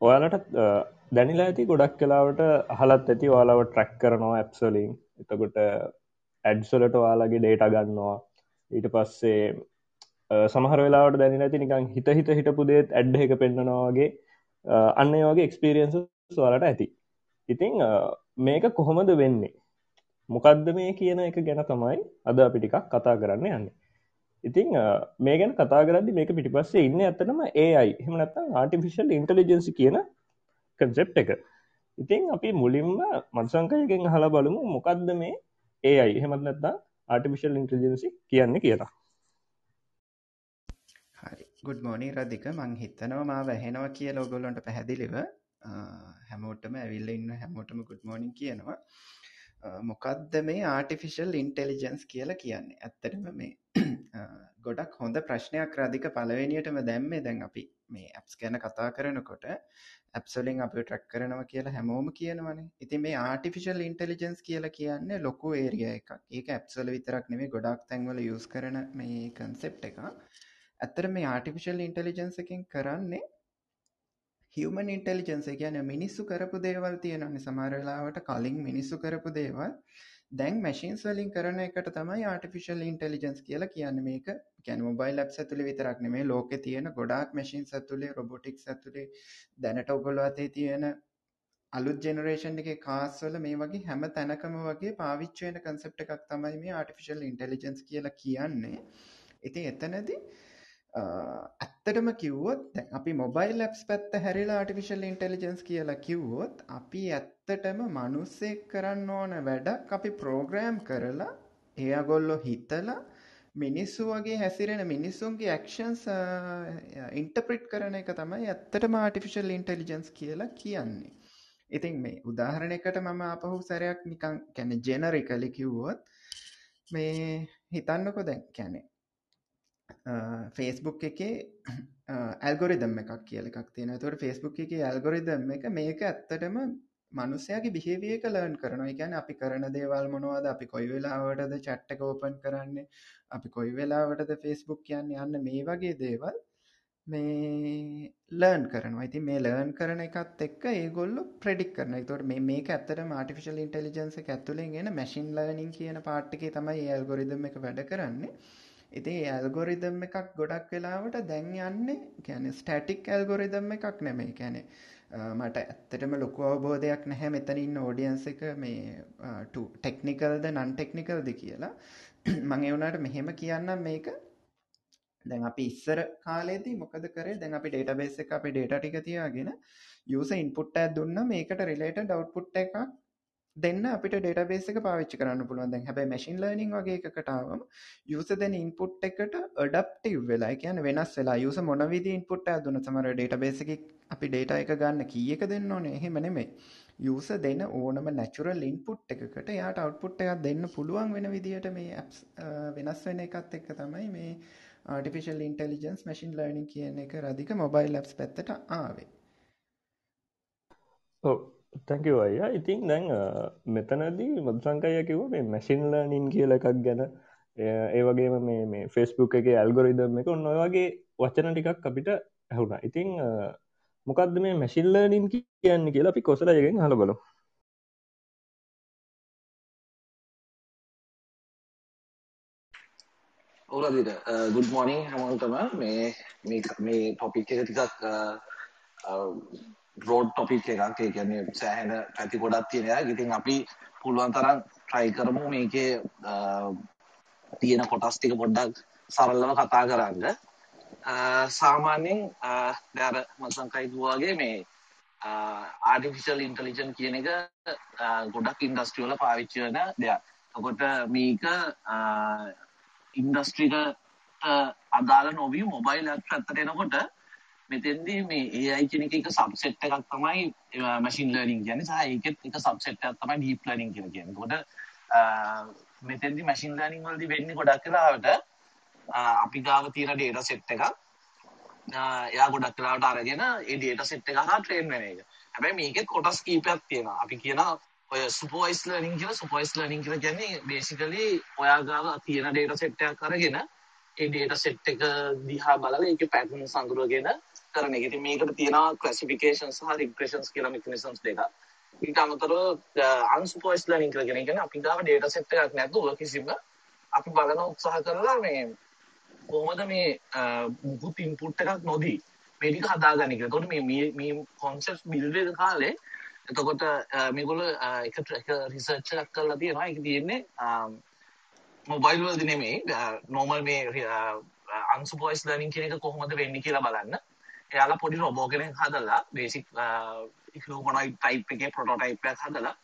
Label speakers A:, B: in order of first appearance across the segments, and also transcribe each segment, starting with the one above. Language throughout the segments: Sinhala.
A: ඔයාලට දැනිලා ඇති ගොඩක් කලාවට හලත් ඇති වාලාව ට්‍රැක් කරනවා ඇප්සලින් එතකොට ඇඩ්සලට වාලාගේ ඩේට ගන්නවා. ඊට පස්සේ සමහර වෙලාවට දැනි ඇති නිකං හිත හිත හිටපු දේත් ඇඩ් එක පෙන්න්නනවාගේ අන්න වගේ එක්ස්පිරියන්ස ස්වාලට ඇති. ඉතිං මේක කොහොමද වෙන්නේ? මොකක්ද මේ කියන එක ගැන තමයි අද අපි ටිකක් කතා කරන්න යන්න. ඉතිං මේ ගැන කතා කරදදි මේක පිටිපස්සේ ඉන්න ඇතනම ඒයි හෙමනත්තා ආටිෆිශල් ඉන්ටලිජන්සි කියන කන්සෙප් එක. ඉතිං අපි මුලින්ම මත්සංකයගෙන් හලා බලමු මොකක්ද මේ ඒ අයි එහෙමත් නැත්තා ආටිෆිශල් ඉන්ටලිජන්සි කියන්න කියලා.
B: හරි. ගුඩ් මෝනි රදික මං හිතනවා මා වැහෙනවා කිය ලෝගොල්ලොන්ට පැහැදිලිව. හැමෝටම ඇවිල්ල ඉන්න හැමෝටම ගුඩ් මෝනිින් කියනවා. මොකක්ද මේ ආටිෆිශල් ඉන්ටෙලිජන්ස් කියලා කියන්නේ? ඇත්තටම මේ ගොඩක් හොඳ ප්‍රශ්නයක් රාධික පලවෙනියටම දැම්මේ දැන් අපි මේ ඇප්ස් ගැන කතා කරනකොට. ඇප්සලින් අපි ට්‍රක් කරනවා කියලා හැමෝම කියනවනේ. ඉති මේ ආටිෆිශල් ඉන්ටෙලිජන්ස් කියලා කියන්න ලොකු ඒරිය එකක්. ඒක ඇප්සල විතරක් නෙවේ ගොඩක් තැන්වල යස් කරන මේ කන්සෙප් එක ඇත්තර මේ ආටිෆිශල් ඉන්ටෙලිජන්ස එකින් කරන්නේ හියමන් ඉන්ටෙලිජන්ස කියන මිනිස්සු කරපු දේවල් තියෙනන්නේ සමරලාවට කලින් මිනිස්සු කරපු දේවල් දැන් මැශින්ස් වලින් කරන එකට තමයි ආටිෆිශල් ඉන්ටෙලිජන්ස් කියලා කියන්න. මේක කැන මොබයිල් ලබ් ඇතුළි විතරක් නෙමේ ලෝක තියෙන ගොඩක් මැශින් ඇතුළේ රොබොටික් ඇතුළේ දැනට ඔගොල අතේ තියෙන අලුත් ජෙනරේෂන් එක කාස්වල මේ වගේ හැම තැනකම වගේ පාවිච්චයන කන්සෙප්ට එකක් තමයි මේ ආටිෆිශල් ඉන්ටෙලිජන්ස් කියලා කියන්නේ. ඉති එතනදී ඇත්තටම කිව්වොත් අපි මොබයිල් ලැප්ස් පැත්ත හැරිලා ආටිෆිශල් ඉන්ටෙලිජන්ස් කියලා කිව්වොත් අපි ඇත්තටම මනුස්සෙක් කරන්න ඕන වැඩක් අපි ප්‍රෝග්‍රෑම් කරලා එයගොල්ලො හිතලා මිනිස්සු වගේ හැසිරෙන මිනිස්සුන්ගේ ඇක්ෂන්ස් ඉන්ටප්‍රිට් කරන එක තමයි ඇත්තටම ආටිෆිශල් ඉන්ටෙලිජන්ස් කියලා කියන්නේ. ඉතින් මේ උදාහරණයකට මම අපහු සැරයක් නිකං කැන ජෙනරිකලි කිව්වොත් මේ හිතන්නකො දැන් කැනෙ ෆේස්බුක් එකේ ඇල්ගොරිදම් එකක් කියල එකක් තියෙන තොට ෆේස්බුක් එක ඇල්ගොරිදම් එක මේක ඇත්තටම මනුස්සයාගේ බිහේවිය ලර්න් කරන එකැන අපි කරන දේවල් මොනවාද? අපි කොයි වෙලාවටද චට්ටක ඕපන් කරන්නේ? අපි කොයි වෙලාවටද ෆේස්බුක් කියන්න යන්න මේ වගේ දේවල් මේ ලර්න් කරනවා. ඉති මේ ලර්න් කරන එකත් එක්ක ඒගොල්ල ප්‍රඩික් කරන තොට මේ ඇත්තට ආටිෆිශල් ඉන්ටලිජන්ස ඇතුළෙන් ගෙන මැසින් ලර්නිින් කියන පාට්ටික තමයි ඒල්ගොරිදම් එක වැඩ කරන්නේ. ඉති ඇල්ගොරිදම් එකක් ගොඩක් වෙලාවට දැන් යන්නේ ගැන ස්ටටික් ඇල්ගොරිදම් එකක් නෙමේ කැනෙ මට ඇත්තටම ලොකු අවබෝධයක් නැහැ මෙතනින් ඕඩියන්ස එක මේ ටෙක්නිකල්ද නන් ටෙක්නිකල්ද කියලා. මං එවුණට මෙහෙම කියන්න මේක. දැන් අපි ඉස්සර කාලේදී මොකද කරේ? දැන් අපි ඩේටබේස් එක අපි ඩේට ටික තියාගෙන යුස ඉන්පුට් ඇත් දුන්න. මේකට රිලේට ඩවට්පුට් එකක් දෙන්න අපිට ඩේටබේස් එක පාවිච්චි කරන්න පුළුවන්. දැන් හැබැයි මැෂින් ලර්නින් වගේ එකකටාවම යුස දෙන ඉන්පුට් එකට ඩප්ටව් වෙලා කියන වෙනස් වෙලා යුස මොනවිද ඉන්පුට් ඇදුන සමර ඩේටබේස එක අපි ඩේට එක ගන්න කිය එක දෙන්න ඕනේ. එහෙම නෙමේ යුස දෙන ඕනම නැචුරල් ඉන්පුට් එකකට යාට අවට්පුට් එකක් දෙන්න පුළුවන් වෙන විදිහට මේ ඇප්ස් වෙනස් වෙන එකත් එක්ක තමයි මේ ආටිෆිශල් ඉන්ටලිජන්ස් මැසින් ලර්නිින් කියන එක රදික මොබයිල් ලබ්ස් පැත්තට ආවේ.
A: ඔව තැකව අය ඉතින් දැන් මෙතනදී මදසංකය කිව මේ මැසින්ලනින් කියල එකක් ගැන. ඒ වගේම මේ මේ ෆෙස්බුක් එක ඇල්ගොරිදම් එක. ඔන්න වගේ වචන ටිකක් අපිට ඇහුුණ. ඉතිං මොකක්ද මේ මැසිල්ලනින් කියන්න කියලා අපි කොසලයගෙන් හල බලු
C: ඕලදිට ගුඩ් මෝනිින් හැමෝන්ටම මේ මේ ටොපික් එක ටිකක් රෝඩ් ටොපික් එකක් ඒ කියන්නේ සෑහෙන පැති ගොඩක් තියෙනවා. ඉතින් අපි පුළුවන් තරම් try කරමු මේකේ තියෙන කොටස් ටික පොඩ්ඩක් සරලව කතා කරන්න. සාමාන්‍යයෙන් දැන් අර මසංකයි වගේ මේ ආර්ටිෆිෂල් ඉන්ටෙලිජන්ස් කියන එක ගොඩක් ඉන්ඩස්ට්‍රි වල පාවිච්චි වෙන දෙයක්. එතකොට මේක ඉන්ඩස්ට්‍රිකට අදාළ නොවී මොබයිල් ඇප් පැත්තට එනකොට මෙතෙන්දී මේ AI කියන එක එක සබ්සෙට් එකක් තමයි මැෂින් ලර්නින් කියන්නේ සහ ඒකෙත් එක සබ්සෙට් එකක් තමයි ඩීප් ලර්නින් කියලා කියන්නේ. ඒකට මෙතෙන්දී මැෂින් ලර්නින් වලදී වෙන්නේ ගොඩක් වෙලාවට අපි ගාව තියෙන data set එකක් එයා ගොඩක් වෙලාවට අරගෙන ඒ data set එක හරහා ට්‍රේන් වෙන එක. හැබැයි මේකෙත් කොටස් කීපයක් තියෙනවා. අපි කියනවා ඔය සුපර්වයිස් ලර්නින් කියලා සුපර්වයිස් ලර්නින් කියලා කියන්නේ බේසිකලි ඔයා ගාව තියෙන data set එකක් අරගෙන ඒ data set එක දිහා බලලා ඒකේ පැටර්න් සංග්‍රහගෙන කරන එක. ඉතින් මේකට තියෙනවා classifications සහ regressions කියලා mechanisms දෙකක්. ඊට අමතරව unsupervised learning කියලා කියන කියන්නේ අපි ගාව data set එකක් නැතුව කිසිම අපි බලන උත්සාහ කරලා මේ කොහොමද මේ මුකුත් ඉන්පුට් එකක් නොදී මේ ටික හදාගන්නේ කියලා. එතකොට මේ මේ concept build වෙන කාලේ එතකොට මේගොල්ලෝ එක එක රිසර්ච් එකක් කරලා තියෙනවා. ඒක තියෙන්නේ මොබයිල් වලදී නෙමෙයි normal මේ unsupervised learning කියන එක කොහොමද වෙන්නේ කියලා බලන්න. එයාලා පොඩි රොබෝ කෙනෙක් හදලා බේසික් හියුමනොයිඩ් ටයිප් එකේ ප්‍රොටෝටයිප් එකක් හදලා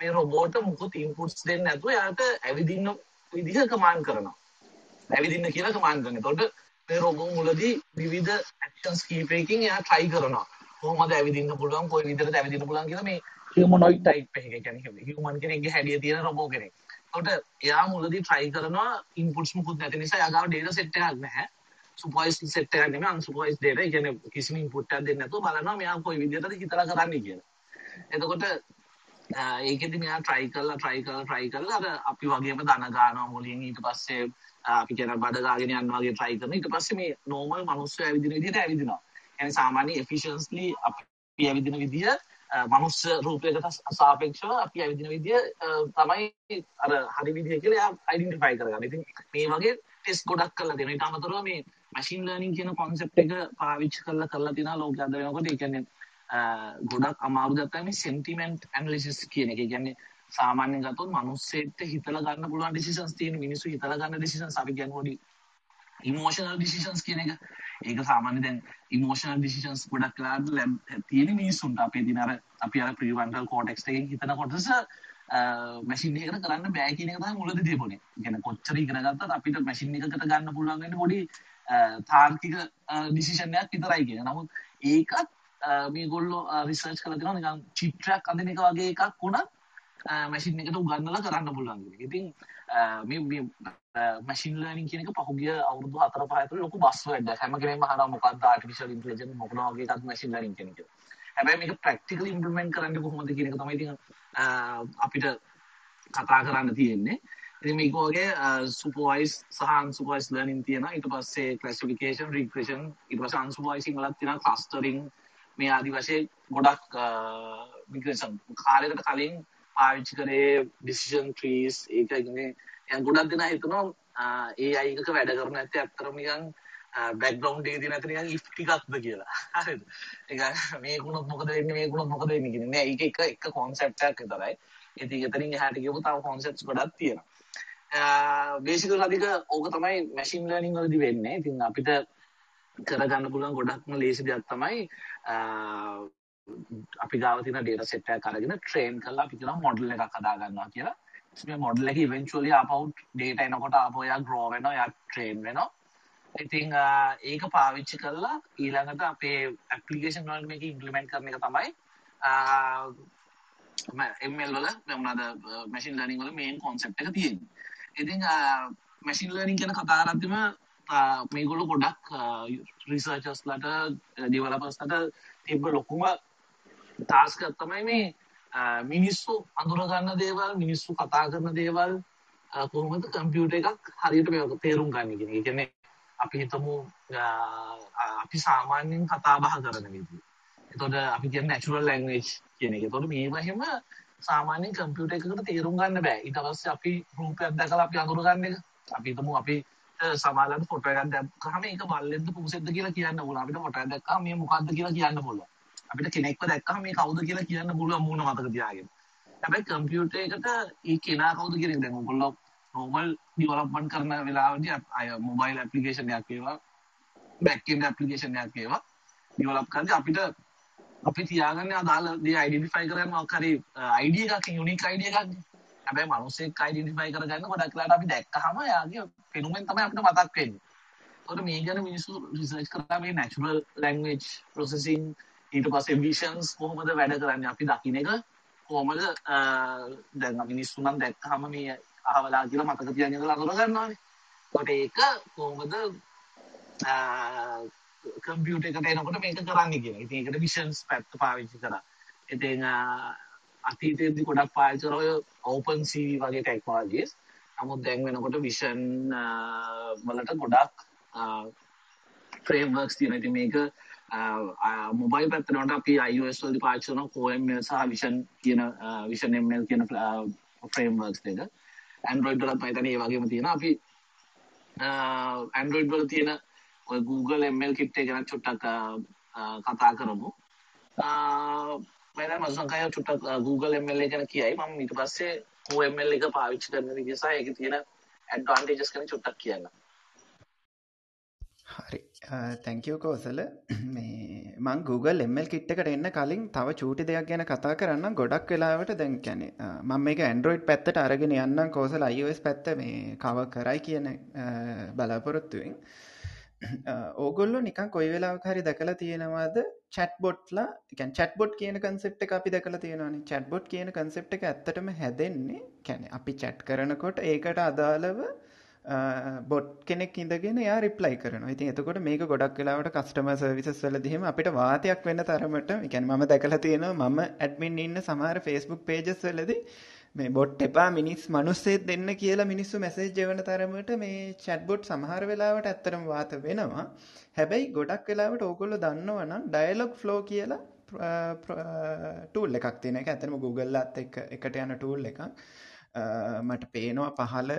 C: මේ රොබෝට මුකුත් ඉන්පුට්ස් දෙන්නේ නැතුව එයාට ඇවිදින්න විදිහ කමාන්ඩ් කරනවා. ඇවිදින්න කියලා කමාන්ඩ් කරනවා. එතකොට මේ රොබෝ මුලදී විවිධ ඇක්ෂන්ස් කීපයකින් එයා try කරනවා. කොහොමද ඇවිදින්න පුළුවන්, කොයි විදිහට ඇවිදින්න පුළුවන් කියලා මේ හියුමනොයිඩ් ටයිප් එක. ඒ කියන්නේ හියුමන් කෙනෙක්ගේ හැඩය තියෙන රොබෝ කෙනෙක්. එතකොට එයා මුලදී try කරනවා ඉන්පුට්ස් මුකුත් නැති නිසා එයා ගාව data set එකක් නැහැ. සුපර්වයිස්ඩ් සෙට් එකක් නෙමෙයි අන්සුපර්වයිස්ඩ් data. ඒ කියන්නේ කිසිම ඉන්පුට් එකක් දෙන්නේ නැතුව බලනවා මෙයා කොයි විදිහටද හිතලා කරන්නේ කියලා. එතකොට ඒකෙදි මෙයා try කරලා try කරලා try කරලා අර අපි වගේම දන ගන්නවා මුලින් ඊට පස්සේ අපි කියන බඩ ගාගෙන යනවා වගේ try කරනවා. ඊට පස්සේ මේ normal මිනිස්සු ඇවිදින විදිහට ඇවිදිනවා. يعني සාමාන්‍ය efficiently අපි ඇවිදින විදිහ මනුස්ස රූපයකට සාපේක්ෂව අපි ඇවිදින විදිය තමයි අර හරි විදිය කියලා එයා අයිඩෙන්ටිෆයි කරගන්න. ඉතින් මේ වගේ ටෙස්ට් ගොඩක් කරලා තියෙනවා. ඊට අමතරව මේ මැෂින් ලර්නින් කියන කොන්සෙප්ට් එක පාවිච්චි කරලා කරලා තියෙනවා ලෝකයේ අද වෙනකොට. ඒ කියන්නේ ගොඩක් අමාරු දෙයක් තමයි සෙන්ටිමන්ට් ඇනලිසිස් කියන එක. ඒ කියන්නේ සාමාන්‍යයෙන් ගත්තොත් මිනිස්සෙක්ට හිතලා ගන්න පුළුවන් ඩිසිෂන්ස් තියෙන මිනිස්සු හිතලා ගන්න ඩිසිෂන්ස් අපි කියන්නේ පොඩි ඉමෝෂනල් ඩිසිෂන්ස් කියන එක. ඒක සාමාන්‍ය දැන් ඉමෝෂනල් ඩිසිෂන්ස් ගොඩක් වෙලාවට ලැබ් තියෙන මිනිස්සුන්ට අපේ දින අර අපි අර ප්‍රීෆ්‍රන්ටල් කෝටෙක්ස් එකෙන් හිතන කොටස මැෂින් එකකට කරන්න බෑ කියන එක තමයි මුලදී තිබුණේ. ඒ කියන්නේ කොච්චර ඉගෙන ගත්තත් අපිට මැෂින් එකකට ගන්න පුළුවන් වෙන්නේ පොඩි තාර්කික ඩිසිෂන් එකක් විතරයි කියන. නමුත් ඒකත් මේගොල්ලෝ රිසර්ච් කරලා දෙනවා නිකන් චිත්‍රයක් අඳින එක වගේ එකක් වුණත් මැෂින් එකට උගන්වලා කරන්න පුළුවන් කියන එක. ඉතින් මේ මේ මැෂින් ලර්නින් කියන එක පහුගිය අවුරුදු 4 5 ඇතුළේ ලොකු බස් වර්ඩ් එකක්. හැම කෙනෙක්ම අහනවා මොකක්ද ආටිෆිෂල් ඉන්ටෙලිජන්ස් මොකද වගේ එකක් මැෂින් ලර්නින් කියන එක. හැබැයි මේක ප්‍රැක්ටිකලි ඉම්ප්ලිමන්ට් කරන්න කොහොමද කියන එක තමයි ඉතින් අපිට කතා කරන්න තියෙන්නේ. ඉතින් මේක වගේ සුපර්වයිස් සහ අන්සුපර්වයිස් ලර්නින් තියෙනවා. ඊට පස්සේ ක්ලාසිෆිකේෂන්, රිග්‍රෙෂන්, ඊට පස්සේ අන්සුපර්වයිසින් වලත් තියෙනවා ක්ලස්ටරින් මේ ආදි වශයෙන් ගොඩක් මිග්‍රේෂන් කාලයකට කලින් පාවිච්චි කරේ ඩිසිෂන් ට්‍රීස් ඒක ඉන්නේ දැන් ගොඩක් දෙනා හිතනවා AI එකක වැඩ කරන ඇත්තේ අත්‍තරම නිකන් බැක්ග්‍රවුන්ඩ් එකේ තියෙන අතර නිකන් if ටිකක්ද කියලා. හරිද? ඒක මේකුණොත් මොකද වෙන්නේ මේකුණොත් මොකද වෙන්නේ කියන්නේ නෑ ඒක එක එක concept එකක් විතරයි. ඉතින් එතනින් එහාට ගියපු තව concepts ගොඩක් තියෙනවා. බේසිකල් අධික ඕක තමයි මැෂින් ලර්නින් වලදී වෙන්නේ. ඉතින් අපිට කරගන්න පුළුවන් ගොඩක්ම ලේසි දෙයක් තමයි අපි ගාව තියෙන data set එකක් අරගෙන train කරලා අපි කියනවා model එකක් හදා ගන්නවා කියලා. මේ model එක eventually ආපහු data එනකොට ආපහු එයා grow වෙනවා, එයා train වෙනවා. ඉතින් ඒක පාවිච්චි කරලා ඊළඟට අපේ application වල මේක implement කරන එක තමයි ML වල මොනවාද machine learning වල main concept එක තියෙන්නේ. ඉතින් මැසින් ලර්නින් කියන කතා කරද්දිම මේගොල්ලෝ ගොඩක් රිසර්චර්ස්ලට ඩෙවලපර්ස්ලට තිබ්බ ලොකුම ටාස්ක් එකක් තමයි මේ මිනිස්සු අඳුරගන්න දේවල් මිනිස්සු කතා කරන දේවල් කොහොමද කම්පියුටර් එකක් හරියට මේක තේරුම් ගන්න කියන එක. ඒ කියන්නේ අපි හිතමු අපි සාමාන්‍යයෙන් කතා බහ කරන විදිහ. එතකොට අපි කියන්නේ natural language කියන එක. එතකොට මේව එහෙම සාමාන්‍යයෙන් කම්පියුටර් එකකට තේරුම් ගන්න බෑ. ඊට පස්සේ අපි රූපයක් දැකලා අපි අඳුරගන්න එක. අපි හිතමු අපි සමාලන්න ෆොටෝ එකක් දැක්කම ඒක බල්ලෙක්ද පුසෙක්ද කියලා කියන්න පුළුවන්. අපිට ෆොටෝ එකක් දැක්කම මේ මොකක්ද කියලා කියන්න පුළුවන්. අපිට කෙනෙක්ව දැක්කම මේ කවුද කියලා කියන්න පුළුවන් මූණ මතක තියාගෙන. හැබැයි කම්පියුටර් එකට ඒ කෙනා කවුද කියන එක දැන් ඔයගොල්ලෝ normal development කරන වෙලාවදී අය mobile application එකක් ඒවා back end application එකක් ඒවා develop කරද්දී අපිට අපි තියාගන්නේ අදාළ දේ identify කරගන්න මොකක් හරි ID එකක් unique ID එකක් හැබැයි මිනිස්සෙක් identify කරගන්න ගොඩක් වෙලාවට අපි දැක්කහම එයාගේ පෙනුමෙන් තමයි අපිට මතක් වෙන්නේ. ඒකට මේ ගැන මිනිස්සු රිසර්ච් කරලා මේ natural language processing ඊට පස්සේ visions කොහොමද වැඩ කරන්නේ අපි දකින්න එක කොහොමද දැන් මිනිස්සු නම් දැක්කහම මේ අහවලා කියලා මතක තියාගෙන ඉඳලා අඳුර ගන්නවානේ. ඒකට ඒක කොහොමද කම්පියුටර් එකට එනකොට මේක කරන්නේ කියලා. ඉතින් ඒකට visions පැත්ත පාවිච්චි කරා. ඉතින් අතීතයේදී ගොඩක් පාවිච්චි කරා ඔය open CV වගේ ටෙක්නොලොජිස්. නමුත් දැන් වෙනකොට vision වලට ගොඩක් ෆ්‍රේම්වර්ක්ස් තියෙනවා. ඉතින් මේක මොබයිල් පැත්තනට අපි iOS වලදි පාවිච්චි කරන OML සහ විෂන් කියන විෂන් ML කියන ෆ්‍රේම්වර්ක්ස් දෙක Android වලත් මම හිතන්නේ ඒ වගේම තියෙනවා අපි Android වල තියෙන ඔය Google ML kit එක ගැන චුට්ටක් කතා කරමු මම මසංකය චුට්ටක් Google ML ගැන කියයි මම ඊට පස්සේ OML එක පාවිච්චි කරන විදිහ සහ ඒකේ තියෙන ඇඩ්වාන්ටේජස් ගැන චුට්ටක් කියන්න
B: හරි. තැංකෝ කෝසල. මේ මං Google එමල් කිට්ටකට එන්න කලින් තව චූටි දෙයක් ගැන කතා කරන්න ගොඩක් වෙලාවට දැන් කැනෙ මම මේක ඇන්ඩරෝයිඩ් පැත්තට අරගෙන යන්නම් කෝසල. අයිස් පැත්ත මේ කව කරයි කියන බලාපොරොත්තුවෙන්. ඕගොල්ලො නිකන් කොයි වෙලාවක් හරි දැකලා තියෙනවාද? චැට් බොට්ලා එකන් චැට් බොට් කියන කන්සෙප්ට අපි දැකලා තියෙනවාන. චැට් බොට් කියන කන්සෙප්ට එක ඇත්තටම හැදෙන්නේ කැනෙ අපි චැට් කරනකොට ඒකට අදාළව බොට් කෙනෙක් ඉඳගෙන යා රිප්ලයි කරන ඉතින් එතකොට මේක ගොඩක් වෙලාවට කස්ටම සර්විසස් වලදීම අපිට වාතයක් වෙන්න තරමට එකැන් ම දැකලා තියෙනවා මම ඇඩමින් ඉන්න සමහර ෆස්බුක් පේජස් වලද මේ බොට් එපා මිනිස් මනුස්සේත් දෙන්න කියලා මිනිස්සු මැසේජ් ජවන තරමට මේ චැට්බොට් සමහර වෙලාවට ඇත්තරම් වාත වෙනවා. හැබැයි ගොඩක් වෙලාවට ඕකොල්ල දන්නවනම් ඩයලොක් ෆ්ලෝ කියලා ටූල් එකක් තියෙන එක ඇතනම Googleලත් එක එකට යන ටූල් එකක්. මට පේනවා පහල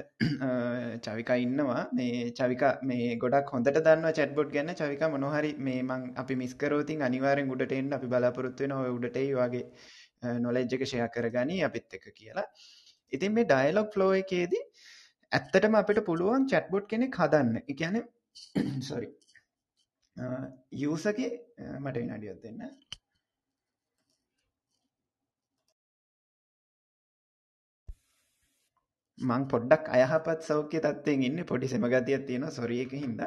B: චවික ඉන්නවා. මේ චවික මේ ගොඩක් හොඳට දන්න චැට්බොට් ගැන්න චවික මොනොහරි මේ මං අපි මිස්කරෝතින් අනිවාරෙන් උඩටෙන් අපි බලාපොරොත්තුවෙන ඔය උඩටයි වගේ නොලෙජ්ජක ෂය කරගනී අපිත් එක කියලා. ඉතින් මේ ඩයිලොක් ෆ්ලෝ එකේදී ඇත්තටම අපිට පුළුවන් චැට්බොට් කෙනෙක් හදන්න. එකන සොරි යසගේ මට විනාඩියොත් දෙන්න. මං පොඩ්ඩක් අයහපත් සෞඛ්‍ය තත්වයෙන් ඉන්න පොඩි සෙමගතියක් තියෙන සොරියක හිද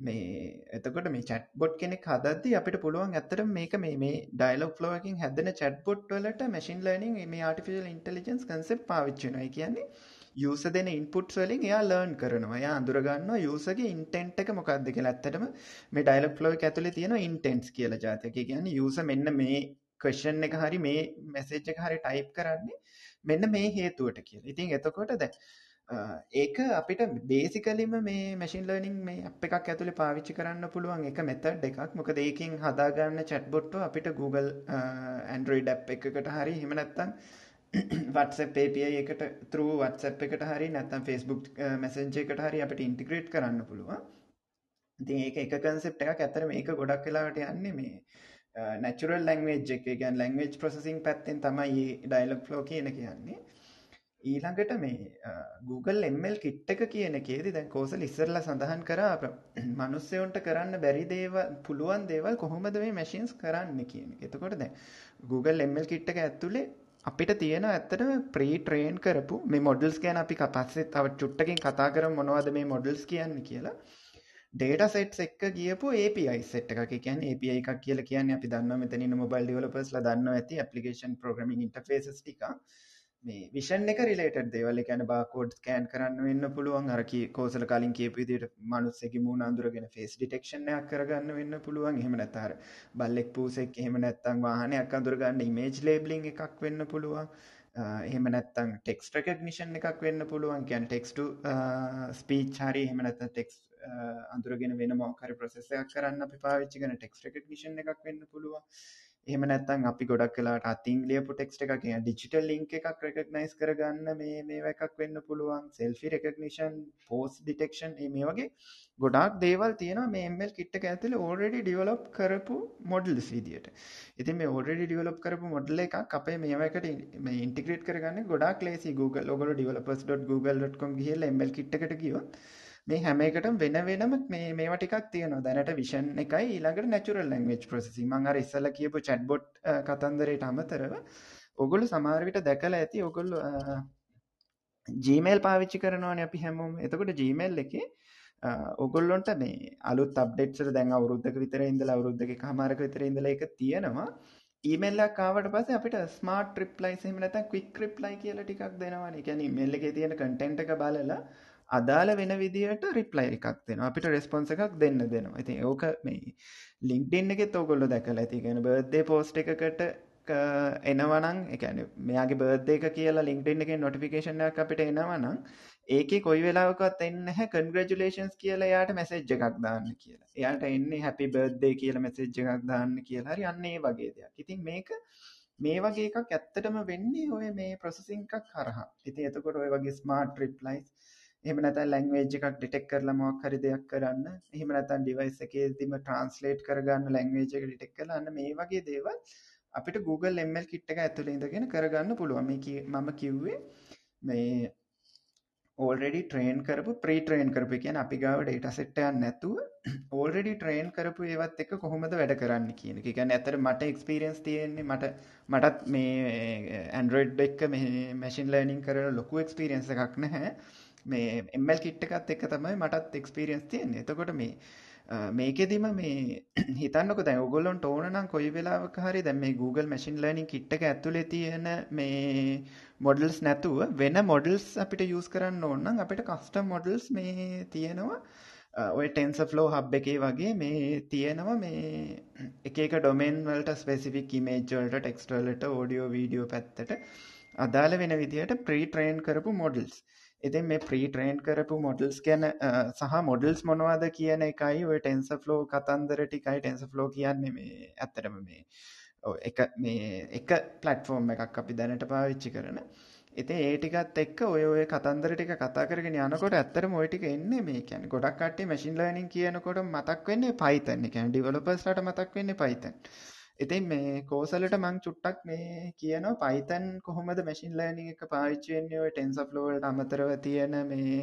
B: මේ එතකොට මේ චට් බොට් කෙනෙක් හදදදි අපිට පුළුවන් ඇත්තට මේක මේ මේ ඩයිලොක් ලෝකින් හැදන චට් බොට් වලට මැසින් ලර්නින් මේ ආටිෆිල් ඉන්ටලිජන්ස් කන්සෙප් පාවිච්චනයි කියන්නේ යස දෙන ඉන්පුට් වලින් එයා ලර්න් කරනවා. යා අඳුරගන්න යසගේ ඉන්ටෙන්ට් එක මොකක්ද කියලා. ඇත්තටම මේ ඩයිලොක් ෆ්ලෝ එක ඇතුලේ තියෙන ඉන්ටෙන්ට්ස් කියලා ජාතක කියන්නේ යස මෙන්න මේ ක්වෙස්චන් එක හරි මේ මැසේජ් එක හරි ටයිප් කරන්නේ මෙන්න මේ හේතුවට කියලා. ඉතින් එතකොට දැන් ඒක අපිට බේසිකලිම මේ මැෂින් ලර්නින් මේ අප් එකක් ඇතුලේ පාවිච්චි කරන්න පුළුවන් එක මෙතඩ් එකක්. මොකද ඒකෙන් හදාගන්න chatbot අපිට Google Android app එකකට හරි එහෙම නැත්නම් WhatsApp API එකට through WhatsApp එකට හරි නැත්නම් Facebook Messenger එකට හරි අපිට ඉන්ටිග්‍රේට් කරන්න පුළුවන්. ඉතින් ඒක එක කන්සෙප්ට් එකක්. ඇත්තට මේක ගොඩක් වෙලාවට යන්නේ මේ Uh, නැචුරල් ලැංවේජ් එක ගැන් ලැංවේජ් ප්‍රසසිං පැත්තෙන් තමයි ඩයිලොක් ෆලෝ කියන කියන්නේ ඊළඟට මේ uh, Google එමල් කිට් එක කියන එකේදී දැන් කෝසල් ඉස්සරලා සඳහන් කරා මනුස්සයොන්ට කරන්න බැරි දේවල් පුළුවන් දේවල් කොහොමද මේ මැෂින්ස් කරන්න කියන එක. එතකොට දැන් Google එමල් කිට් එක ඇතුලේ අපිට තියෙන ඇත්තටම ප්‍රී ට්‍රේන් කරපු මේ මොඩල්ස් ගැන අපි පස්සේ තව චුට්ටකින් කතා කරමු මොනවද මේ මොඩල්ස් කියන්නේ කියලා. ඩේට සෙට් එක්ක ගියපු API සෙට් එකක්. කියන්නේ API එකක් කියලා කියන්නේ අපි දන්නවා මෙතන ඉන්න මොබයිල් ඩෙවලොපර්ස්ලා දන්නවා ඇති ඇප්ලිකේෂන් ප්‍රෝග්‍රෑමින් ඉන්ටර්ෆේසස් ටික. මේ විෂන් එක රිලේටඩ් දේවල්. ඒ කියන්නේ බාර්කෝඩ් ස්කෑන් කරන්න වෙන්න පුළුවන්. අර කී කෝසල කලින් කියපු විදිහට මිනිස්සෙකි මූණ අඳුරගෙන ෆේස් ඩිටෙක්ෂන් එකක් කරගන්න වෙන්න පුළුවන්. එහෙම නැත්නම් අර බල්ලෙක් පූසෙක් එහෙම නැත්නම් වාහනයක් අඳුරගන්න ඉමේජ් ලේබලින් එකක් වෙන්න පුළුවන්. එහෙම නැත්තම් ටෙක්ස් රෙකග්නිෂන් එකක් වෙන්න පුළුවන්. කියන්නේ ටෙක්ස්ට් ස්පීච් හරි එහෙම නැත්නම් ටෙක්ස් අඳුරගෙන වෙන මොකරි ප්‍රසෙසයක් කරන්න අපි පාවිච්චි කරන ටෙක්ස් රෙකග්නිෂන් එකක් වෙන්න පුළුවන්. එහෙම නැත්නම් අපි ගොඩක් වෙලාට අතින් ලියපු ටෙක්ස්ට් එකක් කියන ඩිජිටල් ලින්ක් එකක් රෙකග්නයිස් කරගන්න මේ මේවා එකක් වෙන්න පුළුවන්. සෙල්ෆි රෙකග්නිෂන් පෝස් ඩිටෙක්ෂන් මේ වගේ ගොඩාක් දේවල් තියෙනවා. මේ ML කිට් එක ඇතුලේ already develop කරපු models විදියට. ඉතින් මේ already develop කරපු model එකක් අපේ මේවකට මේ integrate කරගන්න ගොඩාක් ලේසි Google ඔයගොල්ලෝ developers.google.com ගිහලා ML කිට් එකට ගියොත්. මේ හැම එකටම වෙන වෙනම මේ මේවා ටිකක් තියෙනවා. දැනට විෂන් එකයි ඊළඟට නැචරල් ලැන්ග්වේජ් ප්‍රොසෙසින්. මම අර ඉස්සෙල්ලා කියපු chatbot කතන්දරයට අමතරව ඔගොල්ලෝ සමහර විට දැකලා ඇති ඔගොල්ලෝ Gmail පාවිච්චි කරනවානේ අපි හැමෝම. එතකොට Gmail එකේ ඔගොල්ලොන්ට මේ අලුත් අප්ඩේට්ස් වල දැන් අවුරුද්දක විතර ඉඳලා අවුරුද්දක එකමාරක විතර ඉඳලා ඒක තියෙනවා. ඊමේල් එකක් ආවට පස්සේ අපිට ස්මාර්ට් රිප්ලයිස් එහෙම නැත්නම් ක්වික් රිප්ලයි කියලා ටිකක් දෙනවානේ. ඒ කියන්නේ ඊමේල් එකේ තියෙන කන්ටෙන්ට් එක බලලා අදාළ වෙන විදිහට රිප්ලයි එකක් දෙනවා. අපිට රෙස්පොන්ස එකක් දෙන්න දෙනවා. ඉතින් ඕක මේ ලිින්ක්ඩින් එකෙත් ඕගොල්ල දැකලා. ඇති ගැන බර්දේ පෝස්ට් එකකට එනවනං එකන මෙයාගේ බර්ධ එක කියලා ලින්ක්ඩන් එක නොටිෆිකේෂන්ක් අපිට එනවනම් ඒක කොයි වෙලාවකත් එන්න හැ කන්ග්‍රජුලේෂන්ස් කියලා යාට මැසෙජ් එකක් දාන්න කියලා. එයාට එන්නේ හැපි බර්ධය කියලා මැසෙජ් එකක් දාන්න කියලා. හරි අන්නේ වගේ දෙයක්. ඉතින් මේක මේ වගේ එකක් ඇත්තටම වෙන්නේ ඔය මේ ප්‍රොසසිං එකක් කරහා ඉති එතකොට ඔය වගේ ස්මාර්ට් රිප්ලයිස් එහෙම නැත්නම් ලැන්ග්වේජ් එකක් ඩිටෙක්ට් කරලා මොකක් හරි දෙයක් කරන්න. එහෙම නැත්නම් ඩිවයිස් එකේදීම ට්‍රාන්ස්ලේට් කරගන්න ලැන්ග්වේජ් එක ඩිටෙක්ට් කරලා අන්න මේ වගේ දේවල් අපිට Google ML kit එක ඇතුළේ ඉඳගෙන කරගන්න පුළුවන්. මේ මම කිව්වේ මේ ඕල්රෙඩි ට්‍රේන් කරපු ප්‍රී ට්‍රේන් කරපු කියන අපි ගාව ඩේට සෙට්ටයන් නැතුව ඕල්රෙඩි ට්‍රේන් කරපු ඒවත් එක කොහොමද වැඩ කරන්න කියන එක ගැන ඇතර මට එක්ස්පිරියන්ස් තියෙන්නේ මට මටත් මේ ඇන්ඩරෝඩ් එක්ක මැසින් ලර්නිින් කර ලොකු එක්ස්පිරියන්ස එකක් නැහැ මේ එම්මල් කිට්ටකත් එක තමයි මටත් එක්ස්පිරියන්ස් තියෙන්නේ. එතකොට මේ මේකෙදිම මේ හිතන්නක දැ ඔගොල්ලොන් ඕනනම් කොයි වෙලාවක හරි දැ මේ Google මැසින් ලර්නිින් කිට්ටක ඇතුලේ තියෙන මේ මොඩල්ස් නැතුව වෙන මොඩල්ස් අපිට යස් කරන්න ඕන්නම් අපිට කස්ටම් මොඩල්ස් මේ තියෙනවා. ඔය ටෙන්ස ෆලෝ හබ් එකේ වගේ මේ තියෙනවා මේ එක ඩොමෙන් වලට ස්පෙසිෆික් ඉමේජ්වලට ටෙක්ස්ටලට ෝඩියෝ වීඩියෝ පැත්තට අදාළ වෙන විදිහට ප්‍රී ට්‍රේන් කරපු මොඩල්ස් ඉතින් මේ ප්‍රී ට්‍රේන් කරපු මොඩල්ස් ගැන සහ මොඩල්ස් මොනවාද කියන එකයි ඔය ටෙන්ස ෆ්ලෝ කතන්දර ටිකයි ටෙන්ස ෆ්ලෝ කියන්නේ මේ ඇත්තරම මේ එක මේ එක පලට්ෆෝර්ම් එකක් අපි දැනට පාවිච්චි කරන. ඉති ඒටිකත් එක් ඔය ඔය කතන්දර ටික කතා කරගෙන යනකොට ඇත්තර මොයිටික එන්නේ මේ කියැන ගොඩක් කටේ මැසින් ලනින් කියනකොට මතක් වෙන්නේ පයිතන්න කැන් ඩිවලපස්ට මතක් වෙන්නේ පයිතන් ඉතින් මේ කෝසලට මං චුට්ටක් මේ කියනවා පයිතන් කොහොමද මැසින් ලර්නිං එක පාවිච්චි වෙන්නේ? ඔය TensorFlow වලට අමතරව තියෙන මේ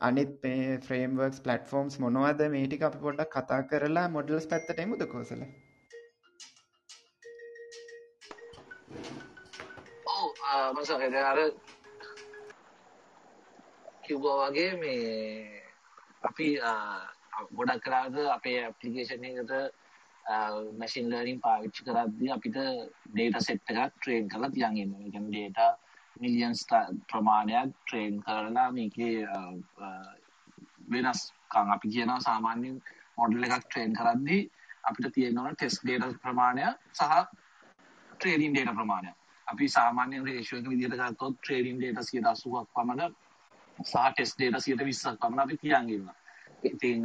B: අනිත් මේ ෆ්‍රේම්වර්ක්ස් ප්ලැට්ෆෝම්ස් මොනවද? මේ ටික අපි පොඩ්ඩක් කතා කරලා මොඩල්ස් පැත්තට එමුද කෝසල?
C: ඔව් මසක අර කිව්වා වගේ මේ අපි ගොඩක් කලාද අපේ ඇප්ලිකේෂන් එකට මැසින් ලර්නින් පාවිච්චි කරද්දී අපිට ඩේට සෙට් එකක් ට්‍රේන් කරලා තියන් ඉන්නවා. ඒ කියන්නේ ඩේටා මිලියන්ස් ප්‍රමාණයක් ට්‍රේන් කරලා මේකේ වෙනස්කම් අපි කියනවා සාමාන්‍යයෙන් මොඩල් එකක් ට්‍රේන් කරද්දී අපිට තියෙනවා ටෙස්ට් ඩේටා ප්‍රමාණය සහ ට්‍රේනින් ඩේටා ප්‍රමාණය. අපි සාමාන්‍යයෙන් රේෂියෝ එක විදිහට ගත්තොත් ට්‍රේනින් ඩේටා 80ක් පමණ සහ ටෙස්ට් ඩේටා 120ක් පමණ අපි තියන් ඉන්නවා. ඉතින්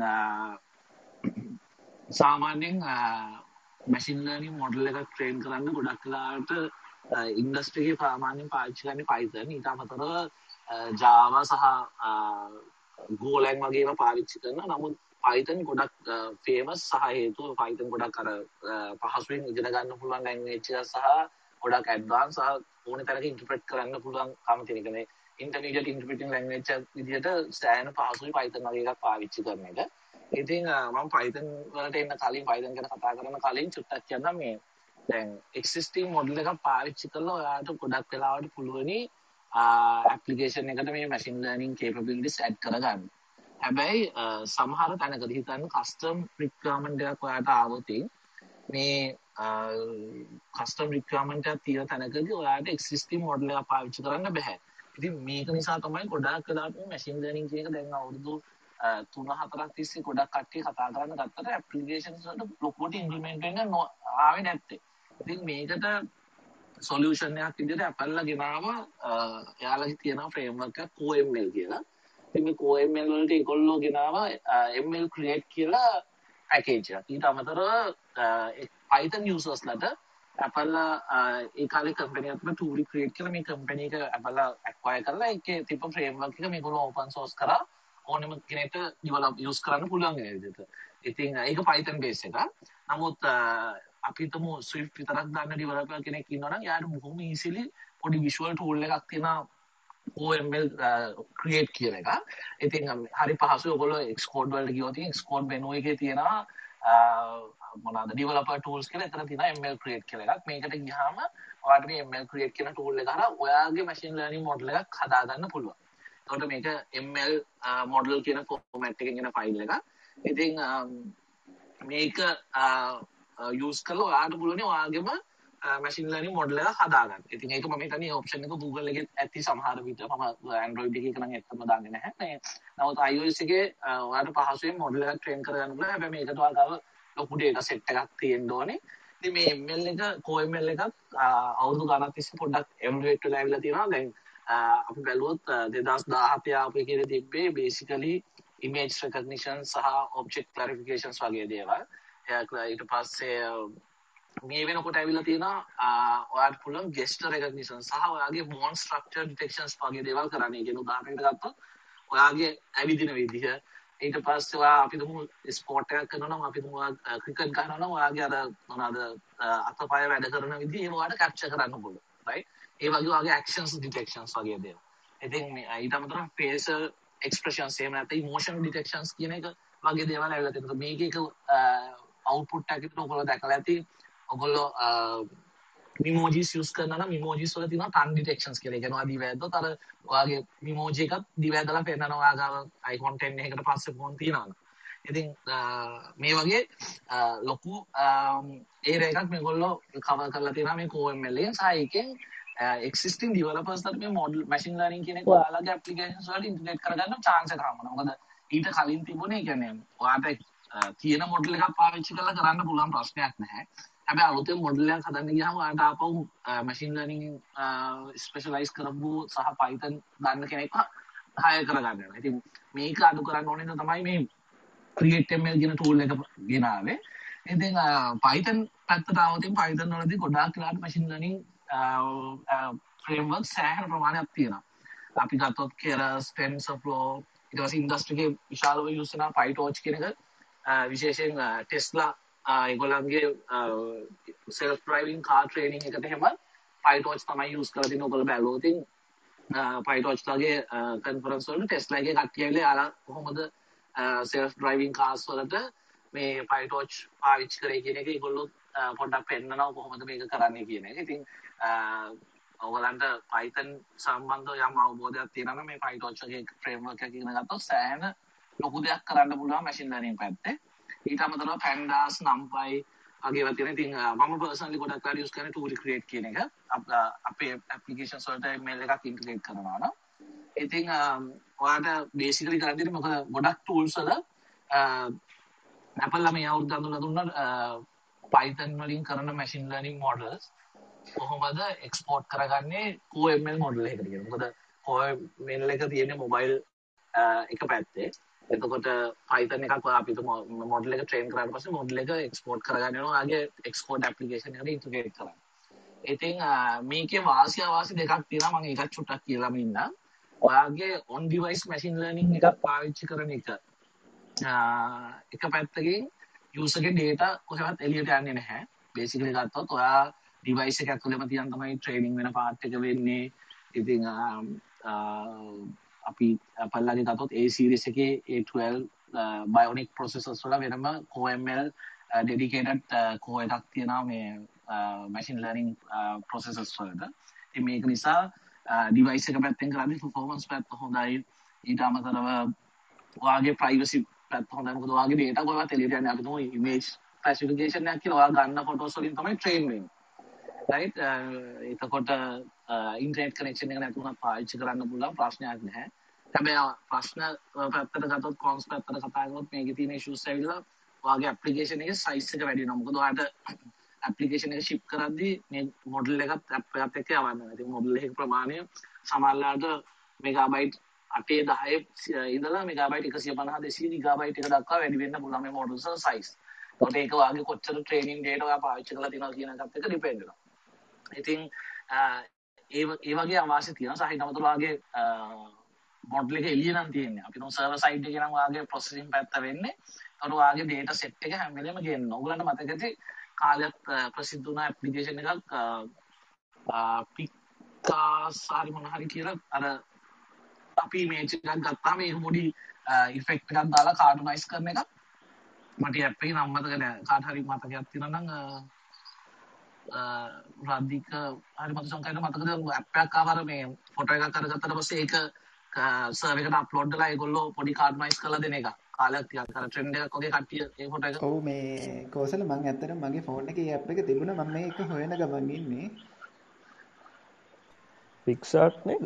C: සාමාන්‍යයෙන් මැසින් ලර්නින් මොඩල් එකක් ට්‍රේන් කරන්න ගොඩක් කලාට ඉන්ඩස්ට්‍රියේ සාමාන්‍යයෙන් පාවිච්චි කරන්නේ Python. ඊට අමතරව Java සහ Golang වගේ ඒවා පාවිච්චි කරනවා. නමුත් Python ගොඩක් ෆේමස් සහ හේතුව Python ගොඩක් අර පහසුවෙන් ඉගෙන ගන්න පුළුවන් ලැන්ග්වේජ් එක සහ ගොඩක් ඇඩ්වාන්ස් සහ ඕන තැනක ඉන්ටර්ප්‍රෙට් කරන්න පුළුවන් කම තියෙන එක. මේ ඉන්ටර්මීඩියට් ඉන්ටර්ප්‍රිටිං ලැන්ග්වේජ් එකක් විදිහට ස්ටෑන්ඩ් පහසුයි Python වගේ එකක් පාවිච්චි කරන එක. ඉතින් මම පයිතන් වලට එන්න කලින් පයිතන් ගැන කතා කරන කලින් චුට්ටක් කියන්නම් මේ දැන් එක්සිස්ටිං මොඩල් එකක් පාවිච්චි කරලා ඔයාලට ගොඩක් වෙලාවට පුළුවනි ඇප්ලිකේෂන් එකට මේ මැෂින් ලර්නින් කේපබිලිටිස් ඇඩ් කරගන්න. හැබැයි සමහර තැනකදී හිතන්න කස්ටම් රික්වයර්මන්ට් එකක් ඔයාලට ආවොත් මේ කස්ටම් රික්වයර්මන්ට් එකක් තියෙන තැනකදී ඔයාලට එක්සිස්ටිං මොඩල් එකක් පාවිච්චි කරන්න බෑ. ඉතින් මේක නිසා තමයි ගොඩාක් වෙලාවට මැෂින් ලර්නින් කියන එක දැන් අවුරුදු තුන හතරක් තිස්සේ ගොඩක් කට්ටිය කතා කරන්න ගත්තට ඇප්ලිකේෂන්ස් වලට ලොකුවට ඉම්ප්ලිමන්ට් වෙන්න ආවේ නැත්තේ. ඉතින් මේකට සොලියුෂන් එකක් විදිහට Apple ගෙනාව එයාලගේ තියෙන ෆ්‍රේම්වර්ක් එකක් CoML කියලා. ඉතින් මේ CoML වලට ඒගොල්ලෝ ගෙනාව ML create කියලා පැකේජ් එකක්. ඊට අමතරව Python users ලට Apple ඒ කාලේ කම්පැනි එකක් ටූලි ක්‍රියේට් කරලා මේ කම්පැනි එක Apple acquire කරලා ඒකේ තිබ්බ ෆ්‍රේම්වර්ක් එක මේගොල්ලෝ open source කරා. ඕනම කෙනෙට ඩිවලප් යස් කරන්න පුළුවන් විදිහට. ඉතින් ඒක Python base එක. නමුත් අපි හිතමු Swift විතරක් දන්න ඩිවලොපර් කෙනෙක් ඉන්නවා නම් එයාට බොහොම easily පොඩි visual tool එකක් තියෙනවා OML create කියන එක. ඉතින් හරි පහසුයි ඔයගොල්ලෝ Xcode වලට ගියොත් Xcode menu එකේ තියෙනවා මොනවාද developer tools කියලා එතන තියෙනවා ML create කියලා එකක්. මේකට ගියාම ඔයාලට මේ ML create කියන tool එක හරහා ඔයාගේ machine learning model එකක් හදාගන්න පුළුවන්. තොට මේක ML මොඩල් කියන ෆෝමැට් එකෙන් එන ෆයිල් එක. ඉතින් මේක යූස් කරලා ඔයාලට පුළුවන් ඔයාගේම මැෂින් ලර්නින් මොඩල් එක හදාගන්න. ඉතින් ඒක මම හිතන්නේ ඔප්ෂන් එක Google එකේ ඇති සමහර විට මම Android එකේ නම් ඇත්තම දන්නේ නැහැ. මේ නමුත් iOS එකේ ඔයාලට පහසුවෙන් මොඩල් එකක් ට්‍රේන් කරගන්න පුළුවන්. හැබැයි මේකට ඔයාලට ලොකු data set එකක් තියෙන්න ඕනේ. ඉතින් මේ ML එක CoML එකත් අවුරුදු ගණන් තිස්සේ පොඩ්ඩක් එවලුවේට් වෙලා ඇවිල්ලා තියෙනවා දැන් අපි බැලුවොත් 2017 ආපු එකේ තිබ්බේ බේසිකලි image recognition සහ object clarifications වගේ දේවල් ඊට පස්සේ මේ වෙනකොට ඇවිල්ලා තියෙනවා ඔයාලට පුළුවන් gesture recognition සහ ඔයාගේ bone structure detections වගේ දේවල් කරන්න. ඒ කියන්නේ උදාහරණයකට ගත්තොත් ඔයාගේ ඇවිදින විදිහ ඊට පස්සේ ඔයා අපි තුමු ස්පෝර්ට් එකක් කරනවා නම් අපි තුමු ක්‍රිකට් ගහනවා නම් ඔයාගේ අර මොනවාද අතපය වැඩ කරන විදිහ ඒව ඔයාලට කැප්චර් කරන්න පුළුවන්. right? ඒ වගේ ඔයාගේ actions detections වගේ දේවල්. ඉතින් ඊට අමතරව facial expressions එහෙම නැත්නම් emotion detections කියන එක වගේ දේවල් ඇවිල්ලා තියෙනවා. මේක එක අවුට්පුට් එකකට ඔයගොල්ලෝ දැකලා ඇති ඔගොල්ලෝ මිමෝජිස් යස් කරන මිමෝජිස් වල තියෙනවා ටන් ඩිටෙක්ෂන්ස් කියලා. ඒ කියන්නේ ඔයා දිව ඇද්දොත් අර ඔයාගේ මිමෝජි එකත් දිව ඇදලා පෙන්නනවා ඔයා ගාව අයිකොන් 10 එකකට පස්සේ ෆෝන් තියෙනවා. ඉතින් මේ වගේ ලොකු ඒරියා එකක් මේගොල්ලෝ කවර් කරලා තියෙනවා මේ CoML එකෙන් සහ ඒකෙන් existing developers ලාට මේ model machine learning කියන එක ඔයාලගේ applications වලට integrate කරගන්න chance එක හම්බුනවා. මොකද ඊට කලින් තිබුණේ කියන්නේ ඔයාට තියෙන මොඩල් එකක් පාවිච්චි කරලා කරන්න පුළුවන් ප්‍රශ්නයක් නැහැ. හැබැයි අලුතෙන් මොඩල් එකක් හදන්න ගියාම ඔයාලට ආපහු මැෂින් ලර්නින් ස්පෙෂලායිස් කරපු සහ Python දන්න කෙනෙක් හයර් කරගන්න වෙනවා. ඉතින් මේක අඩු කරන්න ඕනේ තමයි මේ create.ml කියන tool එක ගෙනාවේ. ඉතින් Python පැත්තට ආවොත් Python වලදී ගොඩාක් වෙලාවට machine learning framework සෑහෙන ප්‍රමාණයක් තියෙනවා. අපි ගත්තොත් Keras, TensorFlow ඊට පස්සේ ඉන්ඩස්ට්‍රි එකේ විශාලව යූස් කරන PyTorch කියන එක විශේෂයෙන් ටෙස්ලා ඒගොල්ලන්ගේ සෙල්ෆ් ඩ්‍රයිවිං කාර් ට්‍රේනින් එකට එහෙම පයිටෝච් තමයි යූස් කරලා තියෙන්නේ ඔයගොල්ලෝ බැලුවොත් ඉතින් පයිටෝච් ලගේ කන්ෆරන්ස් වල ටෙස්ලා එකේ කට්ටිය ඇවිල්ලා යාලා කොහොමද සෙල්ෆ් ඩ්‍රයිවිං කාර්ස් වලට මේ පයිටෝච් පාවිච්චි කරේ කියන එක ඒගොල්ලෝ පොඩ්ඩක් පෙන්නනවා කොහොමද මේක කරන්නේ කියන එක. ඉතින් ඔයගලන්ට Python සම්බන්ධව යම් අවබෝධයක් තියෙනවා මේ PyTorch වගේ ෆ්‍රේම්වර්ක් එකක් ඉගෙන ගත්තොත් සෑහෙන ලොකු දෙයක් කරන්න පුළුවන් මැෂින් ලර්නින් පැත්තේ. ඊට අමතරව pandas numpy වගේ ඒවා තියෙන. ඉතින් මම personally ගොඩක් වෙලා use කරන්නේ tool create කියන එක. අපේ applications වලට mail එකක් integrate කරනවා නම්. ඉතින් ඔයාලට basically කරන්න තියෙන්නේ මොකද ගොඩක් tools වල Apple ලා මේ අවුරුද්ද අඳුනලා දුන්නා Python වලින් කරන machine learning models කොහොමද export කරගන්නේ OML model එකකට කියලා. මොකද OML එක තියෙන්නේ mobile එක පැත්තේ එතකොට Python එකක් අපි මොඩල් එක ට්‍රේන් කරාට පස්සේ මොඩල් එක එක්ස්පෝර්ට් කරගන්න වෙනවා ආගේ එක්ස්පෝර්ට් ඇප්ලිකේෂන් එකට ඉන්ටිග්‍රේට් කරන්න. ඉතින් මේකේ වාසි අවාසි දෙකක් තියෙනවා මම ඒකත් චුට්ටක් කියලාම ඉන්නම්. ඔයාගේ on device machine learning එකක් පාවිච්චි කරන එක එක පැත්තකින් user ගේ data කොහෙවත් එළියට යන්නේ නැහැ. basically ගත්තොත් ඔයා device එක ඇතුළේම තියන් තමයි training වෙන part එක වෙන්නේ. ඉතින් අපි පල්ලාගේ ගතොත් ඒ සිරිස් එකේ A12 බයෝනික් ප්‍රොසෙසර්ස් වල වෙනම CoML ඩෙඩිකේටඩ් කෝ එකක් තියෙනවා මේ මැෂින් ලර්නින් ප්‍රොසෙසර්ස් වලට. ඉතින් මේක නිසා ඩිවයිස් එක පැත්තෙන් කරන්නේ performance පැත්ත හොඳයි. ඊට අමතරව ඔයාගේ privacy පැත්ත හොඳයි. මොකද ඔයාගේ data කොහොමද එළියට යන්නේ අපි තුමු image classification එකක් කියලා ඔයා ගන්න ෆොටෝස් වලින් තමයි train වෙන්නේ. Right එතකොට ඉන්ටර්නෙට් කනෙක්ෂන් එක නැතුණත් පාවිච්චි කරන්න පුළුවන් ප්‍රශ්නයක් නැහැ. හැබැයි ප්‍රශ්න පැත්තට ගත්තොත් කොන්ස් පැත්තට කතා කරොත් මේකේ තියෙන ඉෂුස් ඇවිල්ලා ඔයාගේ ඇප්ලිකේෂන් එකේ සයිස් එක වැඩි වෙනවා. මොකද ඔයාලට ඇප්ලිකේෂන් එක ෂිප් කරද්දී මේ මොඩල් එකත් ඇප් එකත් එක්ක යවන්න වෙනවා. ඉතින් මොඩල් එකේ ප්‍රමාණය සමහරවිට මෙගාබයිට් 8 10 ඉඳලා මෙගාබයිට් 150 200 ගිගාබයිට් එක දක්වා වැඩි වෙන්න පුළුවන් මේ මොඩල්ස් වල සයිස්. ඒකට ඒක වාගේ කොච්චර ට්‍රේනින් ඩේටා ඔයා පාවිච්චි කරලා තියෙනවා කියන එකත් එක්ක ඩිපෙන්ඩ් වෙනවා. ඉතින් ඒ ඒ වගේ අවාසි තියෙනවා. සහිත අමතරවාගේ මොඩල් එක එළිය නම් තියෙන්නේ. අපි තුන් සර්වර් සයිඩ් එකේ නම් වාගේ ප්‍රොසෙසින් පැත්ත වෙන්නේ. ඒතකොට වාගේ data set එක හැම වෙලේම ගේන්න. ඕගලන්ට මතක ඇති කාලයක් ප්‍රසිද්ධ වුණ ඇප්ලිකේෂන් එකක් පිකාස් හරි මොන හරි කියලා අර අපි මේච් එකක් ගත්තාම ඒක පොඩි ඉෆෙක්ට් එකක් දාලා කාඩුනයිස් කරන එකක්. මට ඇප් එකේ නම මතක නෑ. කාට හරි මතකයක් තියෙනවා නම් රාධික හරි මත සංකල්ප මතකද ඇප් එකක් ආවර මේ ෆොටෝ එකක් අරගත්තට පස්සේ ඒක සර්වර් එකට අප්ලෝඩ් කරලා ඒගොල්ලෝ පොඩි කාඩ්මයිස් කරලා දෙන එක. කාලයක් ටිකක් අර ට්‍රෙන්ඩ් එකක් වගේ කට්ටිය ඒ ෆොටෝ එක.
B: ඔව් මේ කෝසල මම ඇත්තටම මගේ ෆෝන් එකේ ඇප් එක තිබුණා මම මේක හොයන ගමන් ඉන්නේ.
A: පික්සාට් නේද?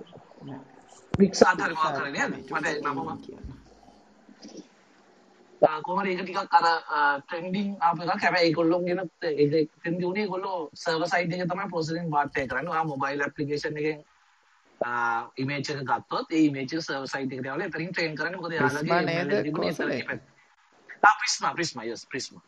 C: පික්සාට් හරි මොකක් හරි නේද? මට කොහොමද ඒක ටිකක් අර ට්‍රෙන්ඩින් ආපු එකක් හැබැයි ඒගොල්ලොන්ගෙන ඒක ට්‍රෙන්ඩි උනේ ඒගොල්ලෝ සර්වර් සයිඩ් එකේ තමයි ප්‍රොසෙසින් පාර්ට් එක කරන්නේ. ඔයා මොබයිල් ඇප්ලිකේෂන් එකෙන් ඉමේජ් එක ගත්තොත් ඒ ඉමේජ් එක සර්වර් සයිඩ් එකට යවලා එතනින් ට්‍රේන් කරන්නේ මොකද එතන ආ ප්‍රිස්මා ප්‍රිස්මා යස් ප්‍රිස්මා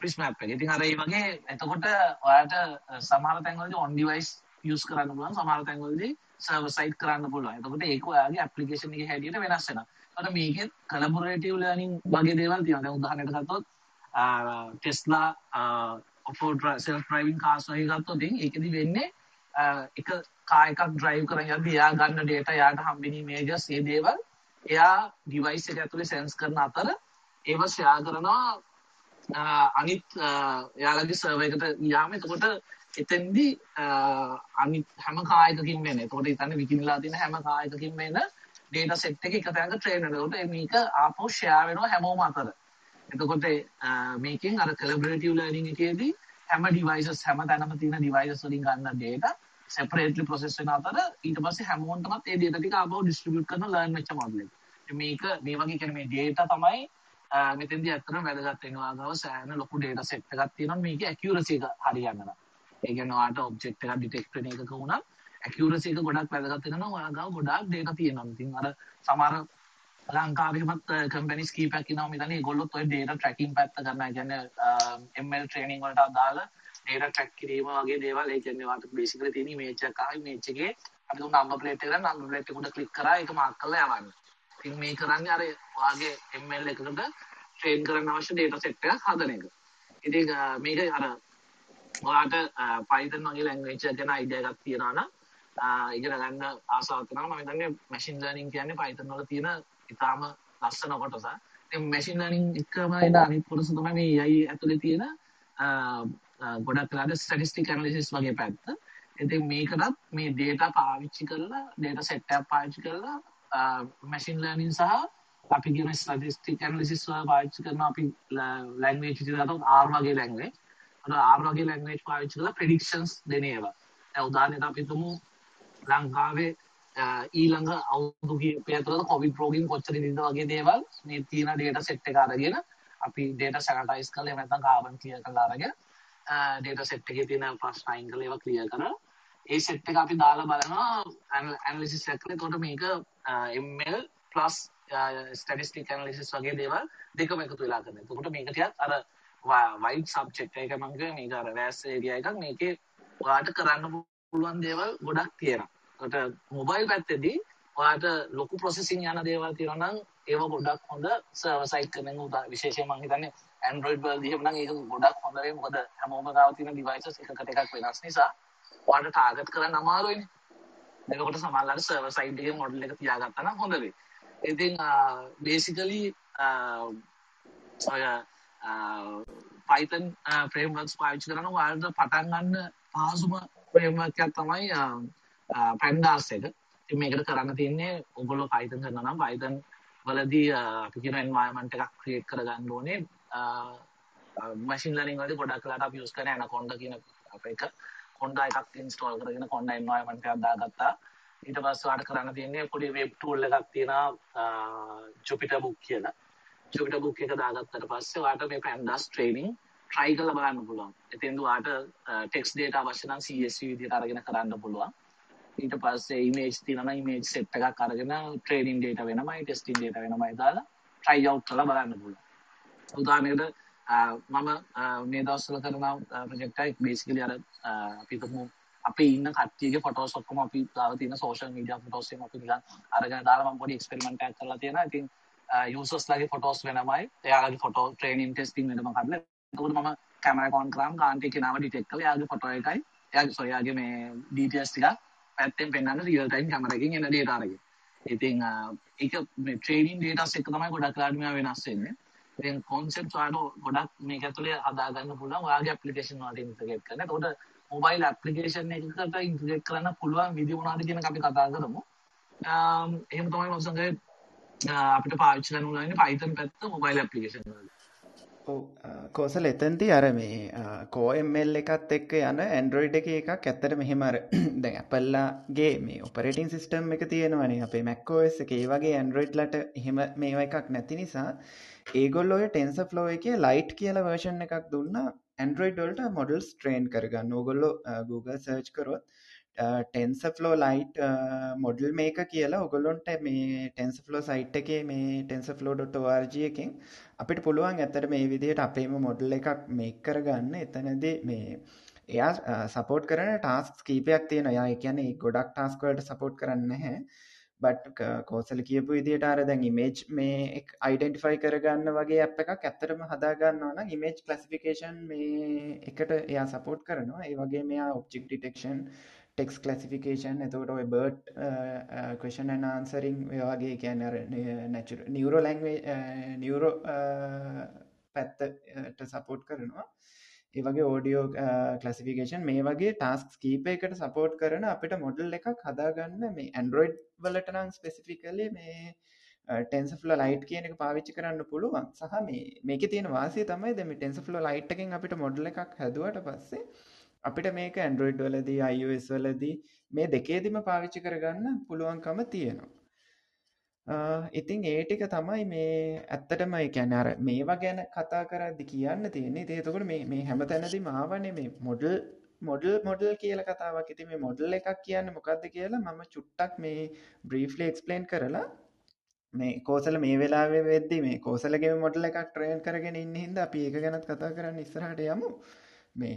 C: ප්‍රිස්මා ඇප් එක. ඉතින් අර ඒ වගේ එතකොට ඔයාට සමහර තැන්වලදී ඔන් ඩිවයිස් යූස් කරන්න පුළුවන් සමහර තැන්වලදී සර්වර් සයිඩ් කරන්න පුළුවන්. එතකොට ඒක ඔයාගේ ඇප්ලිකේෂන් එකේ හැටියට වෙනස් වෙනවා. එතකොට මේකෙත් කලබොරේටිව් ලර්නින් වගේ දේවල් තියෙනවා. දැන් උදාහරණයක් ගත්තොත් Tesla of self driving cars වගේ ගත්තොත් ඉතින් ඒකෙදි වෙන්නේ අ, එක කා එකක් ඩ්‍රයිව් කරන් යද්දී එයා ගන්න ඩේටා එයාට හම්බෙන ඉමේජස් ඒ දේවල් එයා ඩිවයිස් එක ඇතුලේ සෙන්ස් කරන අතර ඒව ෂෙයා කරනවා අ, අනිත් අ, එයාලගේ සර්වර් එකට ගියාම එතකොට එතෙන්දී අ, අනිත් හැම කායකකින් වෙන. එතකොට හිතන්න විකිනිලා තියෙන හැම කායකකින් වෙන data set එක එක තැනක train වෙනකොට ඒ මේක ආපහු share වෙනවා හැමෝම අතර. එතකොට අ, මේකෙන් අර collaborative learning එකේදී හැම devices හැම තැනම තියෙන devices වලින් ගන්න data separately process වෙන අතර ඊට පස්සේ හැමෝටමත් ඒ data ටික ආපහු distribute කරන learn වෙච්ච model එක. ඉතින් මේක මේ වගේ කියන්නේ මේ data තමයි අ, මෙතෙන්දී ඇත්තටම වැදගත් වෙනවා. ගාව සෑහෙන ලොකු data set එකක් තියෙනවා මේකේ accuracy එක හරියන්න නම්. ඒ කියන්නේ ඔයාට ඔබ්ජෙක්ට් එකක් ඩිටෙක්ට් වෙන එකක වුණත් accuracy එක ගොඩක් වැදගත් වෙනවා නම් ඔයා ගාව ගොඩාක් data තියෙනවා. ඉතින් අර සමහර ලංකාවේමත් කම්පැනිස් කීපයක් ඉන්නවා මෙතන ඒගොල්ලොත් ඔය data tracking පැත්ත කරනවා. ඒ කියන්නේ අ, ML training වලට අදාළ data track කිරීම වගේ දේවල්. ඒ කියන්නේ ඔයාට basically තියෙන image එකක් ආව image එකේ අපි දුන්න number plate එක ගන්න number plate එක උඩ click කරා ඒක mark කරලා යවන්න. ඉතින් මේ කරන්නේ අර ඔයාගේ ML එකකට train කරන්න අවශ්‍ය data set එකක් හදන එක. ඉතින් අ, මේක අර ඔයාට පයිතන් වගේ ලැංග්වේජ් එක ගැන අයිඩියා එකක් තියෙනවා නම් අ, ඉගෙන ගන්න ආසාවක් තියෙනවා මම හිතන්නේ මැෂින් ලර්නින් කියන්නේ පයිතන් වල තියෙන ඉතාම ලස්සන කොටස. ඉතින් මැෂින් ලර්නින් එකම එන අනිත් කොටස තමයි මේ AI ඇතුලේ තියෙන ගොඩක් වෙලාට ස්ටැටිස්ටික් ඇනලිසිස් වගේ පැත්ත. ඉතින් මේකටත් මේ data පාවිච්චි කරලා data set එකක් පාවිච්චි කරලා මැෂින් ලර්නින් සහ අපි කියන ස්ටැටිස්ටික් ඇනලිසිස් වල පාවිච්චි කරන අපි ලැංග්වේජ් විදිහට R වගේ ලැංග්වේජ් අර R වගේ ලැංග්වේජ් පාවිච්චි කරලා ප්‍රෙඩික්ෂන්ස් දෙන ඒවා. දැන් උදාහරණයක් අපි තුමු ලංකාවේ අ, ඊළඟ අවුරුදු කිහිපය තුළ කොවිඩ් රෝගීන් කොච්චර ඉඳීද වගේ දේවල් මේ තියෙන data set එක අරගෙන අපි data sanitize කරලා එහෙම නැත්නම් carbon clear කරලා අරගෙන data set එකේ තියෙන ප්‍රශ්න අයින් කරලා ඒවා clear කරලා ඒ set එක අපි දාලා බලනවා analysis එකකට එතකොට මේක අ, ML plus ස්ටටිස්ටික් ඇනලිසිස් වගේ දේවල් දෙකම එකතු වෙලා කරන. එතකොට මේක ටිකක් අර වයිඩ් සබ්ජෙක්ට් එක මම කිව්වේ මේක අර වැස් ඒරියා එකක් මේකේ ඔයාට කරන්න පුළුවන් දේවල් ගොඩක් තියෙනවා. ඒකට මොබයිල් පැත්තේදී ඔයාට ලොකු ප්‍රොසෙසින් යන දේවල් තියෙනවා නම් ඒව ගොඩක් හොඳ සර්වර් සයිඩ් කරන උදා විශේෂයෙන් මම හිතන්නේ Android වල දිහම නම් ඒක ගොඩක් හොඳ වෙයි මොකද හැමෝම ගාව තියෙන devices එකකට එකක් වෙනස් නිසා ඔයාට ටාගට් කරන්න අමාරුයිනේ. එතකොට සමහරවිට සර්වර් සයිඩ් එකේ මොඩල් එක තියාගත්තා නම් හොඳ වෙයි. ඉතින් බේසිකලි ඔය Python frameworks පාවිච්චි කරන ඔයාලට පටන් ගන්න පහසුම framework එකක් තමයි pandas එක. ඉතින් මේකට කරන්න තියෙන්නේ ඔයගොල්ලෝ Python කරනවා නම් Python වලදී අ, අපි කියන environment එකක් create කරගන්න ඕනේ. machine learning වලදී ගොඩක් වෙලාට අපි use කරන Anaconda කියන අප එක කොන්ඩා එකක් install කරගෙන කොන්ඩා environment එකක් දාගත්තා. ඊට පස්සේ ඔයාලට කරන්න තියෙන්නේ පොඩි වෙබ් ටූල් එකක් තියෙනවා ජුපිටර් බුක් කියලා. ජුපිටර් බුක් එක දාගත්තට පස්සේ ඔයාලට මේ pandas training try කරලා බලන්න පුළුවන්. එතෙන්ද ඔයාලට text data අවශ්‍ය නම් CSV විදිහට අරගෙන කරන්න පුළුවන්. ඊට පස්සේ image තියෙනවා නම් image set එකක් අරගෙන training data වෙනමයි testing data වෙනමයි දාලා try out කරලා බලන්න පුළුවන්. උදාහරණයකට අ, මම අ, මේ දවස්වල කරන ප්‍රොජෙක්ට් එකක් basically අර අ, අපි තුමු අපේ ඉන්න කට්ටියගේ ෆොටෝස් ඔක්කොම අපි දාලා තියෙන සෝෂල් මීඩියා ෆොටෝස් එහෙම අපි නිකන් අරගෙන දාලා මම පොඩි එක්ස්පෙරිමන්ට් එකක් කරලා තියෙනවා. ඉතින් යූසර්ස් ලාගේ ෆොටෝස් වෙනමයි. එයාලගේ ෆොටෝ ට්‍රේනින් ටෙස්ටිං වෙනම කරලා. එතකොට මම කැමරා එක ඔන් කරාම කාන්ටි කෙනාව ඩිටෙක්ට් කරලා එයාගේ ෆොටෝ එකයි එයාගේ සොරි එයාගේ මේ ඩීටේල්ස් ටික පැත්තෙන් පෙන්වන්න රියල් ටයිම් කැමරා එකකින් එන ඩේටා අරගෙන. ඉතින් අ, ඒක මේ ට්‍රේනින් ඩේටාස් එක තමයි ගොඩක් වෙලාට මේවා වෙනස් වෙන්නේ. ඉතින් කොන්සෙප්ට්ස් ඔයාලට ගොඩක් මේක ඇතුලේ හදා ගන්න පුළුවන් ඔයාගේ ඇප්ලිකේෂන් වලට ඉන්ටග්‍රේට් කරන්න. එතකොට මොබයිල් ඇප්ලිකේෂන් එකකට ඉන්ටග්‍රේට් කරන්න පුළුවන් විදි මොනවද කියන එක අපි කතා කරමු. Um, එහෙම තමයි මම සංගය අපිට පාවිච්චි කරන්න උනන්නේ Python පැත්ත මොබයිල් ඇප්ලිකේෂන් වල.
B: කෝසල එතන්ති අර මේ කෝML එකත් එක්ක යන ඇන්ඩරෝයිඩ් එක එකක් ඇත්තට මෙහෙමර දැන් අපල්ලාගේ මේ ඔපරටින් සිිස්ටම් එක තියෙනවනේ අපේ මැක්කෝස් එක ඒ වගේ ඇන්ඩරෝයිඩ්ලට එහෙම මේවා එකක් නැති නිසා ඒගොල්ලොය ටෙන්ස ෆ්ලෝ එක ලයිට් කියල වර්ෂන් එකක් දුන්න. ඇන්ඩරෝයිඩ්ඩල්ට මොඩල් ස්ට්‍රේන් කරගන්න. ඕගොල්ලො Google සර්ච් කරොත් ටෙන්ස ෆ්ලෝ ලයිට් මොඩල් මේක කියලා ඔගොල්ලොන්ට මේ ටෙන්ස ෆ්ලෝ සයිට් එක මේ ටෙන්ස ෆ්ලෝ.වාර්ජ එකින් අපිට පුළුවන් ඇතට මේ විදිහට අපේම මොඩල් එකක් මේක් කරගන්න. එතනද මේ එයා සපෝට් කරන ටාස්ක් කීපයක් තියෙන යා කියන ගොඩක් ටාස්කවලට සපෝට් කරන්න හැ බට් කෝසල කියපු විදිට අර දැන් ඉමේජ් මේ අයිඩෙන්ටිෆයි කරගන්න වගේ අප එකක් ඇත්තරම හදාගන්න ඕන ඉමේජ් කලසිෆිකේෂන් මේ එකට එයා සපෝට් කරනවා. ඒ වගේ මෙයා ඔබ්ජෙක්් ඩිටෙක්ෂන් ටෙක්ස් කලසිෆිකේෂන් එතකට ඔය බර්ට් කෂන් ආන්සරිං වගේ කියන්න නැචර නිවරෝ ලැංවේ නිවරෝ පැත්තට සපෝට් කරනවා. ඒ වගේ ඕඩියෝ කලසිෆිකේෂන් uh, මේ වගේ ටස්ක් කීප එකට සපෝට් කරන අපිට මොඩල් එකක් හදාගන්න මේ ඇන්ඩරෝයිඩ් වලටනං ස්පෙසිෆිකලි මේ uh, ටෙන්සෆල ලයිට් කියන එක පාවිච්චි කරන්න පුළුවන්. සහ මේ මේක තියෙන වාසේ තමයි දෙම ටෙන්සෆල ලයිට්කින් අපිට මොඩල එකක් හැදුවට පස්සේ අපිට මේක ඇන්ඩරෝයිඩ් වලදී iOS වලදී මේ දෙකේදිම පාවිච්චි කරගන්න පුළුවන්කම තියෙනවා. ඉතින් ඒටික තමයි මේ ඇත්තටම එකැන අර මේවා ගැන කතා කරදදි කියන්න තියෙන්නේ. තේතකොට මේ මේ හැම තැනදි මාවන මේ මොඩල් මොඩල් මොඩල් කියල කතාවක්. ඉති මේ මොඩල් එකක් කියන්න මොකක්ද කියලා මම චුට්ටක් මේ බ්‍රීෆ්ලි එක්ස්පලේන් කරලා මේ කෝසල මේ වෙලාවේ වෙද්දි මේ කෝසලගේ මොඩල එකක් ට්‍රේන් කරගෙන ඉන්න හිද අපි ඒක ගැනත් කතා කරන්න ඉස්සරහට යමු. මේ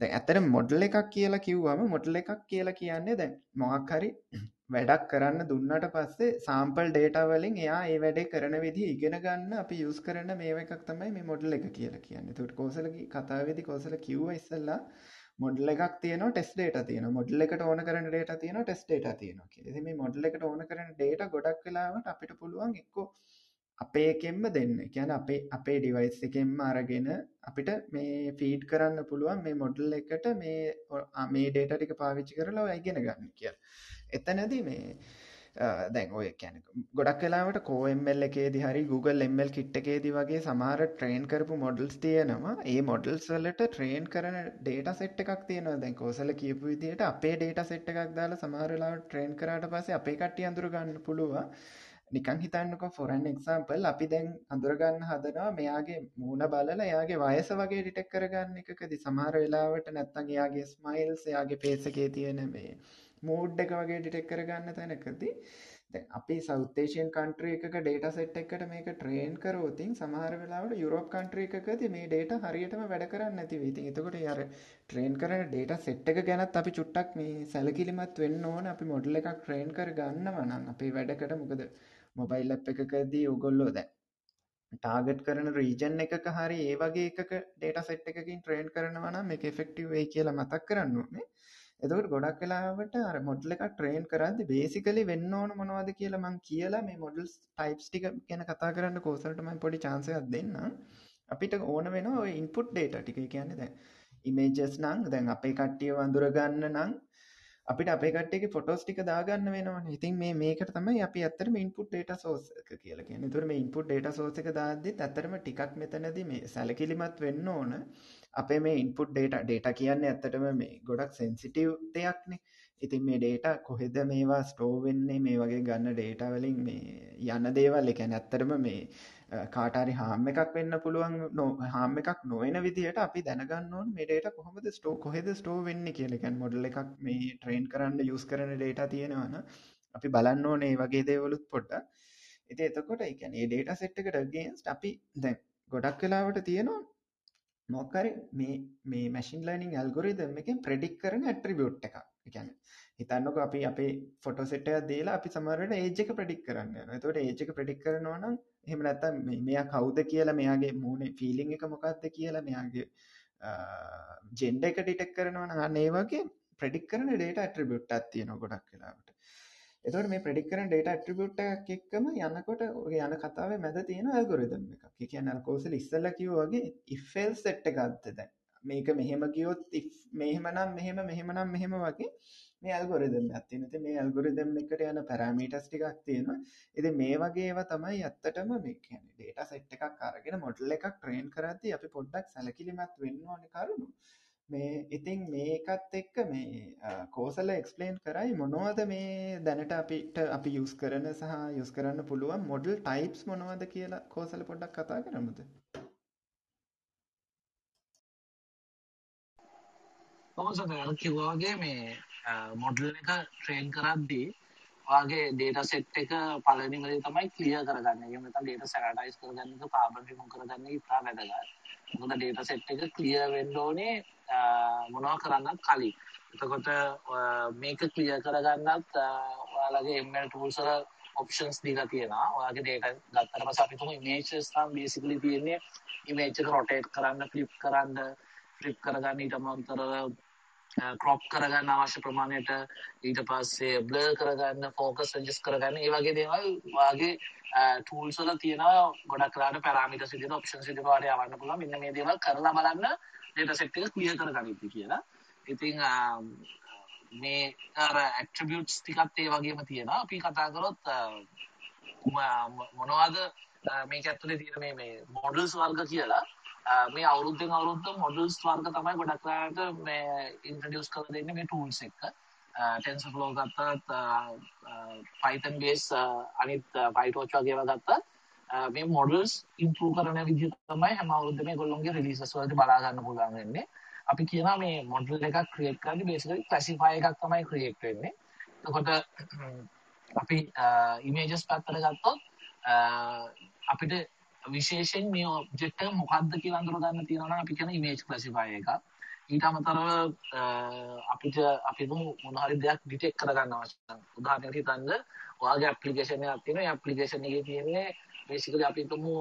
B: දැන් ඇත්තට මොඩල් එකක් කියලා කිව්වම මොඩල් එකක් කියලා කියන්නේ දැන් මොකක් හරි වැඩක් කරන්න දුන්නට පස්සේ සාම්පල් ඩේටා වලින් එයා ඒ වැඩේ කරන විදිහ ඉගෙන ගන්න අපි යූස් කරන මේව එකක් තමයි මේ මොඩල් එක කියලා කියන්නේ. ඒකට කෝසලගේ කතාවේදී කෝසල කිව්වා ඉස්සෙල්ලා මොඩල් එකක් තියෙනවා ටෙස්ට් ඩේටා තියෙනවා. මොඩල් එකට ඕන කරන ඩේටා තියෙනවා ටෙස්ට් ඩේටා තියෙනවා කියලා. ඉතින් මේ මොඩල් එකට ඕන කරන ඩේටා ගොඩක් වෙලාවට අපිට පුළුවන් එක්කෝ අපේ එකෙන්ම දෙන්න කියන අපේ අපේ ඩිවයිස් එකෙන්ම අරගෙන අපිට මේ ෆීඩ් කරන්න පුළුවන් මේ මොඩල් එකට මේ මේ ඩේට ටික පාවිච්චි කරලා ඉගෙන ගන්න කිය එතනද මේ දැන් ඔය කැන ගොඩක් කලාවට කෝML එකේදි හරි Google එML කිට් එකේදි වගේ සමහර ට්‍රේන් කරපු මොඩල්ස් තියෙනවා. ඒ මොඩල්ස් වලට ට්‍රේන් කරන ඩේට සෙට් එකක් තියෙනවා. දැන් කෝසල කියපු විදිහට අපේ ඩේට සෙට් එකක් දාලා සමහරලාට ට්‍රේන් කරාට පස්සේ අපේ කට්ටිය අඳුර ගන්න පුළුවන්. නිකන් හිතන්නක ෆොරන් එක්සම්පල් අපි දැන් අඳුරගන්න හදනවා මෙයාගේ මූුණ බලල එයාගේ වයස වගේ ඩිටෙක් කරගන්න එකකදි සමහර වෙලාවට නැත්තන් එයාගේ ස්මයිල්ස් එයාගේ පේසකේ තියෙන මේ මූඩ් එක වගේ ඩිටෙක් කරගන්න තැනකදී අපි සෞතේෂන් කන්ට්‍රිය එක ඩේට සෙට් එකට මේක ට්‍රේන් කරෝතින් සමහර වෙලාවට යුරෝප් කන්ට්‍රිය එකකද මේ ඩේට හරියටම වැඩ කරන්න ඇති ඉතින් එතකොට අර ට්‍රේන් කරන ඩේට සෙට් එක ගැනත් අපි චුට්ටක් මේ සැලකිලිමත් වෙන්න ඕන. අපි මොඩල් එකක් ට්‍රේන් කර ගන්න වනන් අපේ වැඩකට මොකද මොබයිල් අප් එකකදී ඔගොල්ලෝ දැ ටාගට් කරන රීජන් එක හරි ඒ වගේ එකක ඩේට සෙට් එකකින් ට්‍රේන් කරනවන මේ එෆෙක්ටව වේ කියලා මතක් කරන්න ඕනේ. එතකට ගොඩක් කලාවට අර මොඩල් එක ට්‍රේන් කරද බේසිකලි වෙන්න ඕන මොනවද කියලා මං කියලා මේ මොඩල්ස් ටයිප්ස් ටික ගැන කතා කරන්න කෝසලටම පොඩි චාන්සයක් දෙන්න අපිට ඕන වෙන ඉන්පුට් ඩේට ටික. කියන්න දැ ඉමේජස් නං දැන් අපේ කට්ටිය වඳුරගන්න නං අපිට අපේ කට්ටේ ෆොටෝස් ටික දාගන්න වෙනවා ඉතින් මේ මේකට තමයි අපි අත්තරම ඉන්පුට් ඩේට සෝස් කියලා කියන තුර මේ ඉන්පුට් ඩේට සෝස එක දාද්දි ඇත්තරම ටිකක් මෙතනද මේ සැලකිලිමත් වෙන්න ඕන. අපේ මේ ඉන්පුට් ඩේට ඩේට කියන්න ඇත්තටම මේ ගොඩක් සෙන්සිටව් දෙයක්නේ. ඉතින් මේ ඩේට කොහෙද මේවා ස්ටෝ වෙන්නේ? මේ වගේ ගන්න ඩේට වලින් මේ යන්න දේවල් එක ඇත්තරම මේ කාටරි හාම එකක් වෙන්න පුළුවන් නො හාම එකක් නොවන විදිහට අපි දැනගන්න ඕන මේ ඩේට කොහොමද ස්ටෝ කොහෙද ස්ටෝ වෙන්න කියලකැන් මොඩල් එකක් මේ ට්‍රේන් කරන්න යුස් කරන ඩේට තියෙනවන අපි බලන්න ඕනේ වගේ දේවලුත් පොට්ට ඉති එතකොට එකන ඒ ඩේට සෙට්කට ගේන්ස් අපි දැන් ගොඩක් කලාවට තියෙනවා මොක්කරි මේ මේ මැසින් ලනිින් ඇල්ගොරිදම එකින් ප්‍රඩික් කරන ඇට්‍රිබියුට් එක එකැන හිතන්නක අපි අපේ ෆොටෝ සෙටය දේලා අපි සමරට ඒජක ප්‍රඩික් කරන්න තොට ඒජක ප්‍රඩික් කරනවනම් එහෙම නැත්තම් මෙයා කවුද කියලා මෙයාගේ මූුණේ ෆිලිං එක මොකක්ද කියලා මෙයාගේ ජෙන්ඩ එක ඩිටෙක් කරනවන අන්න ඒ වගේ ප්‍රඩික් කරන ඩේට ඇට්‍රිබියුට් ඇතියන ගොඩක් කලාවට එතවට මේ ප්‍රඩික් කරන ඩේට ඇට්‍රිබියුට් එක්කම යන්නකොට ඔය යන කතාව මැද තියෙන ඇල්ගොරිදම් එක කියන්න කෝසල ඉස්සල්ල කිව වගේ ඉෆෙල් සෙට්ට ගත්තද මේක මෙහෙම ගියොත් මෙහෙමනම් මෙහෙම මෙහෙමනම් මෙහෙම වගේ මේ ඇල්ගොරිදම් ඇත්තින ති මේ ඇල්ගොරිදම් එකට යන පැරමීටස් ටිකක් තියෙනවා. එති මේ වගේ ඒවා තමයි ඇත්තටම මේ ඩේට සෙට් එකක් අරගෙන මොඩල් එකක් ට්‍රේන් කරති අපි පොඩ්ඩක් සැලකිලිමත් වෙන්න ඕන කරුණු. මේ ඉතින් මේකත් එක්ක මේ කෝසල එක්ස්පලේන් කරයි මොනවද මේ දැනට අපිට අපි යුස් කරන සහ යුස් කරන්න පුළුවන් මොඩල් ටයිප්ස් මොනවද කියලා කෝසල පොඩ්ඩක් කතා කරමුද?
C: ඔහොස කිව්වාගේ මේ මොඩල් එක ට්‍රේන් කරද්දී වගේ ඩේට සෙට් එක පලනිමද තමයි කලිය කරගන්න. එමත ඩේට සැරටයිස් කරගන්න පාබන් රිමු කරගන්න ඉතා වැදගත්. මොද ඩේට සෙට් එක කලිය වෙන්ඩෝනේ මොනවා කරන්නත් කලින්. එතකොට මේක කලිය කරගන්නත් ඔයාලගේ එමල් ටූල්සර ඔප්ෂන්ස් දීලා තියෙනවා. ඔයාගේ ඩේට ගත්තර පස අපිතුම මේචස්තම් බේසිකලි තියෙන්නේ ඉමේචක රොටේට් කරන්න ෆලිප් කරන්න ෆලිප් කරගන්න ඊට මන්තර ක්‍රොප් කරගන්න අවශ්‍ය ප්‍රමාණයට ඊට පස්සේ බ්ලර් කරගන්න ෆෝකස් ජස් කරගන්න ඒ වගේ දේවල් වගේ ටූල්ස් වල තියෙන ගොඩක් කරාට පැරාමීටර්ස් විදිහට ඔප්ෂන්ස් විදිහට වාට යවන්න පුළුවන් මෙන්න මේ දේවල් කරලා බලන්න data set එක ක්ලියර් කරගනින්න කියලා. ඉතින් මේ අර ඇට්‍රිබියුට්ස් ටිකත් ඒ වගේම තියෙනවා. අපි කතා කරොත් මොනවද මේක ඇතුලේ තියෙන මේ මේ මොඩල්ස් වර්ග කියලා Ah, මේ අවුරුද්දෙන් අවුරුද්ද මොඩල්ස් වර්ග තමයි ගොඩක් අයට මේ ඉන්ට්‍රොඩියුස් කරලා දෙන්නේ මේ ටූල්ස් එක. Ah, TensorFlow ගත්තත් ah, Python base අනිත් PyTorch වගේ ඒවා ගත්තත් මේ මොඩල්ස් ඉම්ප්‍රූව් කරන විදිහ තමයි හැම අවුරුද්දම මේගොල්ලෝගේ රිලීසස් වලදී බලා ගන්න පුළුවන් වෙන්නේ. අපි කියනවා මේ මොඩල් එකක් ක්‍රියේට් කරද්දී බේසිකලි ක්ලාසිෆයි එකක් තමයි ක්‍රියේට් වෙන්නේ. එතකොට අපි ඉමේජස් පැත්තට ගත්තොත් අපිට විශේෂයෙන් මේ ඔබ්ජෙක්ට් එක මොකක්ද කියලා අඳුරගන්න තියෙනවා නම් අපි කියන ඉමේජ් ක්ලාසිෆයර් එක. ඊට අමතරව අපිට අපි මොන හරි දෙයක් ඩිටෙක්ට් කරගන්න අවශ්‍ය නම් උදාහරණයක් හිතන්න ඔයාගේ ඇප්ලිකේෂන් එකක් තියෙනවා. ඒ ඇප්ලිකේෂන් එකේ තියෙන්නේ බේසිකලි අපි හිතමු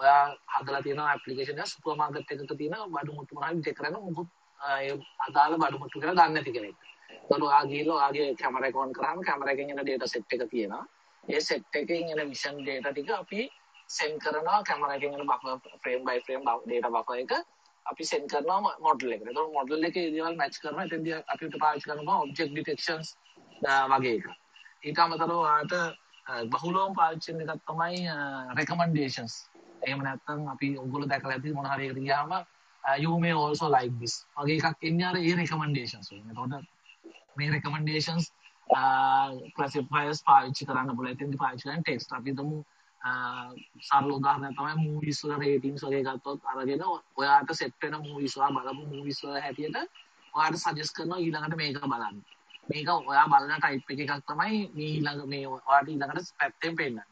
C: ඔයා හදලා තියෙන ඇප්ලිකේෂන් එක සුපර් මාකට් එකක තියෙන බඩු මුට්ටු මොනවද ඩිටෙක්ට් කරන්න මොකුත් ඒ අදාළ බඩු මුට්ටු කියලා දන්නේ නැති කෙනෙක්. ඒතකොට ඔයා ගිහලා ඔයාගේ කැමරා එක ඔන් කරාම කැමරා එකෙන් එන data set එක තියෙනවා. ඒ සෙට් එකෙන් එන විෂන් ඩේටා ටික අපි සෙන්ඩ් කරනවා කැමරා එකෙන් එන buffer frame by frame data buffer එක අපි සෙන්ඩ් කරනවා මොඩල් එකට. ඒතකොට මොඩල් එකේ දේවල් මැච් කරනවා. එතෙන්දී අපිට පාවිච්චි කරනවා ඔබ්ජෙක්ට් ඩිටෙක්ෂන්ස් වගේ එක. ඊට අමතරව ඔයාලට බහුලවම පාවිච්චි වෙන එකක් තමයි රෙකමන්ඩේෂන්ස්. එහෙම නැත්නම් අපි ඔයගොල්ලෝ දැකලා ඇති මොන හරි එකට ගියාම you may also like this වගේ එකක් එන්නේ අර ඒ රෙකමන්ඩේෂන්ස් වලින්. එතකොට මේ රෙකමන්ඩේෂන්ස් ක්ලසිෆයර්ස් පාවිච්චි කරන්න පුළ ඇතිදි පාචිකන් ටෙක්ස් අපිතම සරල උදාහරණ තමයි මූවිස්වල රේටිංස් වගේ ගත්තොත් අරගෙන ඔයාට සෙට්ටෙන මූවිස්වා බලපු මූවිස්වල හැටියට ඔයාට සජස් කරනවා ඊළඟට මේක බලන්න. මේක ඔයා බලන ටයිප් එකක් තමයි මේ ඊළඟ මේ ඔයාට ඊළඟට පැත්තෙන් පෙන්න්න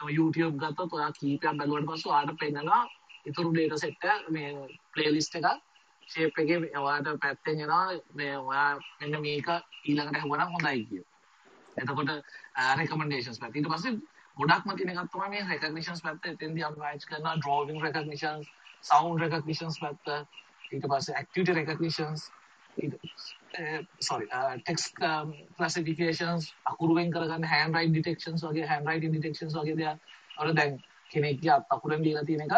C: YouTube ගත්තොත් ඔයා කීපයක් බැලුවට පස්සේ ඔයාට පෙන්නනවා ඉතුරු ඩේටා සෙට් එක මේ ප්ලේලිස්ට් එකක් ශේප් එකේ ඔයාට පැත්තෙන් එනවා මේ ඔයා මෙන්න මේක ඊළඟට ඇහුවනම් හොඳයි කියෝ. එතකොට රෙකමෙන්ඩේෂන්ස් පැත්ත. ඊට පස්සේ ගොඩක්ම තියෙන එකක් තමයි මේ රෙකග්නිෂන්ස් පැත්ත. එතෙන්දී අපි පාවිච්චි කරනවා ඩ්‍රෝවිං රෙකග්නිෂන්ස්, සවුන්ඩ් රෙකග්නිෂන්ස් පැත්ත. ඊට පස්සේ activity recognitions sorry uh, text um, classifications අකුරු වෙන් කරගන්න hand write detections වගේ hand writing detections වගේ දේවල් වල දැන් කෙනෙක්ගේ අත් අකුරෙන් ලියලා තියෙන එකක්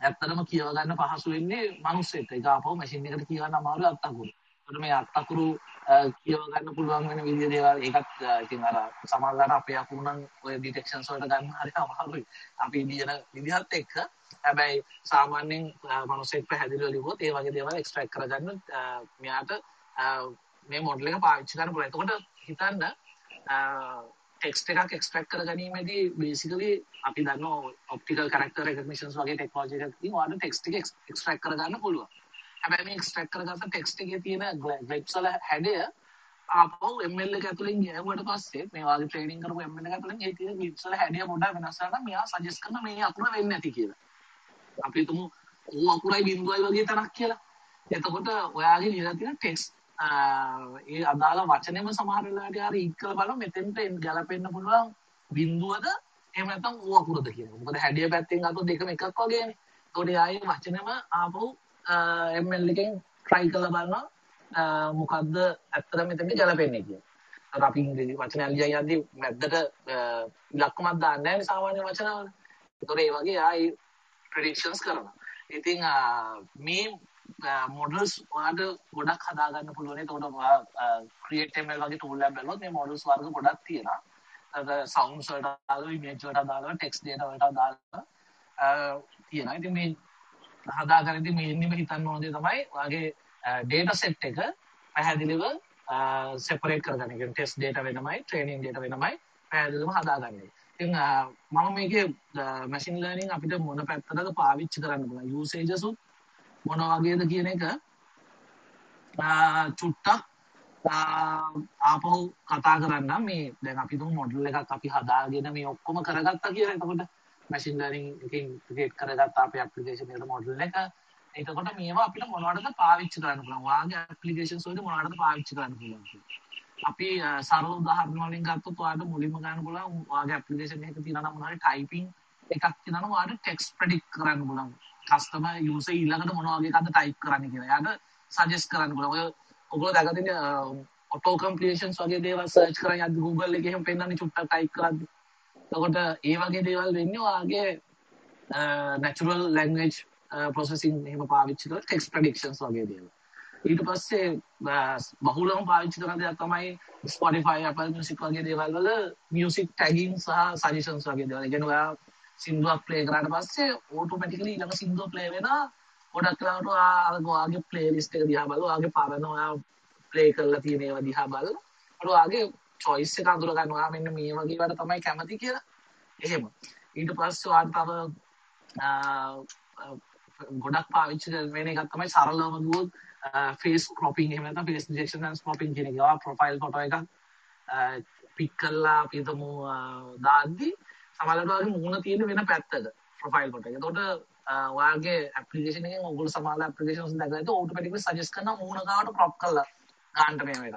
C: ඇත්තටම කියව ගන්න පහසු වෙන්නේ මිනිස්සෙක්. ඒක ආපහු මැෂින් එකට කියවන්න අමාරු අත්තකුරු. ඒකට මේ අත්තකුරු කියව ගන්න පුළුවන් වෙන විදිය දේවල් ඒකත් ඉතින් අර සමහරවිට අපේ අකුරු නම් ඔය ඩිටෙක්ෂන්ස් වලට ගන්න හරි අමාරුයි. අපි ලියන විදිහත් එක්ක හැබැයි සාමාන්‍යයෙන් මිනිස්සෙක් පැහැදිලිව ලිව්වොත් ඒ වගේ දේවල් එක්ස්ට්‍රැක්ට් කරගන්න මෙයාට මේ මොඩල් එක පාවිච්චි කරන්න පුළුවන්. එතකොට හිතන්න ටෙක්ස්ට් එකක් එක්ස්ට්‍රැක්ට් කර ගැනීමේදී බේසිකලි අපි දන්නවා ඔප්ටිකල් කැරක්ටර් රෙකග්නිෂන්ස් වගේ ටෙක්නොලොජි එකක් තියෙනවා. ඔයාලට ටෙක්ස්ට් එක එක්ස්ට්‍රැක්ට් කරගන්න පුළුවන්. හැබැයි මේ එක්ස්ට්‍රැක්ට් කරගත්ත ටෙක්ස්ට් එකේ තියෙන ග්ලයිඩ්ස් වල හැඩය ආපහු ML එක ඇතුලෙන් ගියවට පස්සේ මේ වගේ ට්‍රේනින් කරපු ML එක ඇතුලෙන් ඒ තියෙන ග්ලිඩ්ස් වල හැඩය පොඩ්ඩක් වෙනස් වෙනවා නම් මෙයා සජෙස්ට් කරන මේ අකුර වෙන්නේ නැති කියලා. අපි හිතමු ඌ අකුරයි බිඳුවයි වගේ තරක් කියලා. එතකොට ඔයාගේ ලියලා තියෙන ටෙක්ස්ට් ඒ අදාළ වචනෙම සමහර වෙලාවට හරි ඉක් කරලා බලමු මෙතෙන්ට ගැලපෙන්න පුළුවන් බිඳුවද එහෙම නැත්නම් ඌ අකුරද කියන එක. මොකද හැඩය පැත්තෙන් ගත්තොත් දෙකම එකක් වගේනේ. ඒකට ආයේ වචනෙම ආපහු ML එකෙන් try කරලා බලනවා මොකද්ද ඇත්තට මෙතෙන්ට ගැලපෙන්නේ කියලා. අර අපි ඉංග්‍රීසි වචන ලියන යද්දී මැද්දට ඉලක්කමක් දාන්නේ නැහැ සාමාන්‍ය වචනවල. ඒතකොට ඒ වගේ ආයි predictions කරනවා. ඉතින් මේ මොඩල්ස් වාට ගොඩක් හදාගන්න පුළුවනේ තොට ක්‍රියටමල් වගේ ටූල්ල බැලොත් මේ මොඩල්ස් වර්ග ගොඩක් තියෙන සෞන්සට දාල මේචට දාල ටෙක්ස් ඩේට වලට දාල තියෙන ඉති මේ හදාගරදි මේනිම හිතන්න ඕදේ තමයි වගේ ඩේට සෙට් එක පැහැදිලිව සෙපරේට කරගන්න. ටෙස් ඩේට වෙනමයි ට්‍රේනින් ඩේට වෙනමයි පැහැදිලිම හදාගන්නේ. ඉතින් මම මේක මැසින් ලර්නින් අපිට මොන පැත්තටද පාවිච්චි කරන්න පුළුවන්? යූසේජසුත් මොන වගේද කියන එක? චුට්ටක් ආපහු කතා කරන්න මේ දැන් අපි තුන් මොඩල් එකක් අපි හදාගෙන මේ ඔක්කොම කරගත්තා කියලා. එතකොට මැෂින් ලර්නින් එකකින් ක්‍රියේට් කරගත්ත අපේ ඇප්ලිකේෂන් එකට මොඩල් එක. එතකොට මේවා අපිට මොනවටද පාවිච්චි කරන්න පුළුවන්? වාගේ ඇප්ලිකේෂන්ස් වලට මොනවටද පාවිච්චි කරන්න පුළුවන් අපි සරල උදාහරණ වලින් ගත්තොත් ඔයාලට මුලින්ම ගන්න පුළුවන් ඔයාගේ ඇප්ලිකේෂන් එකක තියෙනවා නම් මොනවාරි ටයිපින් එකක් තියෙනවා ඔයාලට ටෙක්ස්ට් ප්‍රෙඩික්ට් කරන්න පුළුවන්. කස්ටම යුස ඊළඟට මොනවගේ අද ටයිප් කරන්න කියලා. යට සජෙස් කරන්න පුල ඔය ඔගොල දැකතින ඔටෝ කම්පලේෂන්ස් වගේ දේව සර්ච් කර අද Google එකහෙම පෙන්න්න චුට්ට ටයිප් කරන්න තකොට ඒ වගේ දේවල් වෙන්න වාගේ නැචුරල් ලැංගේජ් පොසසින් එහම පාවිච්චි කර ටෙක්ස් ප්‍රඩික්ෂන්ස් වගේ දේව ඊට පස්සේ බහුලම පාවිච්චි කරන දෙයක් තමයි ස්පොටිෆයි අප මිසික් වගේ දේවල් වල මියසික් ටැගින් සහ සජිෂන්ස් වගේ දේවල්. ගෙනවා සිින්දුවක් ප්ලේ කරට පස්සේ ඕටෝමටිකලි ළඟ සිින්දුව ප්ලේ වෙන ගොඩක් කලාට ආගේ ප්ලේ ලිස්ට එක දිහා බල ආගේ පරනවා ප්ලේ කරලා තියෙනවා දිහා බල අඩුවාගේ චොයිස් එක අඳුරගන්නවා මෙන්න මේ වගේ වට තමයි කැමති කියලා එහෙම. ඊට පස්ස වාර්තාව ගොඩක් පාවිච්චි වෙන එකත් තමයි සරලවම ගුවොත් ෆේස් කොපින් එමත ෆේස් ජෙක්ෂන් ස්කොපින් කෙනෙවා ප්‍රොෆයිල් කොට එක. පික් කල්ලා පිතමු දාද්දී සමලටවාගේ මුණ තියෙන වෙන පැත්තක ප්‍රොෆයිල් කොට. තොට වාගේ ඇපලිකේෂන ඔගුල සමාල පපිේෂන් දැකත ඕටමටික සජස් කන මුණගාට ප්‍රොප් කල්ල ගාන්ටනය එක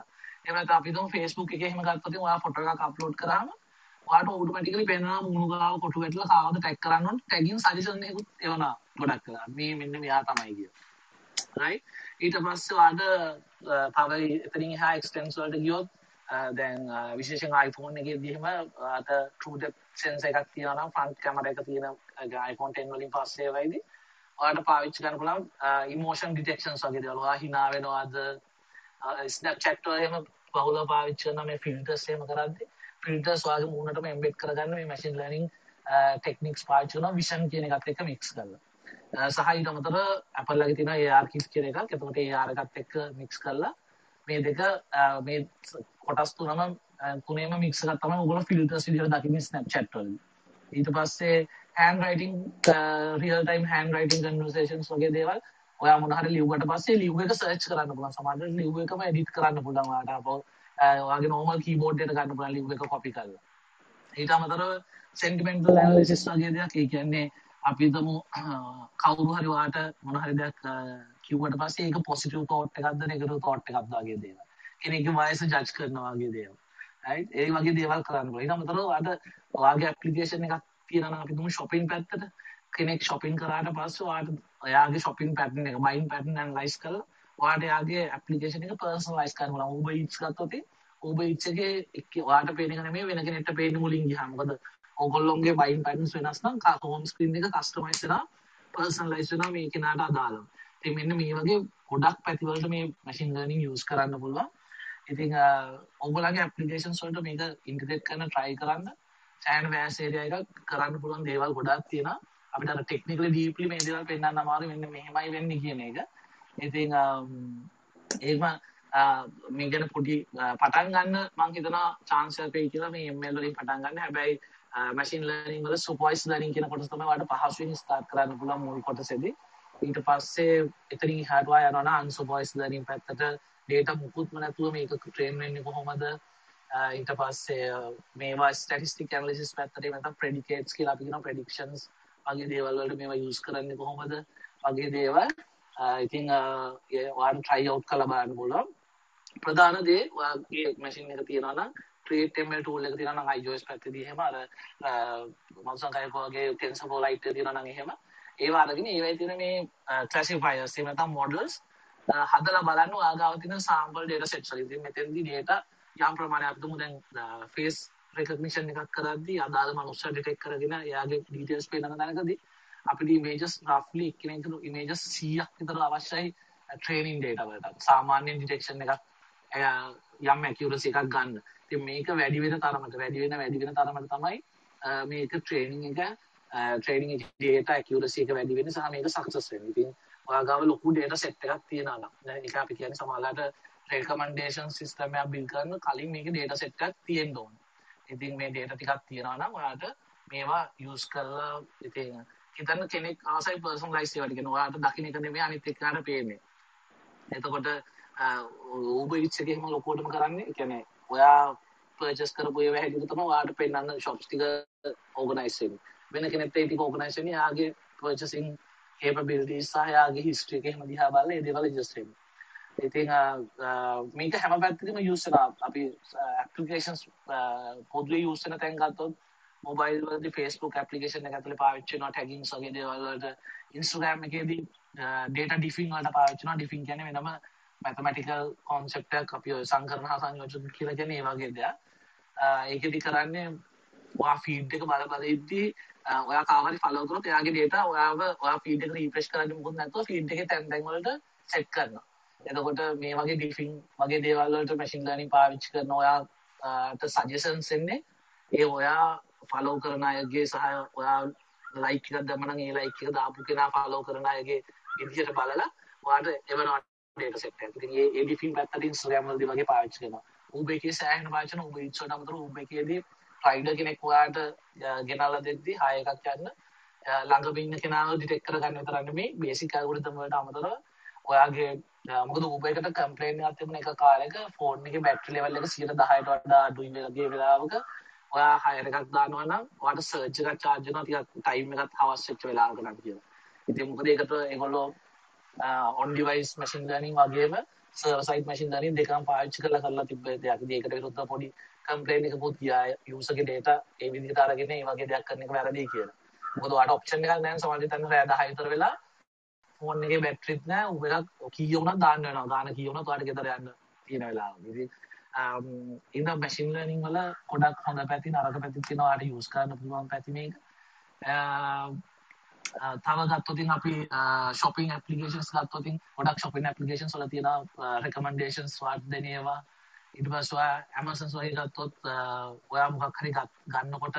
C: එමත අපි ෆේස්බුක් එක හෙම ගත්පති වා ෆොට එක අප්ලෝඩ් කරම වාට ඕටමටිකලි පෙන මුණගාව කොටු වැටල කාවද ටැක් කරන්න ටැගින් සජසනයකුත් එවන ගොඩක් කලා මේ මෙන්න මෙයා තමයි කිය රයි ඊට පස්ස වාද තව එතරින් හා එක්ස්ටන්ස්වල්ට ගියොත් දැන් විශේෂෙන් iPhone එක දීම අත True Depth sensor එකක් තියෙනවා නම් front camera එක තියෙන iPhone 10 වලින් පස්සේ වෙයිදී ඔයාලට පාවිච්චි කරන්න පුළුවන් emotion detections වගේ දේවල්. ඔයා hina වෙනවද Snapchat වල එහෙම බහුලව පාවිච්චි කරන මේ filters එහෙම කරද්දී filters වගේ මූණටම embed කරගන්න මේ machine learning techniques පාවිච්චි කරනවා vision කියන එකත් එක්ක mix කරලා. සහ ඊට අමතරව Apple ලගේ තියෙන AR kit කියන එකක්. එතකොට AR එකත් එක්ක mix කරලා මේ දෙක මේ කොටස් තුනම තුනේම මික්සක තම ගොල ෆිල්ටර්ස් විදිහට දකින්න ස්නැප්චැට් වල ඊට පස්සේ handwriting real time handwriting conversations වගේ දේවල් ඔයා මොන හරි ලියුමකට පස්සේ ලියුම එක සර්ච් කරන්න පුළුවන්. සමහරවිට ලියුම එකම එඩිට් කරන්න පුළුවන් ඔයාට. අපෝ ඔයාගේ නෝමල් කීබෝඩ් එකට ගන්න පුළුවන් ලියුම එක කොපි කරලා. ඊට අමතරව සෙන්ටිමෙන්ටල් ඇනලිසිස් වගේ දෙයක්. ඒ කියන්නේ අපි හිතමු කවුරු හරි ඔයාට මොන හරි දෙයක් කිව්වට පස්සේ ඒක පොසිටිව් තෝට් එකක්ද නෙගටිව් තෝට් එකක්ද වගේ දේවල්. කෙනෙක්ගේ වයස ජජ් කරනවා වගේ දේවල්. right? ඒ වගේ දේවල් කරන්න පුළුවන්. ඊට අමතරව අද ඔයාගේ ඇප්ලිකේෂන් එකක් තියෙනවා නම් අපි තුමු shopping පැත්තට කෙනෙක් shopping කරාට පස්සේ ඔයාට ඔයාගේ shopping pattern එක buying pattern analyze කරලා ඔයාට එයාගේ ඇප්ලිකේෂන් එක personalize කරන්න පුළුවන්. Uber Eats ගත්තොත් Uber Eats එකේ ඔයාට පේන එක නෙමෙයි වෙන කෙනෙක්ට පේන්න මුලින් ගියාම. මොකද ඔයගොල්ලෝගේ buying patterns වෙනස් නම් home screen එක customize වෙනවා personalize වෙනවා මේ කෙනාට අදාළව. ඉතින් මෙන්න මේ වගේ ගොඩක් පැතිවලට මේ මැෂින් ලර්නින් යූස් කරන්න පුළුවන්. ඉතින් ඔයගොල්ලන්ගේ ඇප්ලිකේෂන්ස් වලට මේක ඉන්ටිග්‍රේට් කරන්න try කරන්න. සෑහෙන වෑස් ඒරියා එකක් කරන්න පුළුවන් දේවල් ගොඩක් තියෙනවා. අපිට අර ටෙක්නිකලි ඩීප්ලි මේ දේවල් පෙන්වන්න අමාරු මෙන්න මෙහෙමයි වෙන්නේ කියන එක. ඉතින් ඒකම මේ ගැන පොඩි පටන් ගන්න මං හිතනවා chance එකක් වෙයි කියලා මේ ML වලින් පටන් ගන්න. හැබැයි මැෂින් ලර්නින් වල සුපර්වයිස් ලර්නින් කියන කොටස තමයි ඔයාලට පහසුවෙන් ස්ටාර්ට් කරන්න පුළුවන් මුල් කොටසේදී. ඊට පස්සේ එතනින් හටවා යනවා අන්සුපර්වයිස් ලර්නින් පැත්තට. ඩේටා මුකුත්ම නැතුව මේක ට්‍රේන් වෙන්නේ කොහොමද? ඊට පස්සේ මේවා ස්ටැටිස්ටික් ඇනලිසිස් පැත්තට නැත්නම් ප්‍රෙඩිකේට්ස් කියලා අපි කියනවා. ප්‍රෙඩික්ෂන්ස් වගේ දේවල් වලට මේවා යූස් කරන්නේ කොහොමද? වගේ දේවල්. ඉතින් ඔයාලට try out කරලා බලන්න පුළුවන්. ප්‍රධාන දේ ඔයාගේ මැෂින් එක තියෙනවා නම් create ml tool එක තියෙනවා නම් iOS පැත්තේදී එහෙම අර මම සංකල්ප වගේ TensorFlow Lite තියෙනවා නම් එහෙම. ඒවා අරගෙන ඒවයි තියෙන මේ ක්ලාසිෆයර්ස් එහෙම නැත්නම් මොඩල්ස් හදලා බලන්න ආගාව තියෙන සාම්පල් ඩේටා සෙට්ස් වලින් ඉතින් මෙතෙන්දී ඩේටා යම් ප්‍රමාණයක් අපිට දැන් ෆේස් රෙකග්නිෂන් එකක් කරද්දී අදාළ මනුස්සය ඩිටෙක්ට් කරගෙන එයාගේ ඩීටේල්ස් පේන තැනකදී අපිට ඉමේජස් රෆ්ලි එක්කෙනෙකුට ඉමේජස් 100ක් විතර අවශ්‍යයි ට්‍රේනින් ඩේටා වලට. සාමාන්‍ය ඩිටෙක්ෂන් එකක් යම් ඇකියුරසි එකක් ගන්න. ඉතින් මේක වැඩි වෙන තරමට වැඩි වෙන වැඩි වෙන තරමට තමයි මේක ට්‍රේනින් එක ට්‍රේනින් ඩේටා ඇකියුරසි එක වැඩි වෙන්නේ සහ මේක සක්සස් වෙන්නේ. ඉතින් ඔයා ගාව ලොකු ඩේටා සෙට් එකක් තියෙනවා නම් ඒක අපි කියන්නේ සමහරවිට රෙකමන්ඩේෂන් සිස්ටම් එකක් බිල්ඩ් කරන්න කලින් මේකේ ඩේටා සෙට් එකක් තියෙන්න ඕනේ. ඉතින් මේ ඩේටා ටිකක් තියෙනවා නම් ඔයාලට මේවා යූස් කරලා ඉතින් හිතන්න කෙනෙක් ආසයි පර්සනලයිස් ඒවට කියන ඔයාලට දකින්න එක නෙමෙයි අනිත් එක්කනට පේන්නේ. එතකොට Uber Eats එකේ එහෙම ලොකුවටම කරන්නේ. ඒ කියන්නේ ඔයා පර්චස් කරපු ඒවා හැටියට තමයි ඔයාලට පෙන්වන්න shops ටික organize වෙන්නේ. වෙන කෙනෙක්ට ඒ ටික organize වෙන්නේ. යාගේ purchasing capabilities සහ යාගේ history එක එහෙම දිහා බලලා ඒ දේවල් adjust වෙන්නේ. ඉතින් මේක හැම පැත්තකම යූස් වෙනවා. අපි ඇප්ලිකේෂන්ස් පොදුවේ යූස් වෙන තැන් ගත්තොත් මොබයිල් වලදී Facebook ඇප්ලිකේෂන් එක ඇතුලේ පාවිච්චි වෙනවා ටැගින්ග්ස් වගේ දේවල් වලට. Instagram එකේදී data diffing වලට පාවිච්චි වෙනවා. diffing කියන්නේ වෙනම mathematical concept එකක් අපි සංකරණ හා සංයෝජන කියලා කියන්නේ ඒ වගේ දෙයක්. ඒකෙදි කරන්නේ ඔයා ෆීඩ් එක බල බල ඉද්දී ඔයා කාවරි ෆලෝ කරොත් එයාගේ data ඔයාව ඔයා ෆීඩ් එක රීෆ්‍රෙෂ් කරන්නේ මොකද නැත්නම් ෆීඩ් එකේ තැන් තැන් වලට සෙට් කරනවා එතකොට මේ වගේ ඩිෆින් වගේ දේවල් වලට මැෂින් ලර්නින් පාවිච්චි කරන ඔයාට සජෙෂන්ස් එන්නේ ඒ ඔයා ෆලෝ කරන අයගේ සහ ඔයා ලයික් එකක් දැම්මම නම් ඒ ලයික් එක දාපු කෙනා ෆලෝ කරන අයගේ විදිහට බලලා ඔයාට එවනවා ඩේටා සෙට් එකක්. ඉතින් මේ ඒ ඩිෆින් පැත්තට Instagram වලදී වගේ පාවිච්චි කරනවා. Uber එකේ සෑහෙන පාවිච්චි කරන Uber Eats වලට අමතරව Uber එකේදී රයිඩර් කෙනෙක් ඔයාට ගෙනල්ලා දෙද්දි හය එකක් යන්න ළඟම ඉන්න කෙනාව ඩිටෙක්ට් කරගන්න විතරක් නෙමෙයි බේසික් ඇල්ගොරිතම් වලට අමතරව ඔයාගේ මොකද උබේකට කම්පලේන් එකක් තිබුණ එක කාලෙක ෆෝන් එකේ බැටරි ලෙවල් එක 110ට වඩා අඩුයි වගේ වෙලාවක ඔයා හයර් එකක් දානවා නම් ඔයාට සර්ච් එකක් charge වෙනවා ටිකක් ටයිම් එකක් හවස් වෙච්ච වෙලාවක නම් කියලා. ඉතින් මොකද ඒකට ඒගොල්ලෝ on device machine learning වගේම server side machine learning දෙකම පාවිච්චි කරලා කරලා තිබ්බ දෙයක්. ඉතින් ඒකට විරුද්ධව පොඩි කම්ප්ලේන් එකක් පුත් ගියා. user ගේ data ඒ විදිහට අරගෙන මේ වගේ දෙයක් කරන එක වැරදි කියලා. මොකද ඔයාට option එකක් නැහැ සමහරවිට තැන රෑ 10 විතර වෙලා ෆෝන් එකේ බැටරිත් නෑ උඹ එකක් කීය වුණත් දාන්න වෙනවා. දාන කීය වුණත් ඔයාලට ගෙදර යන්න තියෙන වෙලාවක. ඉතින් ඉන්න මැෂින් ලර්නින් වල ගොඩක් හොඳ පැති නරක පැති තියෙනවා. ඔයාලට යූස් කරන්න පුළුවන් පැති මේක. Um, uh, තව ගත්තොත් අපි uh, shopping applications ගත්තොත් ගොඩක් shopping applications වල තියෙන uh, recommendations වාට දෙන ඒවා. ඊට පස්සේ ඔයා Amazon වගේ ගත්තොත් ඔයා මොකක් හරි ගන්නකොට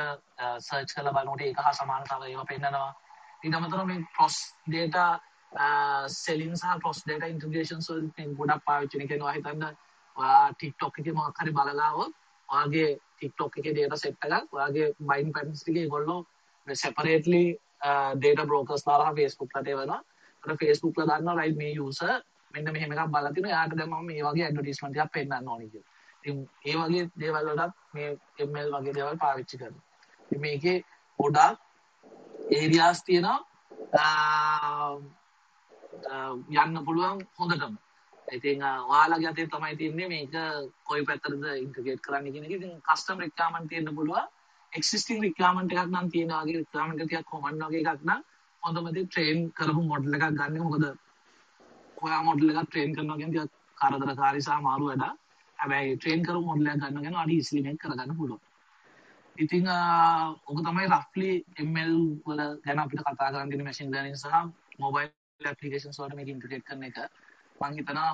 C: search කරලා බලනකොට ඒක හා සමාන තව ඒවා පෙන්නනවා ඊට අමතරව මේ cross data සෙලින් සහ ක්‍රොස් ඩේටා ඉන්ටිග්‍රේෂන්ස් වලින් ගොඩක් පාවිච්චි වෙන කෙනා හිතන්න ඔයා TikTok එකේ මොකක් හරි බලලා આવොත් ඔයාගේ TikTok එකේ data set එකක් ඔයාගේ buying patterns ටික ඒගොල්ලෝ separately data brokers ලාලා Facebook ලට එවනවා. අර Facebook ලා දන්නවා right මේ user මෙන්න මෙහෙම එකක් බලලා තිනවා. එයාට දැන් මම මේ වගේ ඇඩ්වර්ටයිස්මන්ට් එකක් පෙන්නන්න ඕනේ කියලා. ඉතින් ඒ වගේ දේවල් වලට මේ ML වගේ දේවල් පාවිච්චි කරනවා. ඉතින් මේකේ ගොඩක් ඒරියාස් තියෙනවා යන්න පුළුවන් හොඳටම ඉතින් ඔයාලගේ අතේ තමයි තියන්නේ මේක කොයි පැත්තටද ඉන්ටග්‍රේට් කරන්න කියන එක. ඉතින් කස්ටම් රික්වයර්මන්ට් තියෙන්න පුළුවන්. එක්සිස්ටිං රික්වයර්මන්ට් එකක් නම් තියෙනවා වගේ රික්වයර්මන්ට් එකක් කොමන් වගේ එකක් නම් හොඳම දේ ට්‍රේන් කරපු මොඩල් එකක් ගන්න. මොකද ඔයා මොඩල් එකක් ට්‍රේන් කරනවා කියන්නේ ටිකක් කරදරකාරී සහ මාරු වැඩක්. හැබැයි ට්‍රේන් කරපු මොඩල් එකක් ගන්න ගැන අඩි ඉස්ලි මේක කරගන්න පුළුවන්. ඉතින් ඔක තමයි රෆ්ලි ML වල ගැන අපිට කතා කරන්න තියෙන මැෂින් ලර්නින් සහ මොබයිල් ඇපලිකේෂන් වලට මේක ඉන්ටග්‍රේට් කරන එක මං හිතනවා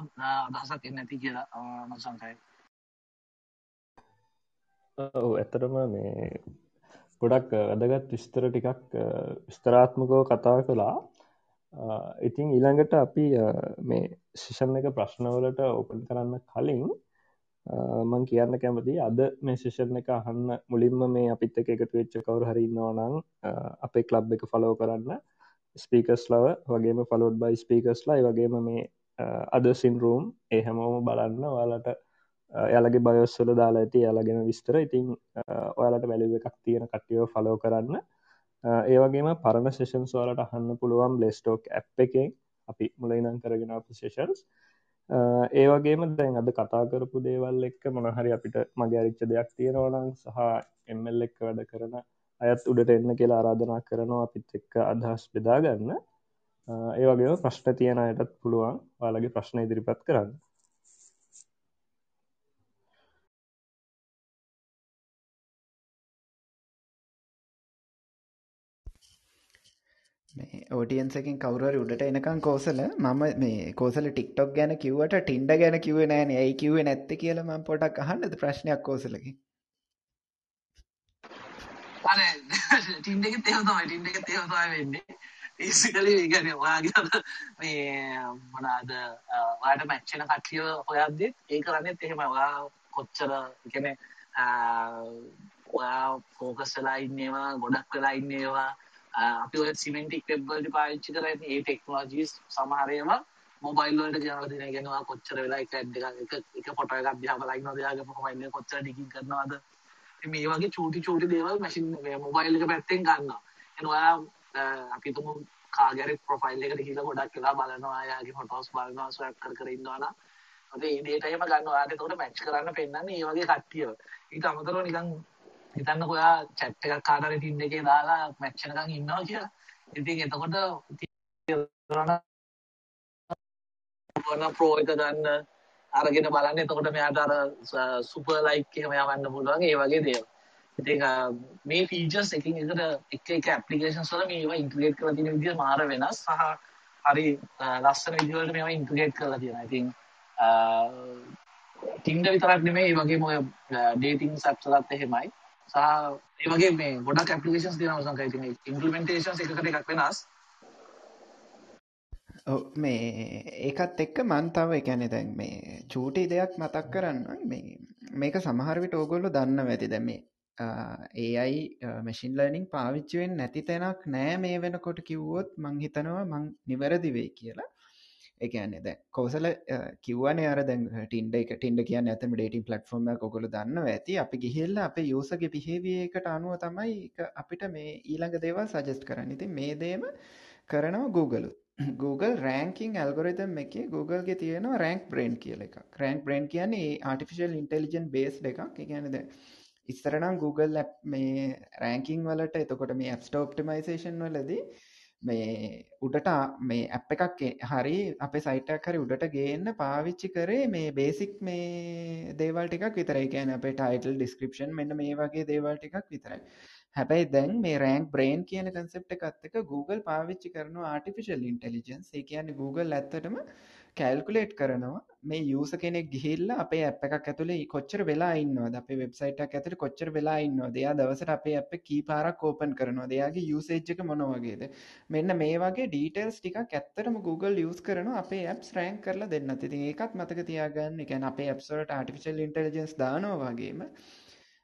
C: අදහසක් එන්නේ නැති කියලා මම සංකයි.
A: ඔව් ඇත්තටම මේ ගොඩක් වැදගත් විස්තර ටිකක් විස්තරාත්මකව කතා කළා. ඉතින් ඊළඟට අපි මේ සිෂන් එක ප්‍රශ්නවලට ඕපන් කරන්න කලින් මං කියන්න කැමති අද මේ ශිෂන් එක අහන්න මුලින්ම මේ අපිත් එක එකතු වෙච්ච කවරු හරි ඉන්නවා නම් අපේ ක්ලබ් එක ෆලෝ කරන්න. ස්පීකස් ලව වගේම ෆලෝඩ් බයි ස්පීකස්ලා වගේම මේ අද සින්රූම් ඒ හැමෝම බලන්න. ඔයාලට එයාලගේ බයස්සල දාලා ඇති යාලගෙන විස්තර. ඉතිං ඔයාලට වැලිව එකක් තියෙන කට්ටියෝ ෆලෝ කරන්න. ඒවගේම පරණ සේෂන් සෝලට අහන්න පුළුවන් බ්ලෙස්ටෝක් ඇ් එකෙන් අපි මුලයිනම් කරගෙන සේෂන්ස් ඒවගේම දැන් අද කතා කරපු දේවල් එක්ක මොනහරි අපිට මගේ අරිච්ච දෙයක් තියෙනවනම් සහ එම්ල් එක්ක වැඩ කරන අයත් උඩට එන්න කියලා ආරාධනා කරනවා අපිත් එක්ක අදහස් බෙදාගන්න ඒ වගේම ප්‍රශ්න තියෙන අයටත් පුළුවන් ඔයාලගේ ප්‍රශ්න ඉදිරිපත් කරන්න.
B: මේ ඕටියන්සකින් කවුරරි උඩට එනකම් කෝසල මම මේ කෝසල ටික්ටොක් ගැන කිව්වට ටින්ඩ ගැන කිව නෑන. ඇයි කිවේ නැත්ත කියල ම පොටක් අහන්නද ප්‍රශ්නයක් කෝසලකි
C: අන ටින්ඩ එක තෙවතමයි ටින්ඩ එක තෙවතයි වෙන්නේ. ඒසිකල ඒගැන ඔයාගේ මේ මොනාද ඔයාට මැච්චන කට්ලිය හොයක්දෙත් ඒ කරන්නෙත් එහෙම ඔයා කොච්චර එකන ඔයා ෆෝකස් වෙලා ඉන්නේවා ගොඩක් වෙලා ඉන්නේවා. අපි ඔය සිමෙන්ටික් වෙබ්වලට පාවිච්චි කරන ඒ ටෙක්නෝජීස් සමහරයම මොබයිල් වලට ගෙනලා දෙන ගෙනවා කොච්චර වෙලා එක ඇඩ් එක එක ෆොටෝ එකක් දිහා බලලා ඉන්නවද? යාගේ මොබයිල් එක කොච්චර ඩිගින් කරනවද? මේ වගේ චූටි චූටි දේවල් මැෂින් මොබයිල් එක පැත්තෙන් ගන්නවා. එන ඔයා අපි තුමු කාගැරි ප්‍රොෆයිල් එකට ගිහලා ගොඩක් වෙලා බලනවා යාගේ ෆොටෝස් බලනවා ස්වැප් කර කර ඉන්නවා නම්. අද ඒ ඩේටා එහෙම ගන්නවා යාට එතකොට මැච් කරන්න පෙන්නන්නේ මේ වගේ කට්ටිය ඊට අමතරව නිකන් හිතන්න ඔයා චැට් එකක් කාටරි ටින් එකේ දාලා මැච් එකකින් ඉන්නවා කියලා. ඉතින් එතකොට ප්‍රෝ එක ගන්න අරගෙන බලන්න එතකොට මෙයාට අර සුපර් ලයික් එහෙම යවන්න පුළුවන් ඒ වගේ දේවල්. ඉතින් මේ ෆීචර්ස් එකින් එකට එක එක ඇප්ලිකේෂන්ස් වල මේවා ඉන්ටිග්‍රේට් කරලා තියෙන විදිහ මාර වෙනස් සහ හරි ලස්සන විදිහවලට මේවා ඉන්ටිග්‍රේට් කරලා තියෙනවා. ඉතින් ටින්ඩ විතරක් නෙමෙයි මේ වගේම ඔය ඩේටිං සැප්ස් වලත් එහෙමයි. සහ ඒ වගේ මේ ගොඩක් ඇප්ලිකේෂන්ස් තියෙනවා සංකයි ඉතින් ඉම්ප්ලිමෙන්ටේෂන්ස් එකකට එකක් වෙනස්
B: ඔව් මේ ඒකත් එක්ක මන් තව ඒ කියන්නේ දැන් මේ චූටි දෙයක් මතක් කරන්න මේ මේක සමහර විට ඕගොල්ලෝ දන්නව ඇති දැන් මේ AI මැෂින් ලර්නින් පාවිච්චි වෙන්නේ නැති තැනක් නෑ මේ වෙනකොට කිව්වොත් මං හිතනවා මං නිවැරදි වෙයි කියලා. එකන්නේ දැ කෝසල කිවන අර දැ ටින්ඩ එක ටින්ඩ කියන්න ඇතම ඩේටින් පලටෆෝර්ම කොකොල දන්න ඇති. අපි ගිහිල්ල අප යෝසගේ පිහේවියකට අනුව තමයි අපිට මේ ඊළඟ දේවල් සජස්ට කරන්න. ඉති මේ දේම කරනවා Google Google රෑංකින් ඇල්ගොරිතම් එක Googleගේ තියෙනවා රෑන්ක් බ්‍රේන්් කියල එක රෑන්ක් බ්‍රේන්් කියන්නේ ආටිෆිශල් ඉන්ටෙලිජන් බේස් එකක්. ගැනද ඉස්සරනම් Google මේ රෑංකින් වලට එතකොට මේ ඇප්ස්ටෝප්ටිමයිසේෂන් වලදී මේ උඩට මේ ඇප් එකක් හරි අපේ සයිටක් හරි උඩට ගේන්න පාවිච්චි කරේ මේ බේසික් මේ දේවල් ටිකක් විතරයි. කියන අපේ ටයිටල් ඩිස්ක්‍රපෂන් මෙන්න මේ වගේ දේවල් ටිකක් විතරයි. හැබැයි දැන් මේ රෑන්ක් බ්‍රේන් කියන කන්සෙප්ට එකත්තක Google පාවිච්චි කරන ආටිෆිශල් ඉන්ටලිජන්ස් ඒ කියන Google ඇත්තටම කැල්කුලේට් කරනවා මේ යස කෙනෙක් ගිහිල්ල අපේ අප එකක් ඇතුළේ කොච්චර වෙලා ඉන්නවා අපේ වෙබ්සයිටක් ඇතර කොච්චර වෙලා ඉන්නවා දෙයා දවසට අපේ අප කී පාරක් කෝපන් කරනවා දෙයාගේ යුසේජ්ක මොනවගේද මෙන්න මේ වගේ ඩීටල්ස් ටික ඇත්තරම Google යස් කරන අපේ ඇප් රෑන් කරලා දෙන්න ති ඒකත් මතක තියාගන්න. එක අපේ ඇප්සට ආටිෆිශල් ඉන්ටලිජන්ස් දානවා වගේම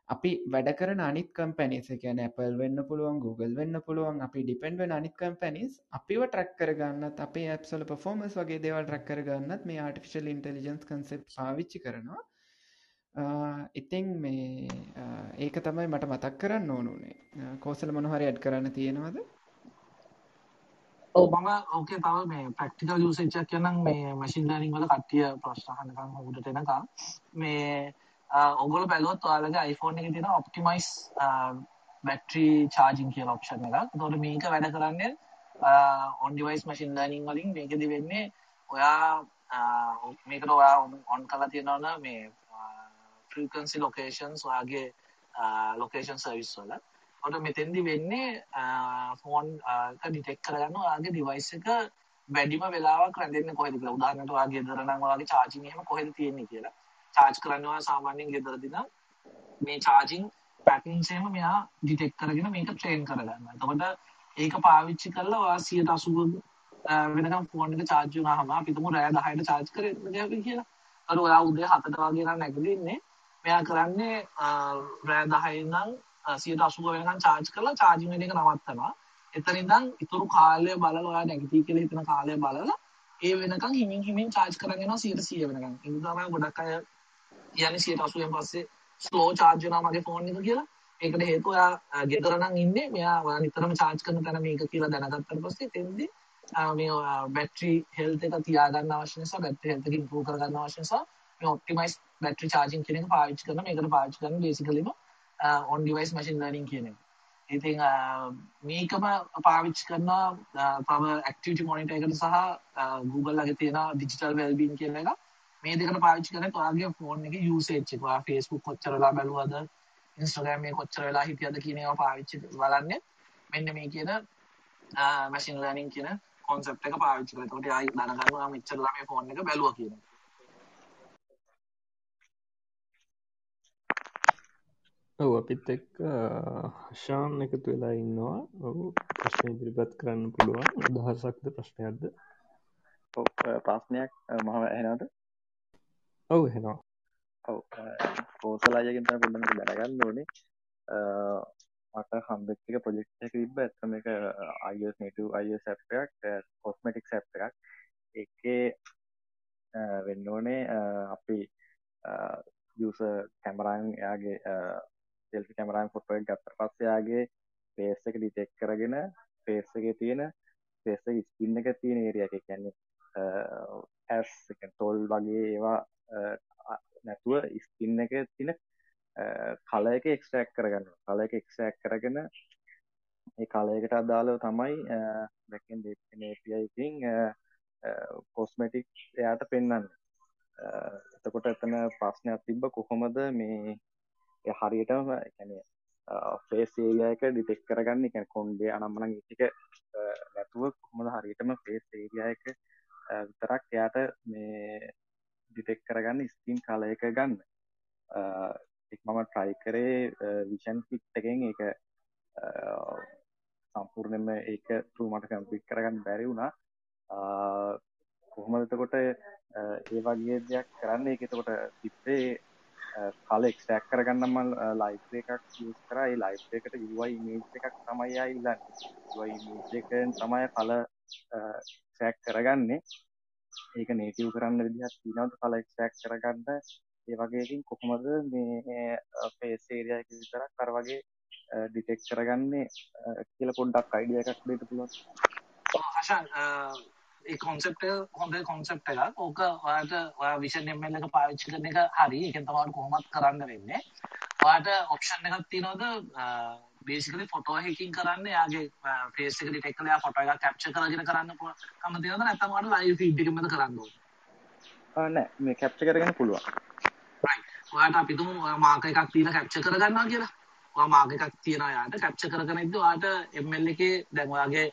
B: අපි වැඩ කරන අනිත් කම්පැනිස් කියන Apple වෙන්න පුළුවන් Google වෙන්න පුළුවන් අපි ඩිපෙන්ඩ වෙන අනිත් කම්පැනිස් අපිව ට්‍රක් කරගන්නත් අපේ ඇප්සල පෆෝමස් වගේ දේවල් ට්‍රක් කරගන්නත් මේ ආටිෆිශල් ඉන්ටලිජන්ස් කන්සෙප් පාවිච්චි කරනවා. ඉතිං මේ ඒක තමයි මට මතක් කරන්න ඕනුනේ කෝසල මොනහරි ඇඩ් කරන්න තියෙනවද?
C: ඔව් මම ඕකේ තව මේ ප්‍රැක්ටිකල් යූසේජ් එකක් කියනනම් මේ මැෂින් ලර්නින් වල කට්ටිය ප්‍රශ්න අහනකම් උඩට එනකම්. මේ ඔගොල බැලුවත් ඔයාලගේ iPhone එකේ තියෙන optimize battery charging කියලා option එකක්. එතකොට මේක වැඩ කරන්නේ on device machine learning වලින් මේකෙදි වෙන්නේ ඔයා මේකට ඔයා on කරලා තියෙනවා මේ frequency locations ඔයාගේ location service වල. ඔට මෙතෙන්දි වෙන්නේ ෆෝන් එක ඩිටෙක්ට් කරගන්න ඔයාගේ device එක වැඩිම වෙලාවක් රැඳෙන්නේ කොහෙද කියලා. උදාහරණයක් ඔයාගේ ගෙදර නම් ඔයාගේ charging එහෙම කොහෙද තියෙන්නේ කියලා. චාර්ජ් කරනවා සාමාන්‍යයෙන් ගෙදරදී නම් මේ චාර්ජින් පැටර්න්ස් එහෙම මෙයා ඩිටෙක්ට් කරගෙන මේක ට්‍රේන් කරගන්නවා. එතකොට ඒක පාවිච්චි කරලා ඔයා 180 වෙනකම් ෆෝන් එක චාර්ජ් වුණාම අපි තුමු රෑ 10ට චාර්ජ් කරේ කියලා. අර ඔයා උදේ 7ට වගේ නම් නැගිටින්නේ මෙයා කරන්නේ රෑ 10 ඉඳන් 180 වෙනකම් චාර්ජ් කරලා චාර්ජින් වෙන එක නවත්තනවා. එතන ඉඳන් ඉතුරු කාලය බලලා ඔයා නැගිටී කියලා හිතන කාලය බලලා ඒ වෙනකම් හිමින් හිමින් චාර්ජ් කරගෙන යනවා 100 වෙනකම්. ඒ නිසා ගොඩක් අය කියන්නේ 180න් පස්සේ ස්ලෝ චාර්ජ් වෙනවා මගේ ෆෝන් එක කියලා. ඒකට හේතුව එයා ගෙදර නම් ඉන්නේ මෙයා ඔයා නිතරම චාර්ජ් කරන තැන මේක කියලා දැනගත්තට පස්සේ එතෙන්දී මේ බැටරි හෙල්ත් එක තියාගන්න අවශ්‍ය නිසා බැටරි හෙල්ත් එක ඉම්ප්‍රූව් කරගන්න අවශ්‍ය නිසා මේ ඔප්ටිමයිස් බැටරි චාර්ජින් කියන එක පාවිච්චි කරන මේකට පාවිච්චි කරන බේසිකලිම ඔන් ඩිවයිස් මැෂින් ලර්නින් කියන එක. ඉතින් මේකම පාවිච්චි කරනවා තව ඇක්ටිවිටි මොනිටර් එකට සහ Google ළඟ තියෙන ඩිජිටල් වෙල්බීන් කියන එක. මේ දෙකට පාවිච්චි කරන්නේ ඔයාගේ ෆෝන් එකේ යූසේජ් එක. ඔයා Facebook කොච්චර වෙලා බැලුවද, Instagram එකේ කොච්චර වෙලා හිටියද කියන ඒවා පාවිච්චි බලන්නේ. මෙන්න මේ කියන මැසින් ලර්නින් කියන කොන්සෙප්ට එක පාවිච්චි කරලා. එතකොට ආයි දැනගන්නවා මෙච්චර ළමයි ෆෝන් එක බැලුවා කියන එක.
A: ඔව් අපිත් එක්ක ශාන් එකතු වෙලා ඉන්නවා. ඔවු ප්‍රශ්න ඉදිරිපත් කරන්න පුළුවන්. අදහසක්ද ප්‍රශ්නයක්ද?
D: ප්‍රශ්නයක් මහ ඇහෙනට
A: ඔව් හෙනවා
D: ඔව කෝසලායගෙන් පොඩ්ඩමක දැනගන්න ඕනේ. මට හම්බෙක්තික ප්‍රජෙක්් එක තිබ ඇත්තම එක අයස් නටු අය සැප්යක් කොස්මටික් සැප් එකක්. එකේ වෙන්න ඕනේ අපි යස කැමරන් එයාගේ සෙල්ෆි කැමරන් ෆොටෝෙන් ගත්තර පස්සයාගේ පේස් එක ඩිටෙක් කරගෙන පේස් එක තියෙන පේස ස්කින්න එක තියෙන ඒරිය එක කියන්නේ ඇස් තොල් වගේ ඒවා නැතුව ස්කින්න එක තින කල එක එක්ස්ටක් කරගන්න කල එක එක්ෂක් කරගෙන ඒ කලයකට අදාලව තමයි බැකෙන් දේපියයිතින් කොස්මටික් එයාට පෙන්න්න එතකොට එතන ප්‍රශ්නයක් තිබ්බ කොහොමද මේ හරියටම කැන ෆේස් ඒරියක ඩිටෙක් කරගන්න? එක කොන්්ඩේ අනම්මන ඉතික නැතුව කොහොමද හරියටම ෆේස් ඒරියක විතරක් එයාට මේ ඩිටෙක් කරගන්න ස්කින් කල එක ගන්න. මම ට්‍රයි කරේ විෂන් පිට්ටකෙන් එක සම්පූර්ණයම ඒක තුමට කම්පික් කරගන්න බැරි වුණා. කොහොමදතකොට ඒ වගේ දෙයක් කරන්න? එක එතකොට තිප්පේ කල එක්ස්ටක් කරගන්නම ලයි් එකක් ස් කරයි ලයි් එකට යුවයි මේජ් එකක් තමයි ඉල්ලන්න. එකෙන් තමයි කල සැක් කරගන්නේ. ඒක නේටව් කරන්න විදිහත් තිනවද කල එක්ස්ටක් කරගන්න. ඒ වගේකින් කොහොමද මේ පේසේරයක විතර කර වගේ ඩිටෙක් කරගන්නේ කියල පොඩ්ඩක් අයිඩිය එකක් දෙට පුළුවන්
C: ඒ කොන්සෙප්ට හොඳ කොන්සෙප්ට එකක්. ඕක ඔයාට ඔයා විෂන් එම්ල් එක පාවිච්චි කරන එක හරි. එකෙන් තමාට කොහොමත් කරන්න වෙන්නේ. ඔයාට ඔප්ෂන් එකක් තියෙනවද? බේසිකලි ෆොටෝ හැකින් කරන්න යාගේ ෆේස් එක ඩිටෙක්ට් කරලා ෆොටෝ එකක් කැප්චර් කරගෙන කරන්න කම තියෙනවද? නැත්නම් ඔයාට ලයිව් ෆීඩ් එකෙන්මද කරන්න ඕනේ?
D: නෑ. මේ කැප්චර් කරගෙන පුළුවන්.
C: රයිට් ඔයාට අපි තුමු මාක එකක් තියලා කැප්චර් කරගන්නවා කියලා. ඔයා මාක එකක් තියනවා යාට කැප්චර් කරගෙන ඉද්දි ඔයාට ML එකේ දැන් ඔයාගේ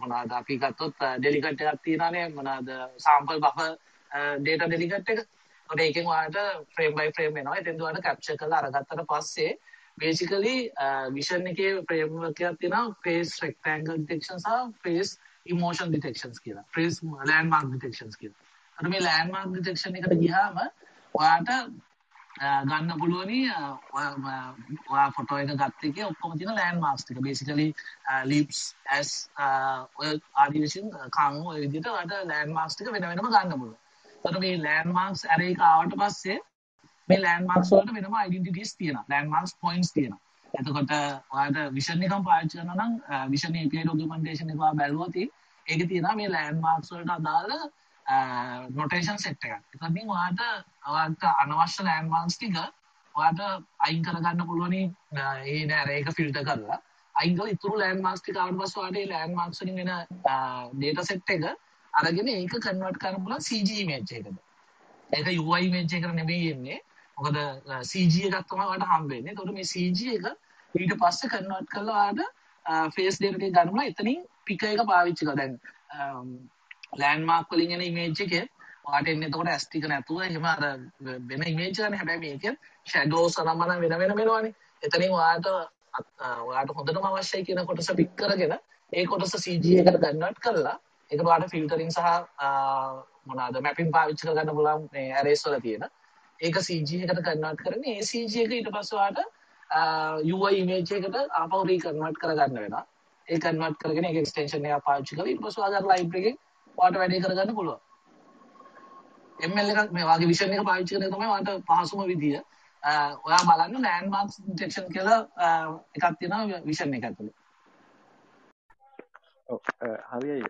C: මොනාද අපි ගත්තොත් ඩෙලිකට් එකක් තියෙනවානේ. මොනාද සාම්පල් බෆ ඩේටා ඩෙලිකට් එක. ඒකෙන් ඔයාලට ෆ්‍රේම් බයි ෆ්‍රේම් එනවා. එතෙන්ද ඔයාලට කැප්චර් කරලා අරගත්තට පස්සේ බේසිකලි විෂන් uh, එකේ ෆ්‍රේම්වර්ක් එකක් තියෙනවා ෆේස් රෙක්ටැන්ගල් ඩිටෙක්ෂන් සහ ෆේස් ඉමෝෂන් ඩිටෙක්ෂන්ස් කියලා. ෆේස් ලෑන්ඩ්මාර්ක් ඩිටෙක්ෂන්ස් කියලා. ඒකට මේ ලෑන්ඩ්මාර්ක් ඩිටෙක්ෂන් එකට ගියාම ඔයාට uh, ගන්න පුළුවනි uh, ඔයා ෆොටෝ එක ගත්ත එක ඔක්කොම තියෙන ලෑන්ඩ් මාක්ස් ටික බේසිකලි ලිප්ස් ඇස් ඔය ආදි වශයෙන් කන් ඔය විදිහට ඔයාලට ලෑන්ඩ් මාක්ස් ටික වෙන වෙනම ගන්න පුළුවන්. එතකොට මේ ලෑන්ඩ් මාක්ස් ඇරේ එක ආවට පස්සේ මේ ලෑන්ඩ් මාක්ස් වලට වෙනම ඩෙන්ටිටිස් තියෙනවා. ලෑන්ඩ් මාක්ස් පොයින්ට්ස් තියෙනවා. එතකොට ඔයාලට විෂන් එකම පාවිච්චි කරනවා නම් විෂන් API ඩොකියුමන්ටේෂන් එක ඔයා බැලුවොත් ඒකේ තියෙනවා මේ ලෑන්ඩ් මාක්ස් වලට අදාළ නොටේෂන් සෙට් එකක්. එතනින් ඔයාට ඔයාට අනවශ්‍ය ලෑන්ඩ්මාර්ක්ස් ටික ඔයාට අයින් කරගන්න පුළුවනි ඒ නෑ ඒක ෆිල්ටර් කරලා. අයින් කරලා ඉතුරු ලෑන්ඩ්මාර්ක්ස් ටික ආවට පස්සේ ඔයාට ඒ ලෑන්ඩ්මාර්ක්ස් වලින් එන data set එක අරගෙන ඒක කන්වර්ට් කරන්න පුළුවන් CG image එකකට. ඒක UI image එකකට නෙමෙයි එන්නේ. මොකද CG එකක් තමයි ඔයාට හම්බ වෙන්නේ. එතකොට මේ CG එක ඊට පස්සේ කන්වර්ට් කරලා ඔයාට ෆේස් data ටික ගන්නවා. එතනින් පික එක පාවිච්චි කරලා දැන් ලෑන්ඩ්මාර්ක් වලින් එන ඉමේජ් එකේ ඔයාට එන්නේ එතකොට ඇස් ටික නැතුව එහෙම අර වෙන ඉමේජ් ගන්න හැබැයි මේකෙන් ෂැඩෝස් අනම්මන වෙන වෙන වෙනවනේ. එතනින් ඔයාට ඔයාට හොඳටම අවශ්‍යයි කියන කොටස පික් කරගෙන ඒ කොටස CG එකට කන්වර්ට් කරලා ඒක ඔයාට ෆිල්ටරින් සහ මොනවාද මැපින් පාවිච්චි කරගන්න පුළුවන් මේ ඇරේස් වල තියෙන. ඒක CG එකට කන්වර්ට් කරගෙන ඒ CG එක ඊට පස්සේ ඔයාට UI image එකට ආපහු රීකන්වර්ට් කරගන්න වෙනවා. ඒ කන්වර්ට් කරගෙන ඒක එක්ස්ටෙන්ෂන් එකක් පාවිච්චි කරලා ඊට පස්සේ ඔයාලා ලයිබ්‍රරි එකෙන් ඔයාට වැඩේ කරගන්න පුළුවන්. ML එකක් මේ වගේ විෂන් එක පාවිච්චි කරන එක තමයි ඔයාට පහසුම විදිය. ඔයා බලන්න ලෑන්ඩ්මාර්ක්ස් ඩිටෙක්ෂන් කියලා එකක් තියෙනවා විෂන් එක ඇතුලේ.
D: හරියි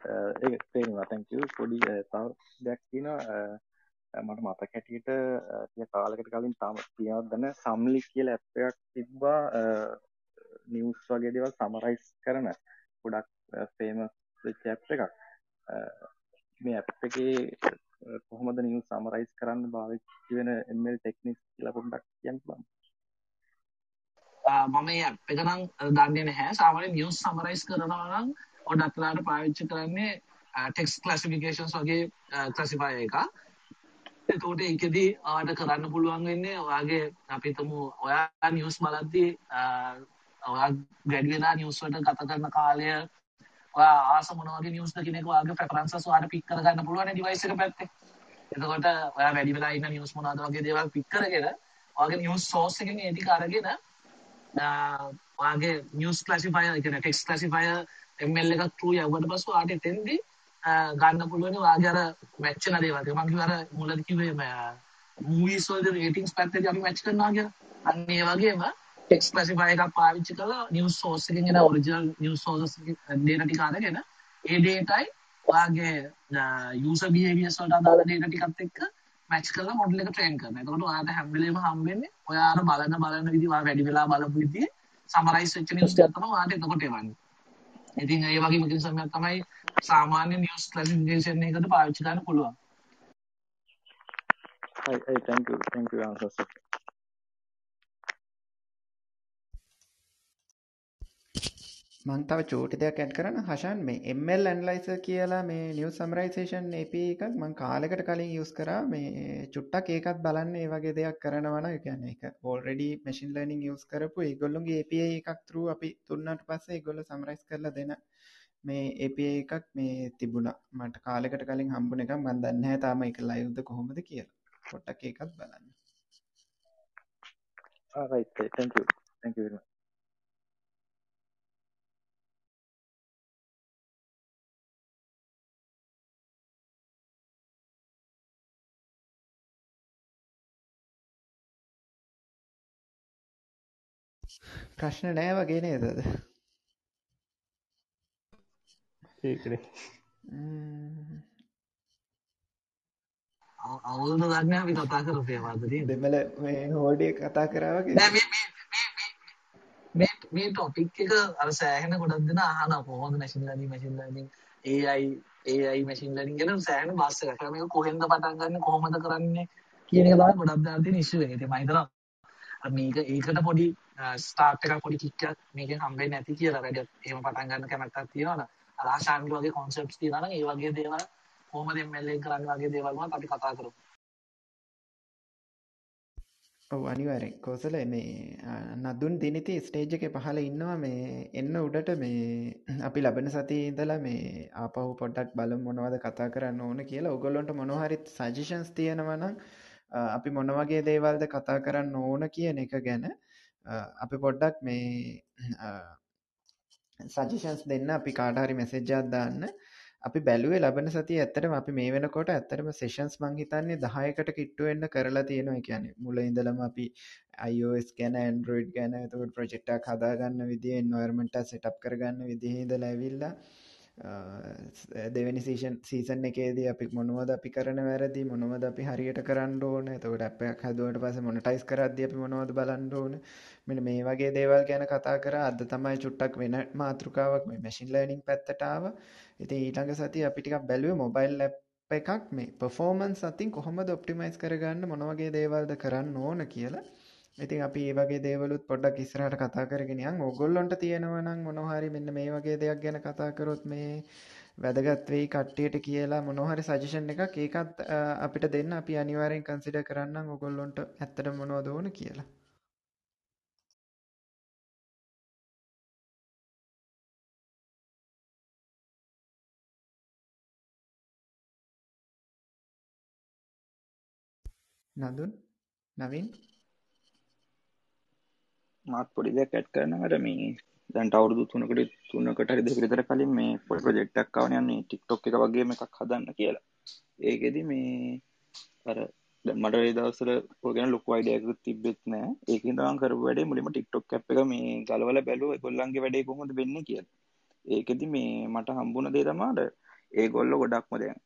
D: ඒක තේරෙනවා thank you පොඩි තව දෙයක් තියෙනවා මට මතක හැටියට ටික කාලයකට කලින් තාම තියෙනවද දන්නේ සම්ලි කියලා ඇප් එකක් තිබ්බා නිවුස් වගේ දේවල් සමරයිස් කරන ගොඩක් ෆේමස් වෙච්ච ඇප් එකක්. මේ ඇප් එකේ කොහොමද නිවුස් සමරයිස් කරන්න භාවිතා වෙන ML ටෙක්නික්ස් කියලා පොඩ්ඩක් කියන්න පුළුවන්
C: මම ඇප් එක නම් දන්නේ නැහැ. සාමාන්‍ය නිවස් සමරයිස් කරනවා නම් ඔඩත්ලාට පාවිච්චි කරන්නේ ටෙක්ස් ක්ලසිෆිකේෂන්ස් වගේ ක්ලසිෆය එක එතකොට ඒකෙදී ආට කරන්න පුළුවන් වෙන්නේ ඔයාගේ අපිතමු ඔයා නිවස් බලද්දී ඔයා ගැඩ් වෙලා නිවස් වලට ගත කරන කාලය ඔයා ආස මොන වගේ නිවස්ද කියන එක ඔයාගේ ප්‍රෙෆරන්සස් ඔයාට පික් කරගන්න පුළුවන් ඩිවයිස් එක පැත්තේ. එතකොට ඔයා වැඩි වෙලා ඉන්න නිවස් මොනවද වගේ දේවල් පික් කරගෙන ඔයාගේ නිවස් සෝස් එකෙන් ඒ ටික අරගෙන ඔයාගේ නිවස් ක්ලාසිෆයර් ඒ කියන්නේ ටෙක්ස්ට් ක්ලාසිෆයර් ML එකක් through යවුවට පස්සේ ඔයාට එතෙන්දී ගන්න පුළුවන් ඔයාගේ අර මැච් වෙන දේවල්. මම කිව්වා අර මුලදී කිව්වේ මූවීස් වල රේටින්ග්ස් පැත්තේදී අපි මැච් කරනවා කියලා. අන්න ඒ වගේම ටෙක්ස්ට් ක්ලාසිෆයර් එකක් පාවිච්චි කරලා නිවස් සෝස් එකෙන් එන ඔරිජිනල් නිවස් සෝසස් data ටික අරගෙන ඒ dataයි ඔයාගේ යූසර් බිහේවියර්ස් වලට අදාළ data ටිකත් එක්ක මැච් කරලා මොඩල් එක ට්‍රේන් කරනවා. එතකොට ඔයාට හැම වෙලේම හම්බෙන්නේ ඔයා අර බලන බලන විදිහ ඔයා වැඩි වෙලා බලපු විදිහ සමරයිස් වෙච්ච නිවුස් ටිකක් තමයි ඔයාට එතකොට එවන්නේ. ඉතින් ඒ වගේ මෙකනිසම් එකක් තමයි සාමාන්‍ය නිවුස් ක්ලාසිෆිකේෂන් එකකට පාවිච්චි කරන්න පුළුවන්.
D: Hi, hi, thank you, thank you answers.
B: මං තව චූටි දෙයක් ඇඩ් කරන්න හෂන් මේ ML ඇන්ලයිසර් කියලා මේ නිවස් සමරයිසේෂන් API එකක් මං කාලෙකට කලින් යූස් කරා මේ චුට්ටක් ඒකත් බලන්න ඒ වගේ දෙයක් කරනවන කියන්නේ එක ඕල්රෙඩි මැසින් ලර්නින් යස් කරපු ඒගොල්ලුන්ගේ API එකක් තරු අපි තුන්නට පස්සේ ගොල්ල සමරයිස් කරලා දෙන මේ API එකක් මේ තිබුණා මට කාලෙකට කලින් හම්බුන එක මන් දන්න හැ තාම එක ලයුද්ධ කොහොමද කියලා පොට්ටක් ඒකත් බලන්න
D: right. Thank you. Thank you very much.
B: ප්‍රශ්න නෑ වගේ නේදද
A: ඒකනේ
C: අවුරුදු ගන්න අපි කතා කරපු ඒවාද නේද?
B: දෙමල මේ හෝඩිය කතා කරාවගේ
C: නෑ මේ මේ මේ මේ ටොපික් එක අර සෑහෙන ගොඩක් දෙනා අහනවා කොහොමද machine learning machine learning AI AI machine learning ගැන සෑහෙන බස් එකක්. මේක කොහෙන්ද පටන් ගන්න කොහොමද කරන්නේ කියන එක තමයි ගොඩක් එක. ඉතින් මම හිතනවා මේක ඒකට පොඩි ස්ටාර්ට් එකක් පොඩි කික් එකක් මේකෙන් හම්බෙන්නේ නැති කියලා වැඩ එහෙම පටන් ගන්න කැමැත්තක් තියෙනවනේ. අර ආශාන්ගේ වගේ කොන්සෙප්ට්ස් තියෙනවා නම් ඒ වගේ දේවල් කොහොමද ML එක කරන්නේ වගේ දේවල් වලත් අපි කතා කරමු.
B: ඔව් අනිවාර්යෙන් කෝසල මේ නදුන් දිනිති ස්ටේජ් එකේ පහළ ඉන්නවා මේ එන්න උඩට මේ අපි ලබන සතියේ ඉඳලා මේ ආපහු පොඩ්ඩක් බලමු මොනවද කතා කරන්න ඕන කියලා. ඔයගොල්ලන්ට මොනවා හරි සජෙෂන්ස් තියෙනවා නම් අපි මොන වගේ දේවල්ද කතා කරන්න ඕන කියන එක ගැන අපි පොඩ්ඩක් මේ සජිෂන්ස් දෙන්න අපි කාටහරි මෙසෙජ්ජත් දාන්න. අපි බැලුවේ ලබන සතිය ඇත්තටම අපි මේ වෙනකොට ඇත්තටම සෙෂන්ස් මං හිතන්නේ 10කට කිට්ටු වෙන්න කරලා තියෙනවා. කියන්නේ මුල ඉඳලම අපි iOS ගැන Android ගැන එතකොට ප්‍රොජෙක්ට් එකක් හදාගන්න විදිය environment එක setup කරගන්න විදිහේ ඉඳලා ඇවිල්ලා දෙවැනි සීෂන් සීසන් එකේදී අපි මොනවද අපි කරන වැරදි මොනවද අපි හරියට කරන්න ඕන? එතකොට ඇප් එකක් හදුවට පස්සේ මොනටයිස් කරද්දී අපි මොනවද බලන්න ඕන? මෙන්න මේ වගේ දේවල් ගැන කතා කරා. අද තමයි චුට්ටක් වෙන මාතෘකාවක් මේ මැෂින් ලර්නින් පැත්තට ආවා. ඉතින් ඊළඟ සතිය අපි ටිකක් බැලුවේ මොබයිල් ඇප් එකක් මේ පර්ෆෝමන්ස් අතින් කොහොමද ඔප්ටිමයිස් කරගන්න මොන වගේ දේවල්ද කරන්න ඕන කියලා. ඉතින් අපි ඒ වගේ දේවලුත් පොඩ්ඩක් ඉස්සරහට කතා කරගෙන යන්. ඕගොල්ලොන්ට තියෙනවා නම් මොනවා හරි මෙන්න මේ වගේ දෙයක් ගැන කතා කරොත් මේ වැදගත් වෙයි කට්ටියට කියලා මොනවා හරි සජෙෂන් එකක් ඒකත් අපිට දෙන්න. අපි අනිවාර්යෙන් කන්සිඩර් කරන්නම් ඕගොල්ලොන්ට ඇත්තට මොනවද ඕන කියලා. නදුන් නවින්?
D: මාත් පොඩි දෙයක් ඇඩ් කරනකට මේ දැන්ට අවුරුදු තුනකට තුන්නකට හරි දෙක විතර කලින් මේ පොඩි ප්‍රොජෙක්ට් එකක් ආවනේ යන්නේ TikTok එක වගේම එකක් හදන්න කියලා. ඒකෙදි මේ අර දැන් මට ඒ දවස්වල ඔය ගැන ලොකු අයිඩියා එකක් තිබ්බෙත් නෑ. ඒකෙන් තමයි කරපු වැඩේ මුලින්ම TikTok ඇප් එක මේ ගලවලා බැලුවා ඒගොල්ලන්ගේ වැඩේ කොහොමද වෙන්නේ කියලා. ඒකෙදි මේ මට හම්බුණ දේ තමයි අර ඒගොල්ලෝ ගොඩක්ම දැන්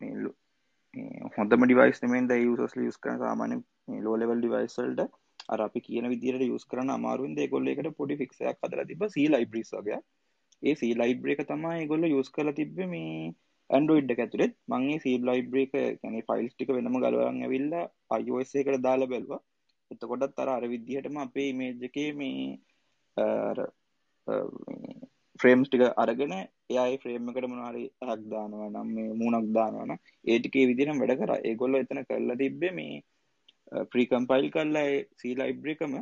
D: මේ හොඳම ඩිවයිස් නෙමෙයි ද යූසර්ස්ලා යූස් කරන සාමාන්‍ය ලෝ ලෙවල් ඩිවයිස් වලට අර අපි කියන විදිහට යූස් කරන අමාරුවෙන් ඒගොල්ලෝ ඒකට පොඩි ෆික්ස් එකක් හදලා තිබ්බා C libraries වගේ. ඒ C library එක තමයි ඒගොල්ලෝ යූස් කරලා තිබ්බේ මේ Android එක ඇතුළෙත්. මම මේ C library එක කියන්නේ ෆයිල්ස් ටික වෙනම ගලවලා ඇවිල්ලා iOS එකට දාලා බැලුවා.
E: එතකොටත් අර අර විදිහටම අපේ ඉමේජ් එකේ මේ ෆ්‍රේම්ස් ටික අරගෙන එයයි ෆ්‍රේම් එකට මොනහරි හක් දානවා නම් මේ මූුණක් දානවන ඒටිකේ විදිනම් වැඩ කර ඒගොල්ල එතන කරලා තිබ්බේ මේ ප්‍රීකම්පයිල් කරලා සී ලයිබ්‍රිකම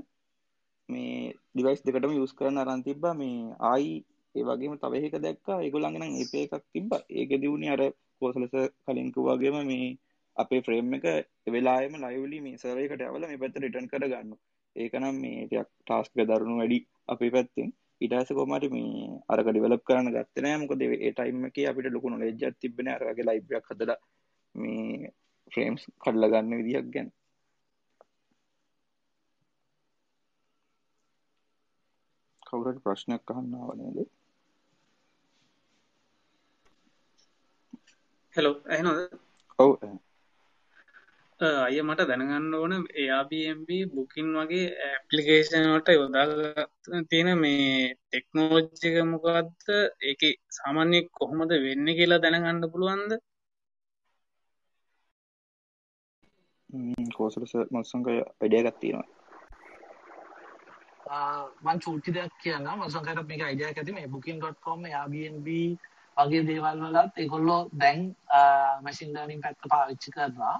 E: මේ ඩිවයිස් දෙකටම යස් කරන අරන් තිබ්බා. මේ ආයි ඒ වගේම තවහෙක දැක්කා. ඒගොල්ලඟනම් ඒ එකක් තිබ්බ. ඒක දියුණේ අර කෝසලස කලින්කු වගේම මේ අපේ ෆ්‍රේම් එක වෙලාම ලයිවලි මේ සරයකට ඇවල මේ පැත්ත රිටන් කර ගන්න ඒකනම් මේ ටයක් ටාස්ක දරුණු වැඩි අපි පැත්තිෙන්. ඉටස කොමට මේ අරක ඩිවලප් කරන්න ගත්තනෑ මොකද ඒ ටයිම එක අපිට ලොකුණු ලෙජ්ජත් තිබෙන අරගේ ලයිබ්‍රක් හදල මේ ෆ්‍රේම්ස් කඩල ගන්න විදිහක් ගැන. කවුරට ප්‍රශ්නයක් අහන්නාවනේද
F: හෙලෝ ඇහනොද
E: ඔව්
F: අය මට දැනගන්න ඕන එයාBMB බුකින් වගේ ඇපලිකේෂනට යොදා තියෙන මේ ටෙක්නෝජ්ජක මොකක්ද ඒක සාමාන්‍ය කොහොමද වෙන්න කියලා දැනගන්න පුළුවන්ද?
E: කෝසලස මත්සංකය වැඩිය ගත්තිනවා
C: මං චූටි දෙයක් කියන්න මසකට මේක අයිඩියක් ඇති. මේ බුකින්.කොම් යාBNB වගේ දේවල් වලත් ඒගොල්ලෝ දැන් මැසින් ලර්නින් පැත්ත පාවිච්චි කරනවා.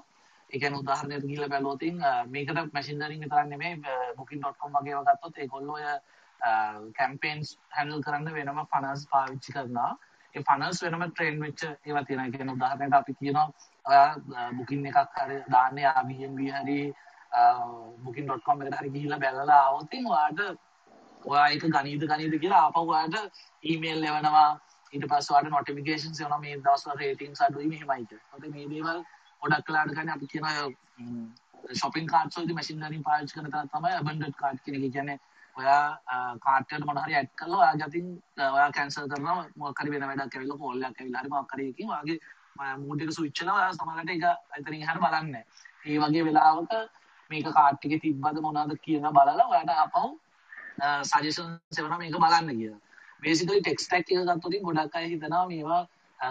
C: එකන උදාහරණයට ගිහිල්ලා බැලුවොත් මේකට මැෂින් ලර්නින් විතරක් නෙමෙයි booking.com වගේ ඒවා ගත්තොත් ඒගොල්ලෝ ඔය කැම්පේන්ස් හැන්ඩල් කරන්න වෙනම ෆනල්ස් පාවිච්චි කරනවා. ඒ ෆනල්ස් වෙනම ට්‍රේන් වෙච්ච ඒවා තියෙනවා. ඒ කියන්නේ උදාහරණයක් අපි කියනවා ඔයා බුකින් එකක් හරි දාන්නේ Airbnb හරි booking.com එකට හරි ගිහිල්ලා බැලලා ආවොත් ඔයාට ඔයා ඒක ගනීද ගනීද කියලා ආපහු ඔයාට ඊමේල් එවනවා. ඊට පස්සේ ඔයාට නොටිෆිකේෂන්ස් එනවා මේ දවස්වල රේටින්ග්ස් අඩුයි මෙහෙමයි කියලා. මේ දේවල් ගොඩක් කලාට ගන්න අපි කියන ශොපින් කාර්ට්ස් වලදී මැෂින් ලර්නින් පාවිච්චි කරන තරම් තමයි abandoned cart කියන එක. කියන්නේ ඔයා කාර්ට් එකට මොන හරි ඇඩ් කරලා ඔයා ගතින් ඔයා කැන්සල් කරනවා. මොකක් හරි වෙන වැඩක් ඇවිල්ලා කෝල් එකක් ඇවිල්ලා හරි මොකක් හරි එකකින් ඔයාගේ මූඩ් එක ස්විච් වෙනවා. ඔයා සමහරවිට ඒක එතනින් එහාට බලන්නේ ඒ වගේ වෙලාවක මේක කාර්ට් එකේ තිබ්බද මොනවද කියන බලලා ඔයාට ආපහු සජෙෂන්ස් එවනවා මේක බලන්න කියලා. බේසිකලි ටෙක්ස්ට් ටැග් එක ගත්තොත් ගොඩක් අය හිතනවා මේවා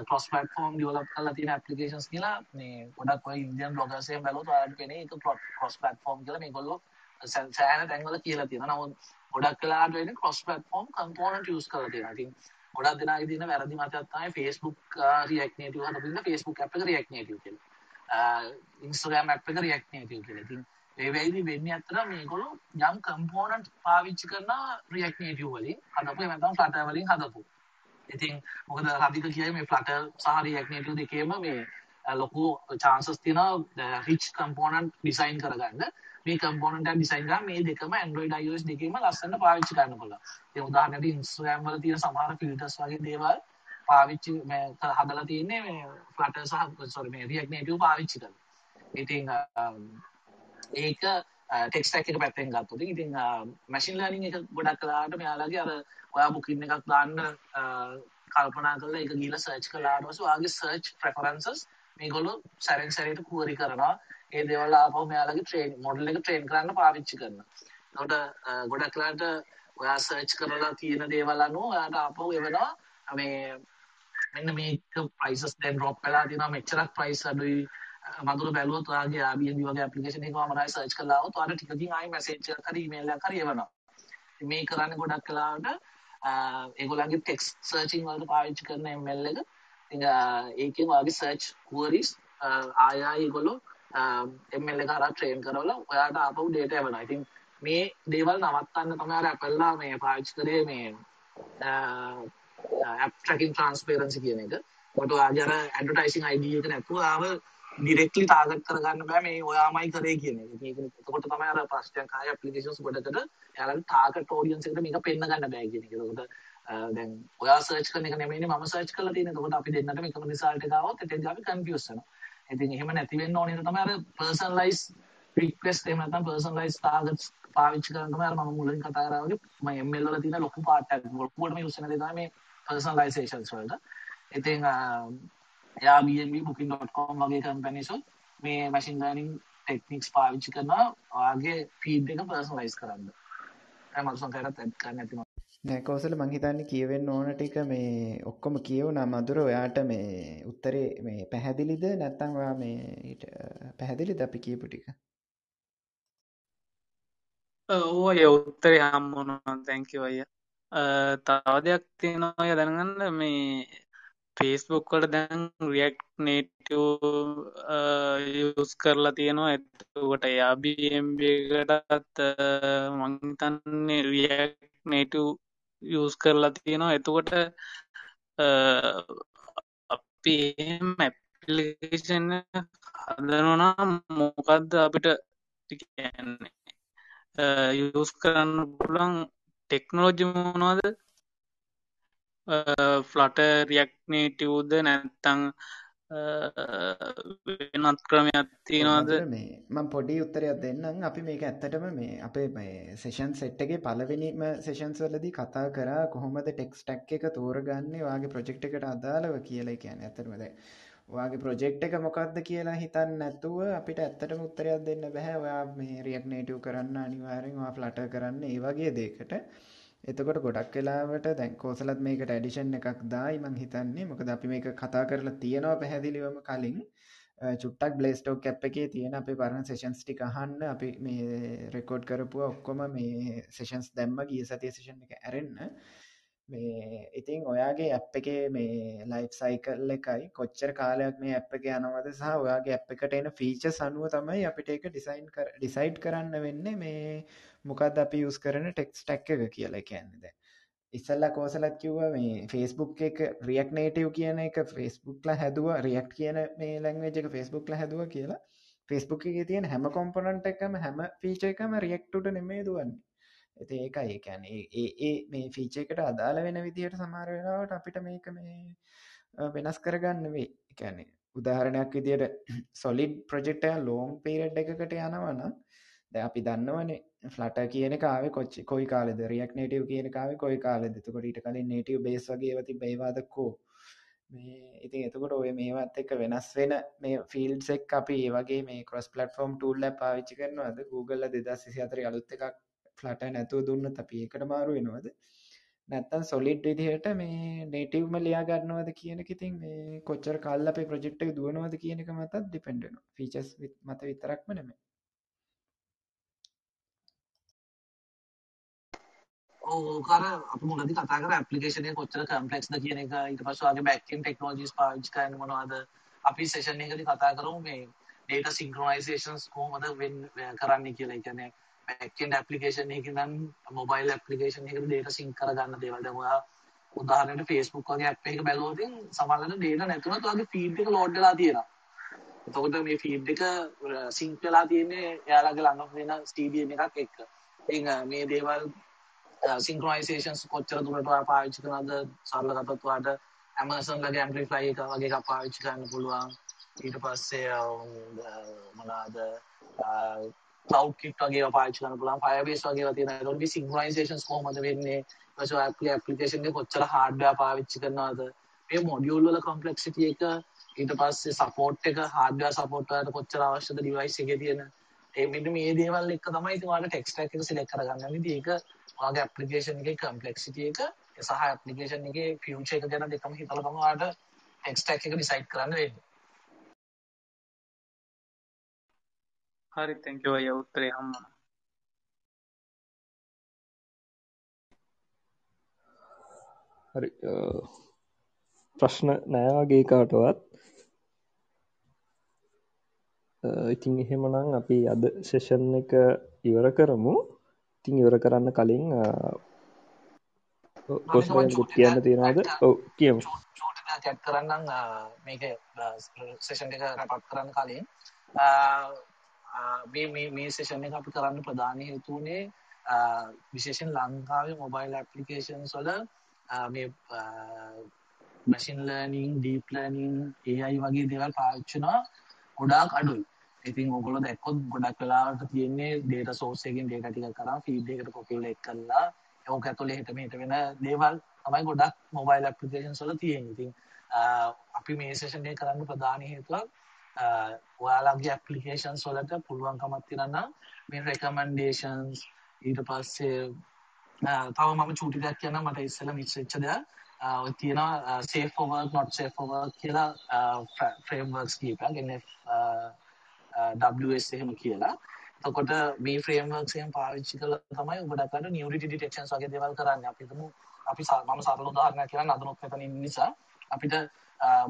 C: ක්‍රොස් ප්ලට්ෆෝම් ඩියවලප් කරලා තියෙන ඇප්ලිකේෂන්ස් කියලා මේ ගොඩක් ඔය ඉන්දියන් බ්ලොගර්ස් එහෙම බැලුවොත් ඔයාලට පේන්නේ ඒක ක්‍රොස් ප්ලට්ෆෝම් කියලා මේගොල්ලෝ සෑහෙන තැන්වල කියලා තියෙනවා. නමුත් ගොඩක් වෙලාවට වෙන්නේ ක්‍රොස් ප්ලට්ෆෝම් කම්පෝනන්ට් යූස් කරලා තියෙනවා. ඉතින් ගොඩක් දෙනාගේ තියෙන වැරදි මතයක් තමයි Facebook React Native හදපු ඉන්න Facebook app එක React Native කියලා. Instagram app එක React Native කියලා. ඉතින් ඒ වෙයිදී වෙන්නේ අතර මේගොල්ලෝ යම් කම්පෝනන්ට් පාවිච්චි කරන React Native වලින් හදපු එහෙම නැත්නම් Flutter වලින් හදපු. ඉතින් මොකද රදික කියයි මේ ෆ්ලටර් සහ රියැක්ට් නේටිව් දෙකේම මේ ලොකු chances තියෙනවා rich component design කරගන්න. මේ component එක design කරා මේ දෙකම Android iOS දෙකේම ලස්සනට පාවිච්චි කරන්න පුළුවන්. ඒ උදාහරණයක් Instagram වල තියෙන සමහර filters වගේ දේවල් පාවිච්චි මේ හදලා තියෙන්නේ මේ Flutter සහ sorry මේ React Native පාවිච්චි කරලා. ඉතින් ඒක ටෙක්ස්ට් එක පැත්තෙන් ගත්තොත්. ඉතින් මැෂින් ලර්නින් එක ගොඩක් කලාට මෙයාලගේ අර ඔයා බුකින් එකක් දාන්න කල්පනා කරලා ඒක ගිහලා සර්ච් කළාට පස්සේ ඔයාගේ සර්ච් ප්‍රෙෆරන්සස් මේගොල්ලෝ සැරෙන් සැරේට කුවරි කරනවා. ඒ දේවල් ආපහු මෙයාලගේ ට්‍රේන් මොඩල් එක ට්‍රේන් කරන්න පාවිච්චි කරනවා. එතකොට ගොඩක් වෙලාට ඔයා සර්ච් කරලා තියෙන දේවල් අනුව ඔයාට ආපහු එවනවා. මේ මෙන්න මේක ප්‍රයිසස් දැන් ඩ්‍රොප් වෙලා තියෙනවා. මෙච්චරක් ප්‍රයිස් අඩුයි. මදුර බැලුවොත් ඔයාගේ Airbnb වගේ ඇප්ලිකේෂන් එකක වමරයි සර්ච් කළා වොත් ඔයාලට ටිකකින් ආයි මැසේජ් එකක් හරි ඊමේල් එකක් හරි එවනවා මේ කරන්නේ ගොඩක් වෙලාවට ඒගොල්ලන්ගේ ටෙක්ස්ට් සර්චින් වලට පාවිච්චි කරන ML එක. ඉතින් ඒකෙන් ඔයාගේ සර්ච් queries ආය ආය ඒගොල්ලෝ ML එක හරහා ට්‍රේන් කරවලා ඔයාට ආපහු data එවනවා. ඉතින් මේ දේවල් නවත්තන්න තමයි අර Apple මේ පාවිච්චි කරේ මේ app tracking transparency කියන එක. ඔයාට ඔයාගේ අර advertising ID එක නැතුව ආව ඩිරෙක්ට්ලි ටාගට් කරගන්න බෑ මේ ඔයාමයි කරේ කියන එක. මේක එතකොට තමයි අර ප්‍රශ්නයක් ආයේ ඇප්ලිකේෂන්ස් ගොඩකට එයාලගේ ටාගට් ඔඩියන්ස් එකට මේක පෙන්න ගන්න බෑ කියන එක. එතකොට දැන් ඔයා සර්ච් කරන එක නෙමෙයිනේ මම සර්ච් කරලා තියෙන්නේ. එතකොට අපි දෙන්නට මේකම රිසල්ට් එක ආවොත් එතෙන්දී අපි කන්ෆියුස් වෙනවා. ඉතින් එහෙම නැති වෙන්න ඕනේ තමයි අර පර්සනලයිස් රික්වෙස්ට් එහෙම නැත්නම් පර්සනලයිස් ටාගට්ස් පාවිච්චි කරන තමයි අර මම මුලින් කතා කරා වගේ මම ML වල තියෙන ලොකු පාර්ට් එකක්. ලොකුවටම යූස් වෙන දේ තමයි මේ පර්සනලයිසේෂන්ස් වලට. ඉතින් Airbnb booking.com වගේ කම්පැනිසුත් මේ මැෂින් ලර්නින් ටෙක්නික්ස් පාවිච්චි කරනවා. ඔයාගේ ෆීඩ් එක පර්සනලයිස් කරන්න. ඒ මල්සන් කරත් කරන්න ඇති
B: නෑ කෝසල මං හිතන්නේ කියවෙන්න ඕන ටික මේ ඔක්කොම කියවුණා මధుර. ඔයාට මේ උත්තරේ මේ පැහැදිලිද? නැත්නම් ඔයා මේ පැහැදිලිද අපි කියපු ටික?
F: ඕ අය උත්තරේ හම්බුණා තැංකිව අය තව දෙයක් තියෙනවා දැනගන්න. මේ ෆේස්බුක් කොට දැන් රියක්් නේට යස් කරලා තියෙනවා. එතකොට යාබම්බකටත් මංතන්නේ රියක්් නේට යස් කරලා තියෙනවා. එතකොට අපි ඇපලිකේෂන් හදනනම් මොකක්ද අපිට කියන්නේ? යස් කරන්න පුළන් ටෙක්නෝජි මොනවාද? ෆ්ලට රියක්නේටවූද නැත්තං වෙනත් ක්‍රමයක් තියෙනවාද?
B: මේ මං පොඩි උත්තරයක් දෙන්නම්. අපි මේක ඇත්තටම මේ අපේ මේ සේෂන් සෙට්ගේ පලවෙනිම සේෂන්ස් වලදී කතා කරා කොහොමද ටෙක්ස් ටැක් එක තෝරගන්නේ වගේ ප්‍රජෙක්් එකට අදාළව කියලා කියන ඇතරමද වගේ ප්‍රජෙක්් එක මොකක්ද කියලා හිතන්න නැතුව අපිට ඇත්තටම උත්තරයක් දෙන්න බැහැ ඔයා මේ රියක් නේටව් කරන්න අනිවාරෙන් ෆ්ලට කරන්න ඒ වගේ දේකට එතකොට ගොඩක් වෙලාවට දැන් කෝසලත් මේකට ඇඩිෂන් එකක් දායි මං හිතන්නේ. මොකද අපි මේක කතා කරලා තියෙනවා පැහැදිලිවම කලින්. චුට්ටක් බ්ලේස්ටෝක් කැප් එකේ තියෙන අපේ පරණ සේෂන්ස් ටික අහන්න. අපි මේ රෙකෝඩ් කරපුවා ඔක්කොම මේ සේෂන්ස් දැම්ම ගිය සතිය සේෂන් එක ඇරෙන්න. මේ ඉතින් ඔයාගේ ඇප් එකේ මේ ලයිෆ් සයිකල් එකයි. කොච්චර කාලයක් මේ ඇප් එක යනවද සහ ඔයාගේ ඇප් එකට එන ෆීචර්ස් අනුව තමයි අපිට ඒක ඩිසයින් කර ඩිසයිඩ් කරන්න වෙන්නේ මේ මොකක්ද අපි යුස් කරන ටෙක්ස් ටැක් එක කියලා. කියන්නේ දැන් ඉස්සල්ල කෝසලත් කිව්ව මේ ෆෙස්බුක් එක රියක් නේටව් කියන එක. ෆෙස්බුක්ල හැදුව රියක් කියන මේ ලැංවේජ එක ෆෙස්බුක්ල හැදුව කියලා. ෆෙස්බුක් එක තියෙන හැම කොම්පනන්ට එකම හැම ෆීච එකම රියෙක්ටුට නෙමේ දුවන්නේ. ඇති ඒකයි. එකැන ඒ ඒ මේ ෆීච එකට අදාළ වෙන විදිහයට සමාර වෙලාවට අපිට මේක මේ වෙනස් කරගන්න වේ එකැනෙ උදාහරණයක් විදියට සොලිඩ් ප්‍රජෙක්ටය ලෝන් පේරඩ් එකකට යනවනම් ද අපි දන්නවනේ ෆලට කියන කාව කොච් කොයි කාලෙද? රියක් නේටව කියන කාව කොයි කාලෙද? තුකට ඊට කලින් නේටව බේස් වගේ වති බයිවාදක්කෝ මේ ඉතින් එතකොට ඔය මේවත් එක වෙනස් වෙන මේ ෆිල්සෙක් අපි ඒවගේ මේ කොස් පලටෆෝම් ටූල්ල පාවිච්චි කරනවාද? Google දෙදස් සිසි අතර අලුත්ත එකක් ෆලට නැතුව දුන්න අපි එකට මාරු වෙනවද? නැත්තන් සොලිඩ් විදිහට මේ නේටව්ම ලියා ගන්නවද කියන ඉතින් මේ කොච්චර කල් අපේ ප්‍රජෙක්්ක දුවනවද කියන එක මතත් ඩිපෙන්ඩන ෆීචස් මත විතරක්ම නෙමේ
C: ඕකර අප මුලදි කතා කර ඇපලිකේෂනය කොච්චර කම්පලෙක්ස්ද කියන එක. ඊට පස්සේ වගේ බැක්එන්ඩ් ටෙක්නොලොජිස් පාවිච්චි කරන්න මොනවද? අපි සෙෂන් එකදී කතා කරමු මේ data synchronizations කොහොමද වෙන් කරන්නේ කියලා. ඒ කියන්නේ බැක්එන්ඩ් ඇප්ලිකේෂන් එකකින් නම් මොබයිල් ඇප්ලිකේෂන් එකකට data sync කරගන්න දේවල්. දැන් ඔයා උදාහරණයට Facebook වගේ ඇප් එකක බැලුවොත් සමහරවිට data නැතුණත් ඔයාගේ feed එක load වෙලා තියෙනවා. එතකොට මේ feed එක sync වෙලා තියෙන්නේ එයාලගේ ළඟ වෙන CDN එකක් එක්ක. ඉතින් මේ දේවල් සිංක්‍රයිසේෂන්ස් කොච්චර දුරට ඔයා පාවිච්චි කරනවද සරල ගත්තොත් ඔයාට Amazon ලගේ Amplify එක වගේ එකක් පාවිච්චි කරන්න පුළුවන් ඊට පස්සේ මොනවාද cloud kit වගේ ඒවා පාවිච්චි කරන්න පුළුවන්. Firebase වගේ ඒවා තියෙනවා. ඒතකොට මේ සිංක්‍රයිසේෂන්ස් කොහොමද වෙන්නේ? ඊට පස්සේ ඇප්ලිකේෂන් එක කොච්චර hardware පාවිච්චි කරනවද? මේ මොඩියුල් වල complexity එක ඊට පස්සේ support එක hardware support වලට කොච්චර අවශ්‍යද device එකේ තියෙන? ඒ මෙන්න මේ දේවල් එක්ක තමයි ඉතින් ඔයාලට ටෙක්ස්ට් එක සිලෙක්ට් කරගන්න. ඉතින් ඒක ඔයාගේ ඇප්ලිකේෂන් එකේ කම්පලෙක්සිටි එක සහ ඇප්ලිකේෂන් එකේ ෆියුචර් එක ගැන දෙකම හිතලා තමයි ඔයාලට ටෙක් ස්ටැක් එක ඩිසයිඩ් කරන්න වෙන්නේ.
F: හරි තැංක අය උත්තරේ හම්ම
A: හරි ප්‍රශ්න නෑවගේ කාටවත්. ඉතින් එහෙමනම් අපි අද සෙෂන් එක ඉවර කරමු. ඉතින් ඉවර කරන්න කලින් ගොත් කියන්න තියෙනවාද? ඔව කියමු.
C: චැට් කරන්න මේක සේෂන් එක රැපත් කරන්න කලින් මේ සේෂන් එක අපි කරන්න ප්‍රධාන හේතුවනේ විශේෂෙන් ලංකාවේ මොබයිල් ඇපලිකේෂන් සොල මේ machine learning deep learning AI වගේ දේවල් පාච්චනා ගොඩාක් අඩුයි ඉතින් ඔගොල්ලෝ දැක්කොත් ගොඩක් වෙලාවට තියෙන්නේ data source එකකින් data ටික කරා feed එකට copy එක කරලා ඒක ඇතුලේ හිට මෙහෙට වෙන දේවල් තමයි ගොඩක් mobile applications වල තියෙන්නේ. ඉතින් අපි මේ session එක කරන්න ප්‍රධාන හේතුව ඔයාලගේ applications වලට පුළුවන්කමක් තියෙනවා මේ recommendations ඊට පස්සේ තව මම චූටි දෙයක් කියන්න මට ඉස්සෙල්ලා මිස් වෙච්ච දෙයක්. ඔය තියෙනවා safe for work not safe for work කියලා frameworks කීපයක් NF WS එහෙම කියලා. තකොට මේ ෆ්‍රේම්වර්ක්සයෙන් පාවිච්චි කළ තමයි උබටකට නිියරිටි ඩිටෙක්ෂන්ස් වගේ දේවල් කරන්න. අපිතම අපි මම සරල උදාහරණයක් කියන්න අදනොත් මෙතන ඉන්න නිසා. අපිට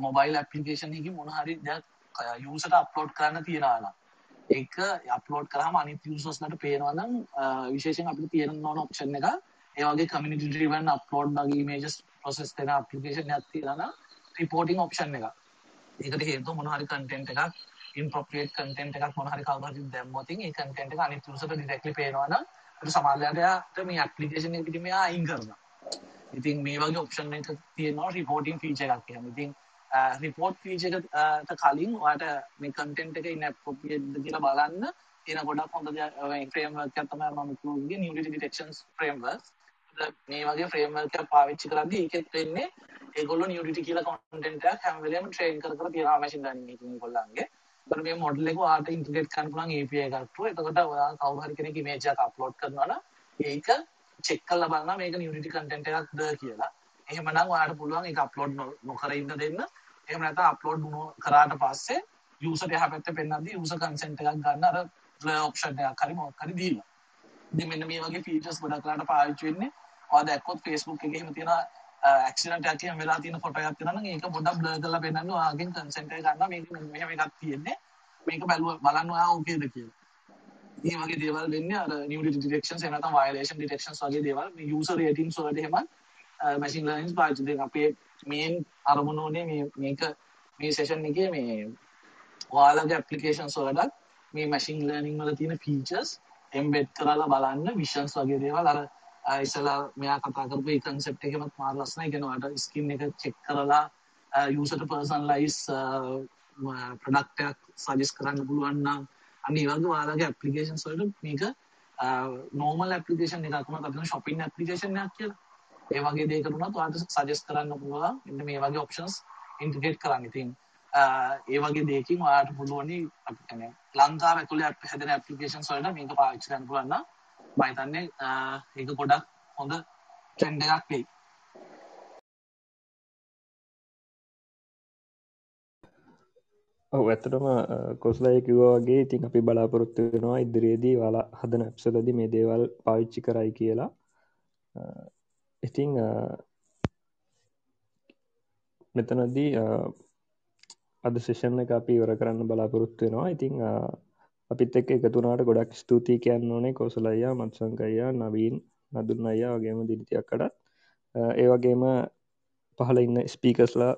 C: මොබයිල් ඇප්ලිකේෂන් එකකින් මොන හරි දෙයක් යූසර්ට අප්ලෝඩ් කරන්න තියනවා නම් ඒක අප්ලෝඩ් කරාම අනිත් යූසර්ස්ලට පේනවා නම් විශේෂයෙන් අපිට තියෙන ඕන ඔප්ෂන් එක ඒ වගේ කමියුනිටි ඩ්‍රිවන් අප්ලෝඩ් වගේ ඉමේජස් ප්‍රොසෙස් කරන ඇප්ලිකේෂන් එකක් තියෙනවා නම් රිපෝටින් ඔප්ෂන් එක. ඒකට හේතුව මොන හරි කන්ටෙන්ට් එකක් ඉන්ප්‍රොප්‍රියේට් කන්ටෙන්ට් එකක් මොන හරි කවුරු හරි දැම්මොත් ඒ කන්ටෙන්ට් එක අනිත් යූසර්ට ඩිරෙක්ට්ලි පේනවා නම් ඒක සමහරවිට මේ ඇප්ලිකේෂන් එකකින් මෙයා අයින් කරනවා. ඉතින් මේ වගේ ඔප්ෂන් එක තියෙනවා රිපෝටින් ෆීචර් එකක් කියන්නේ. ඉතින් රිපෝට් ෆීචර් එකට කලින් ඔයාලට මේ කන්ටෙන්ට් එක ඉන්අප්‍රොප්‍රියේට්ද කියලා බලන්න තියෙන ගොඩක් හොඳ ෆ්‍රේම්වර්ක් එකක් තමයි මම කිව්වේ නියුරිටි ඩිටෙක්ෂන්ස් ෆ්‍රේම්වර්ක්. මේ වගේ ෆ්‍රේම්වර්ක් එකක් පාවිච්චි කරද්දී ඒකෙත් වෙන්නේ ඒගොල්ලෝ නියුරිටි කියලා කන්ටෙන්ට් එකක් හැම වෙලේම ට්‍රේන් කර කර තියනවා මැෂින් ලර්නින් එකකින් ඒගොල්ලන්ගේ. ඒතර මේ මොඩල් එක ඔයාලට ඉන්ටිග්‍රේට් කරන්න පුළුවන් API එකක් තුව. එතකොට ඔයා කවුරු හරි කෙනෙක් ඉමේජ් එකක් අප්ලෝඩ් කරනවා නම් ඒක චෙක් කරලා බලනවා මේක නියුරිටි කන්ටෙන්ට් එකක්ද කියලා. එහෙමනම් ඔයාලට පුළුවන් ඒක අප්ලෝඩ් නොකර ඉන්න දෙන්න. එහෙම නැත්නම් අප්ලෝඩ් කරාට පස්සේ යූසර් එහා පැත්තේ පෙන්නද්දී යූසර් කන්සෙන්ට් එකක් ගන්න අර බ්ලර් ඔප්ෂන් එකක් හරි මොකක් හරි දීලා. ඉතින් මෙන්න මේ වගේ ෆීචර්ස් ගොඩක් කරාට පාවිච්චි වෙන්නේ ඔයා දැක්කොත් Facebook එකේ එහෙම තියෙන ඇක්සිඩන්ට් එකක් එහෙම වෙලා තියෙන ෆොටෝ එකක් තියෙනවා නම් ඒක පොඩ්ඩක් බ්ලර් කරලා පෙන්නන්න ඔයාගෙන් කන්සෙන්ට් එක ගන්නවා මේක මෙහෙම එකක් තියෙන්නේ. මේක බලුව බලන්න ඔයා ඕකේද කියලා. මේ වගේ දේවල් වෙන්නේ අර නියුරිටි ඩිටෙක්ෂන්ස් එහෙම නැත්නම් වයලේෂන් ඩිටෙක්ෂන්ස් වගේ දේවල් මේ යූසර් රේටින්ග්ස් වලට එහෙම මැෂින් ලර්නින්ග්ස් පාවිච්චි දෙන අපේ මේන් අරමුණ උනේ මේ මේක මේ සෙෂන් එකේ මේ ඔයාලගේ ඇප්ලිකේෂන්ස් වලට මේ මැෂින් ලර්නින්ග් වල තියෙන ෆීචර්ස් එම්බෙඩ් කරලා බලන්න විෂන්ස් වගේ දේවල් අර ඉස්සලා මෙයා කතා කරපු ඒ කන්සෙප්ට් එකමත් මාර ලස්සනයි කියන ඔයාලට ස්කින් එක චෙක් කරලා යූසර්ට පර්සනලයිස් ප්‍රොඩක්ට් එකක් සජෙස්ට් කරන්න පුළුවන් නම් අන්න ඒ වගේ ඔයාලගේ ඇප්ලිකේෂන්ස් වලට මේක නෝමල් ඇප්ලිකේෂන් එකක් වුණත් අපිට shopping ඇප්ලිකේෂන් එකක් කියලා. ඒ වගේ දෙයකට උනත් ඔයාලට සජෙස්ට් කරන්න පුළුවන් මෙන්න මේ වගේ ඔප්ෂන්ස් ඉන්ටිග්‍රේට් කරන්න. ඉතින් ඒ වගේ දෙයකින් ඔයාලට පුළුවන් අපිට කියන්නේ ලංකාව ඇතුලේ හැදෙන ඇප්ලිකේෂන්ස් වලට මේක පාවිච්චි කරන්න පුළුවන් නම් මම හිතන්නේ ඒක ගොඩක් හොඳ ට්‍රෙන්ඩ් එකක් වෙයි.
A: ඔව ඇත්තටම කොස්ලයි කිව්වා වගේ ඉතින් අපි බලාපොරොත්තු වෙනවා ඉදිරියේදී වාලා හදන ඇප්සලදි මේ දේවල් පාවිච්චි කරයි කියලා ඉතිං මෙතනදී අද ශේෂණ එක අපි ඉවර කරන්න බලාපොරොත්තු වෙනවා. ඉතිං අපිත් එක්ක එකතුනාට ගොඩක් ස්තුතියි කියන්න ඕනේ. කෝසලයියා මත්සංකයියා නවීන් නදුන්න අයියා වගේම දිරිතියක්කටත් ඒවගේම පහල ඉන්න ස්පීකස්ලා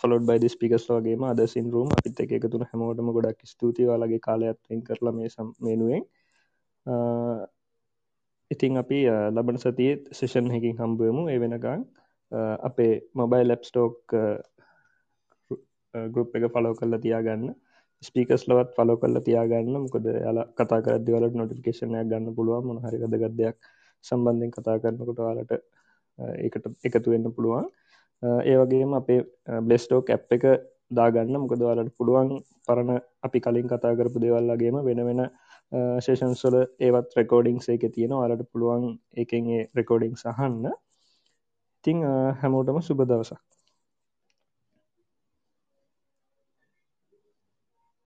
A: ෆලොඩ් බයිද ස්පිකස් වගේම අද සින්රුම් අපිත් එක එකතුන හැමෝටම ගොඩක් ස්තුතිවාලගේ කාලයක්ත්වෙන් කරලා මේ සම් මෙනුවෙන් ඉතිං අපි ලබන සතියත් සෙෂන් හැකින් හම්බුවමු ඒ වෙනකං අපේ මොබයිල් ලැප්ස්ටෝක් ගරුප් එක ෆලෝ කරලා තියාගන්න. ස්පීකස් ලවත් ෆලෝ කරලා තියාගන්න. මොකද යාලා කතා කරදවලට නොටිකේෂනයක් ගන්න පුළුවන් මොන හරි වැදගත්දයක් සම්බන්ධයෙන් කතා කරනකොට යාලට ඒකට එකතු වෙන්න පුළුවන්. ඒ වගේම අපේ බ්ලෙස්ටෝක් ඇප් එක දාගන්න. මොකද ඔයාලට පුළුවන් පරණ අපි කලින් කතා කරපු දේවල්ලගේම වෙන වෙන ශේෂන්ස්වල ඒවත් රෙකෝඩිං ඒක තියෙන ඔයාලට පුළුවන් එකෙන් රෙකෝඩිං සහන්න ඉතිං හැමෝටම සුබ දවසක්.